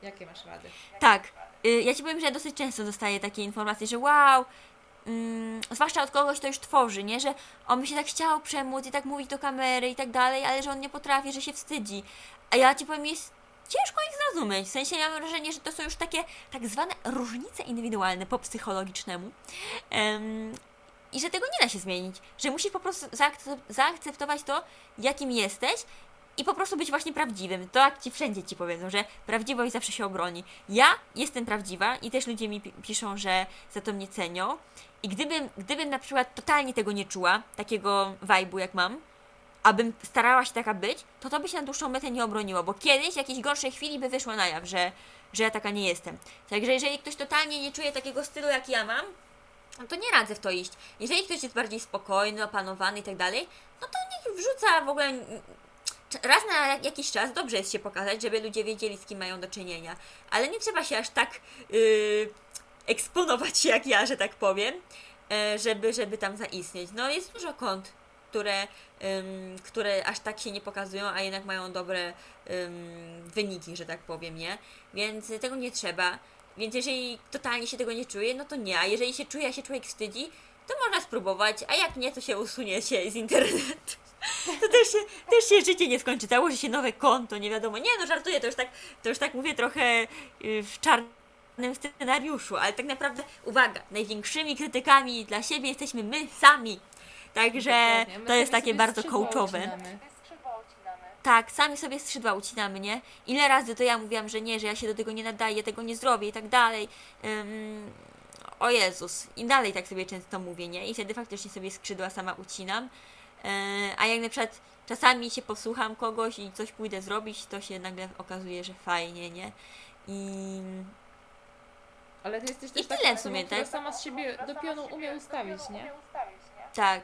S2: Jakie masz rady?
S1: Tak. Y, Ja ci powiem, że ja dosyć często dostaję takie informacje, że wow, mm, zwłaszcza od kogoś, kto już tworzy, nie? Że on by się tak chciał przemóc i tak mówić do kamery i tak dalej, ale że on nie potrafi, że się wstydzi. A ja ci powiem, jest ciężko ich zrozumieć. W sensie ja mam wrażenie, że to są już takie tak zwane różnice indywidualne po psychologicznemu. Em, I że tego nie da się zmienić. Że musisz po prostu zaakcep- zaakceptować to, jakim jesteś i po prostu być właśnie prawdziwym. To jak ci wszędzie ci powiedzą, że prawdziwość zawsze się obroni. Ja jestem prawdziwa i też ludzie mi pi- piszą, że za to mnie cenią. I gdybym, gdybym na przykład totalnie tego nie czuła, takiego vibe'u jak mam, abym starała się taka być, to to by się na dłuższą metę nie obroniło, bo kiedyś w jakiejś gorszej chwili by wyszło na jaw, że, że ja taka nie jestem. Także jeżeli ktoś totalnie nie czuje takiego stylu jak ja mam, no to nie radzę w to iść. Jeżeli ktoś jest bardziej spokojny, opanowany i tak dalej, no to niech wrzuca w ogóle raz na jakiś czas dobrze jest się pokazać, żeby ludzie wiedzieli, z kim mają do czynienia. Ale nie trzeba się aż tak yy, eksponować się [LAUGHS] jak ja, że tak powiem, e, żeby, żeby tam zaistnieć. No jest dużo kont, które, które aż tak się nie pokazują, a jednak mają dobre wyniki, że tak powiem, nie? Więc tego nie trzeba. Więc jeżeli totalnie się tego nie czuje, no to nie. A jeżeli się czuje, a się człowiek wstydzi, to można spróbować, a jak nie, to się usunie się z internetu. To też się, też się życie nie skończy. Założy się nowe konto, nie wiadomo. Nie, no żartuję, to już tak, to już tak mówię trochę y, w czarnym scenariuszu, ale tak naprawdę, uwaga, największymi krytykami dla siebie jesteśmy my sami. Także to jest takie
S2: sobie
S1: bardzo
S2: skrzydła
S1: coachowe.
S2: ucinamy.
S1: Tak, sami sobie skrzydła ucinamy, nie? Ile razy to ja mówiłam, że nie, że ja się do tego nie nadaję, tego nie zrobię i tak dalej. Ym, o Jezus. I dalej tak sobie często mówię, nie? I wtedy faktycznie sobie skrzydła sama ucinam. Yy, a jak na przykład czasami się posłucham kogoś i coś pójdę zrobić, to się nagle okazuje, że fajnie, nie? I
S2: Ale ty jesteś
S1: I
S2: też
S1: tyle
S2: taką
S1: w sumie, tak?
S2: sama z siebie do pionu umie ustawić, nie?
S1: tak,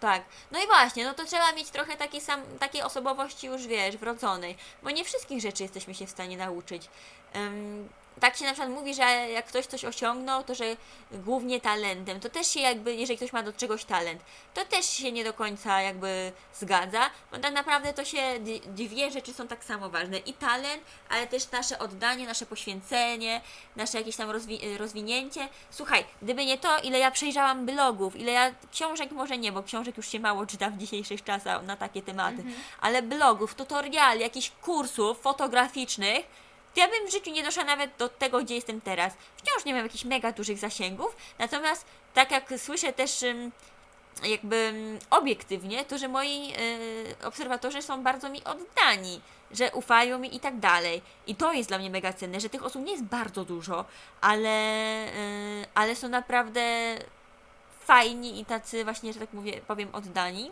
S1: tak. No i właśnie, no to trzeba mieć trochę takiej, sam, takiej osobowości już, wiesz, wrodzonej, bo nie wszystkich rzeczy jesteśmy się w stanie nauczyć. Ym, tak się na przykład mówi, że jak ktoś coś osiągnął, to że głównie talentem. To też się jakby, jeżeli ktoś ma do czegoś talent, to też się nie do końca jakby zgadza, bo tak naprawdę to się, dwie rzeczy są tak samo ważne. I talent, ale też nasze oddanie, nasze poświęcenie, nasze jakieś tam rozwi- rozwinięcie. Słuchaj, gdyby nie to, ile ja przejrzałam blogów, ile ja książek może nie, bo książek już się mało czyta w dzisiejszych czasach na takie tematy, ale blogów, tutoriali, jakichś kursów fotograficznych, to ja bym w życiu nie doszła nawet do tego, gdzie jestem teraz. Wciąż nie mam jakichś mega dużych zasięgów, natomiast tak jak słyszę też jakby obiektywnie, to że moi y, obserwatorzy są bardzo mi oddani, że ufają mi i tak dalej. I to jest dla mnie mega cenne, że tych osób nie jest bardzo dużo, ale, y, ale są naprawdę fajni i tacy właśnie, że tak mówię, powiem oddani.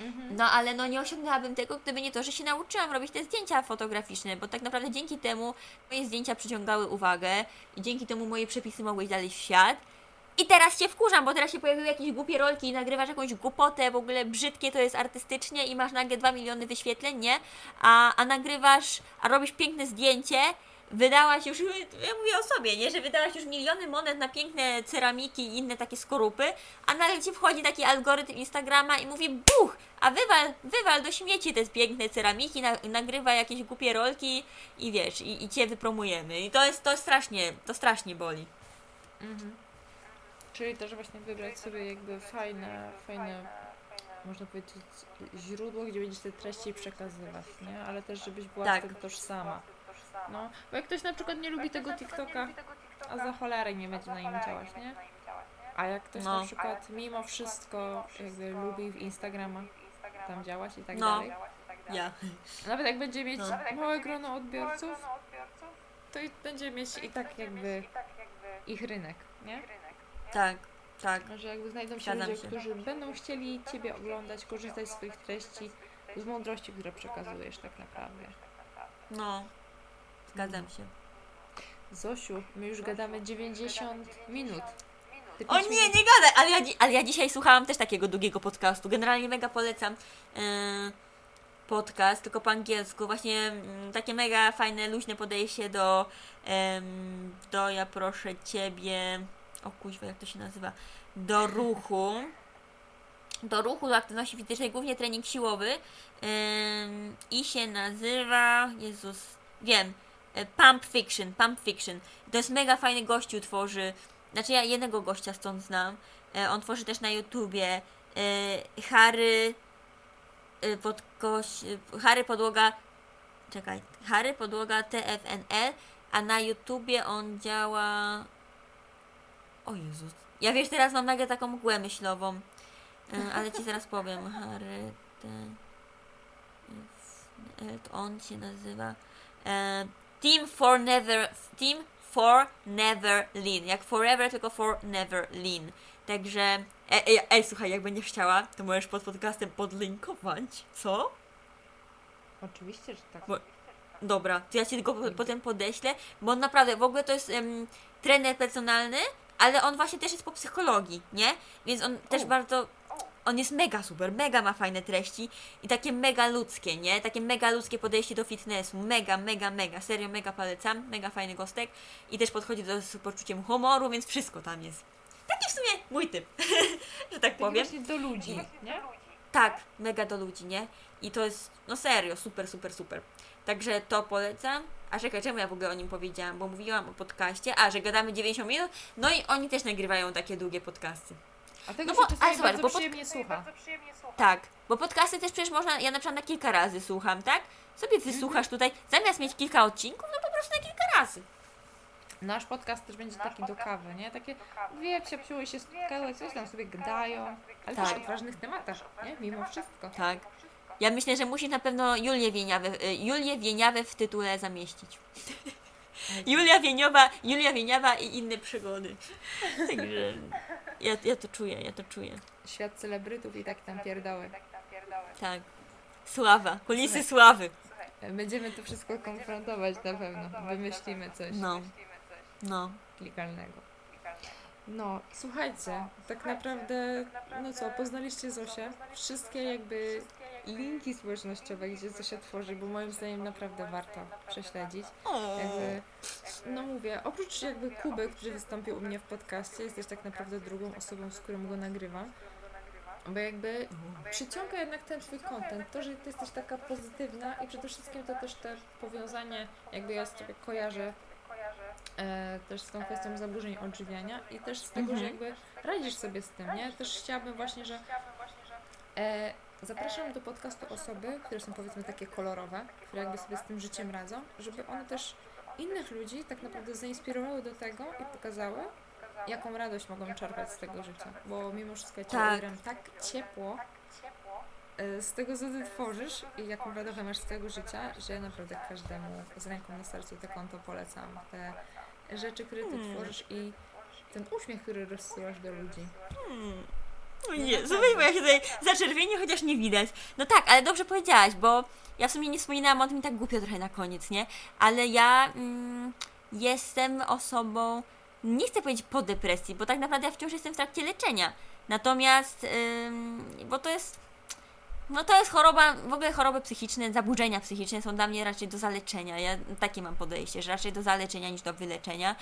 S2: Mhm.
S1: No ale no nie osiągnęłabym tego, gdyby nie to, że się nauczyłam robić te zdjęcia fotograficzne, bo tak naprawdę dzięki temu moje zdjęcia przyciągały uwagę i dzięki temu moje przepisy mogły dalej w świat. I teraz się wkurzam, bo teraz się pojawiły jakieś głupie rolki i nagrywasz jakąś głupotę, w ogóle brzydkie to jest artystycznie i masz nagle 2 miliony wyświetleń, nie? A, a nagrywasz, a robisz piękne zdjęcie, wydałaś już, ja mówię o sobie, nie? Że wydałaś już miliony monet na piękne ceramiki i inne takie skorupy, a nagle ci wchodzi taki algorytm Instagrama i mówi buch, a wywal, wywal do śmieci te piękne ceramiki, na, nagrywa jakieś głupie rolki i wiesz, i, i cię wypromujemy. I to jest, to strasznie, to strasznie boli.
S2: Mhm. Czyli też właśnie wybrać sobie jakby fajne, fajne, można powiedzieć, źródło, gdzie będziesz te treści przekazywać, nie? Ale też, żebyś była
S1: Tak.
S2: z tym tożsama. No, bo jak ktoś na przykład nie lubi tego TikToka, a za cholerę nie będzie na nim działać, nie? A jak ktoś
S1: No.
S2: na przykład mimo wszystko jakby lubi w Instagrama tam działać i tak
S1: No.
S2: dalej,
S1: Ja.
S2: nawet jak będzie mieć
S1: No.
S2: małe grono odbiorców, to i będzie mieć i tak jakby ich rynek, nie?
S1: Tak, tak.
S2: Że jakby znajdą się ludzie,
S1: się.
S2: którzy będą chcieli Ciebie oglądać, korzystać z swoich treści, z mądrości, które przekazujesz tak naprawdę.
S1: No. Zgadzam się.
S2: Zosiu, my już gadamy 90 minut.
S1: O nie,
S2: minut-
S1: nie gadaj! Ale ja, ale ja dzisiaj słuchałam też takiego długiego podcastu. Generalnie mega polecam e, podcast, tylko po angielsku. Właśnie mm, takie mega fajne, luźne podejście do, em, do ja proszę ciebie. O kuźwa, jak to się nazywa? Do ruchu. Do ruchu, do aktywności fizycznej, głównie trening siłowy. I się nazywa. Jezus, wiem. E, Pump Fiction, Pump Fiction. To jest mega fajny gościu tworzy. Znaczy ja jednego gościa stąd znam. E, on tworzy też na YouTubie. E, Harry podkoś, e, Harry podłoga czekaj, Harry podłoga TFNL, a na YouTubie on działa o Jezus. Ja wiesz, teraz mam nagle taką mgłę myślową. Ale ci zaraz powiem. Harry to on się nazywa Team for Never Team for Never Lean. Jak forever, tylko for never lean. Także, ej, ej, ej, słuchaj, jak będziesz chciała, to możesz pod podcastem podlinkować. Co?
S2: Oczywiście, że tak.
S1: Bo- Dobra, to ja ci go po- potem podeślę, bo on naprawdę, w ogóle to jest em, trener personalny, ale on właśnie też jest po psychologii, nie? Więc on też
S2: O.
S1: bardzo, on jest mega super, mega ma fajne treści i takie mega ludzkie, nie? Takie mega ludzkie podejście do fitnessu, mega, mega, mega, serio mega polecam, mega fajny gostek i też podchodzi do z poczuciem humoru, więc wszystko tam jest. Taki w sumie mój typ, [LAUGHS] że tak
S2: Tak
S1: powiem.
S2: do ludzi, nie?
S1: Tak, mega do ludzi, nie? I to jest, no serio, super, super, super. Także to polecam. A czekaj, czemu ja w ogóle o nim powiedziałam? Bo mówiłam o podcaście, a że gadamy 90 minut, no i oni też nagrywają takie długie podcasty.
S2: A tego
S1: No bo-
S2: się
S1: ale zobacz,
S2: bardzo
S1: bo pod-
S2: przyjemnie słucha.
S1: Tak, bo podcasty też przecież można, ja na przykład na kilka razy słucham, tak? Sobie wysłuchasz tutaj, zamiast mieć kilka odcinków, no po prostu na kilka razy.
S2: Nasz podcast też będzie taki do kawy, nie? Takie dwie psiapsiuły się spotkały, coś tam sobie gadają, ale
S1: Tak.
S2: też o ważnych tematach, nie? Mimo wszystko.
S1: Tak. Ja myślę, że musisz na pewno Julię Wieniawę, Julię Wieniawę w tytule zamieścić. [LAUGHS] Julia Wieniowa, Julia Wieniawa i inne przygody. Także ja, ja to czuję, ja to czuję.
S2: Świat celebrytów i tak tam pierdoły.
S1: Tak. Sława, kulisy sławy.
S2: Będziemy to wszystko konfrontować na pewno. Wymyślimy coś
S1: No, no.
S2: klikalnego. No, słuchajcie, tak naprawdę, no co, poznaliście Zosię. Wszystkie jakby linki społecznościowe, gdzie Zosia tworzy, bo moim zdaniem naprawdę warto prześledzić. Jakby, no mówię, oprócz jakby Kuby, który wystąpił u mnie w podcaście, jesteś tak naprawdę drugą osobą, z którą go nagrywam. Bo jakby przyciąga jednak ten twój content, to, że ty jesteś taka pozytywna i przede wszystkim to też te powiązanie, jakby ja z ciebie kojarzę e, też z tą kwestią zaburzeń odżywiania i też z tego,
S1: Mhm.
S2: że jakby radzisz sobie z tym, nie? Też chciałabym właśnie, że e, zapraszam do podcastu osoby, które są powiedzmy takie kolorowe, które jakby sobie z tym życiem radzą, żeby one też innych ludzi tak naprawdę zainspirowały do tego i pokazały, jaką radość mogą czerpać z tego życia. Bo mimo wszystko ja
S1: Tak.
S2: tak ciepło e, z tego, co Ty tworzysz i jaką radość masz z tego życia, że naprawdę każdemu z ręką na sercu te konto polecam. Te rzeczy, które Ty
S1: Hmm.
S2: tworzysz i ten uśmiech, który rozsyłasz do ludzi.
S1: Hmm.
S2: No
S1: Jezu,
S2: naprawdę.
S1: bo ja się tutaj zaczerwienię, chociaż nie widać. No tak, ale dobrze powiedziałaś, bo ja w sumie nie wspominałam o tym i tak głupio trochę na koniec, nie? Ale ja mm, jestem osobą, nie chcę powiedzieć po depresji, bo tak naprawdę ja wciąż jestem w trakcie leczenia. Natomiast, ym, bo to jest, no to jest choroba, w ogóle choroby psychiczne, zaburzenia psychiczne są dla mnie raczej do zaleczenia. Ja takie mam podejście, że raczej do zaleczenia niż do wyleczenia.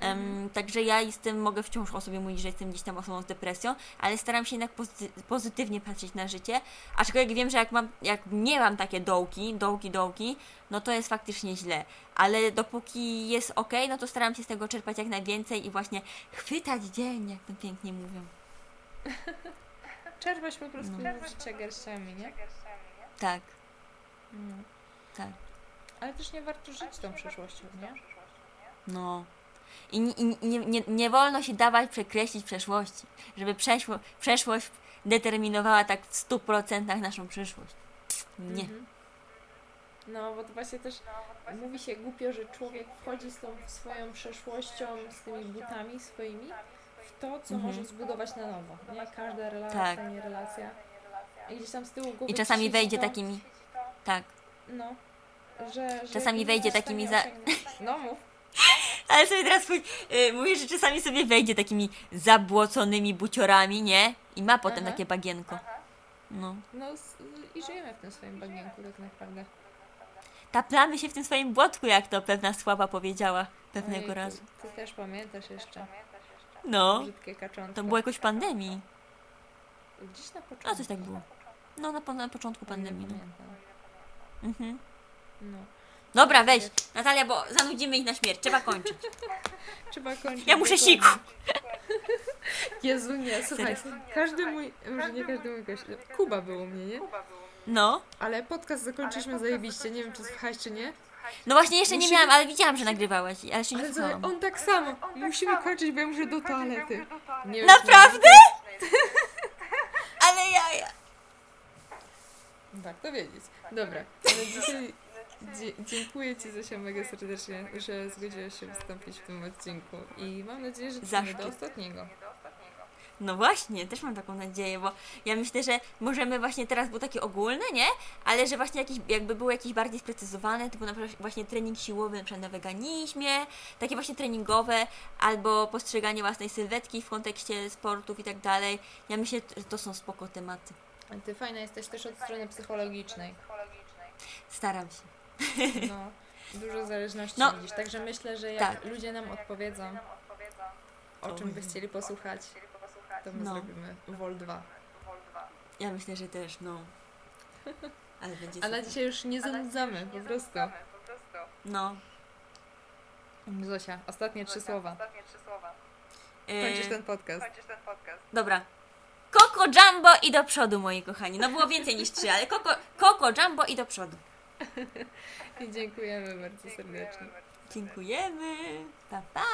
S1: Em, Także ja jestem, mogę wciąż o sobie mówić, że jestem gdzieś tam osobą z depresją, ale staram się jednak pozy- pozytywnie patrzeć na życie. Aczkolwiek wiem, że jak, mam, jak nie mam takie dołki, dołki, dołki, no to jest faktycznie źle. Ale dopóki jest ok, no to staram się z tego czerpać jak najwięcej i właśnie chwytać dzień, jak to pięknie mówią. [LAUGHS]
S2: Czerpać po prostu
S1: No.
S2: z życia garściami, nie?
S1: Tak,
S2: No.
S1: tak.
S2: Ale też nie warto żyć tą przyszłością, nie?
S1: No. I, i nie, nie, nie wolno się dawać przekreślić przeszłości, żeby przeszło, przeszłość determinowała tak w 100% naszą przyszłość. Nie.
S2: Mhm. No, bo to właśnie też mówi się głupio, że człowiek wchodzi z tą swoją przeszłością, z tymi butami swoimi to, co
S1: Mhm.
S2: może zbudować na nowo. Nie? Każda relacja,
S1: Tak.
S2: nie relacja. I gdzieś tam z tyłu głowy
S1: I czasami wejdzie
S2: to,
S1: takimi. Tak.
S2: No, że, że
S1: Czasami wejdzie takimi za-.
S2: No, mów. [LAUGHS]
S1: Ale sobie teraz powi- y, mówię, że czasami sobie wejdzie takimi zabłoconymi buciorami, nie? I ma potem
S2: Aha.
S1: takie bagienko. No.
S2: No i żyjemy w tym swoim bagienku tak naprawdę.
S1: Taplamy się w tym swoim błotku, jak to pewna słaba powiedziała pewnego
S2: Ojejku,
S1: razu.
S2: Ty też pamiętasz jeszcze
S1: No.
S2: brzydkie kaczątko.
S1: To było jakoś w pandemii.
S2: Gdzieś na początku.
S1: No coś tak było. No na, po- na początku pandemii, no. Mhm.
S2: No.
S1: Dobra, weź. Natalia, bo zanudzimy ich na śmierć. Trzeba kończyć. [LAUGHS]
S2: Trzeba kończyć.
S1: Ja muszę siku. [LAUGHS]
S2: Jezu, nie, słuchaj, każdy mój, może nie każdy mój gość, Kuba był u mnie, nie?
S1: No.
S2: Ale podcast zakończyliśmy zajebiście, nie wiem czy słuchałeś czy nie,
S1: No właśnie jeszcze nie
S2: Musimy-
S1: miałam, ale widziałam, że nagrywałeś. Ale jeszcze nie
S2: ale on tak samo, musimy kończyć, bo ja muszę do toalety. Nie wiem,
S1: Naprawdę? [LAUGHS] Ale ja, ja.
S2: Warto wiedzieć. Dobra, ale dzisiaj dzie- dziękuję Ci Zosia mega serdecznie, że zgodziłaś się wystąpić w tym odcinku i mam nadzieję, że trwamy do
S1: Zaszczyt.
S2: ostatniego.
S1: No właśnie, też mam taką nadzieję, bo ja myślę, że możemy właśnie teraz był taki ogólny, nie? Ale że właśnie jakiś, jakby był jakiś bardziej sprecyzowany, typu na przykład właśnie trening siłowy na przykład na weganizmie, takie właśnie treningowe, albo postrzeganie własnej sylwetki w kontekście sportów i tak dalej. Ja myślę, że to są spoko tematy.
S2: A Ty fajna jesteś też od strony psychologicznej.
S1: Staram się.
S2: No, dużo zależności
S1: No.
S2: widzisz, także myślę, że jak
S1: Tak.
S2: ludzie nam odpowiedzą, o czym by chcieli posłuchać, to my
S1: No.
S2: zrobimy Vol 2.
S1: Ja myślę, że też, no. Ale będzie
S2: A na
S1: super.
S2: dzisiaj już nie zanudzamy, po prostu.
S1: No.
S2: Zosia, ostatnie trzy słowa.
S1: E,
S2: Kończysz ten podcast.
S1: Dobra. Koko Jumbo i do przodu, moi kochani. No było więcej niż trzy, ale Koko, Koko Jumbo i do przodu.
S2: I dziękujemy bardzo serdecznie.
S1: Dziękujemy. Pa, pa.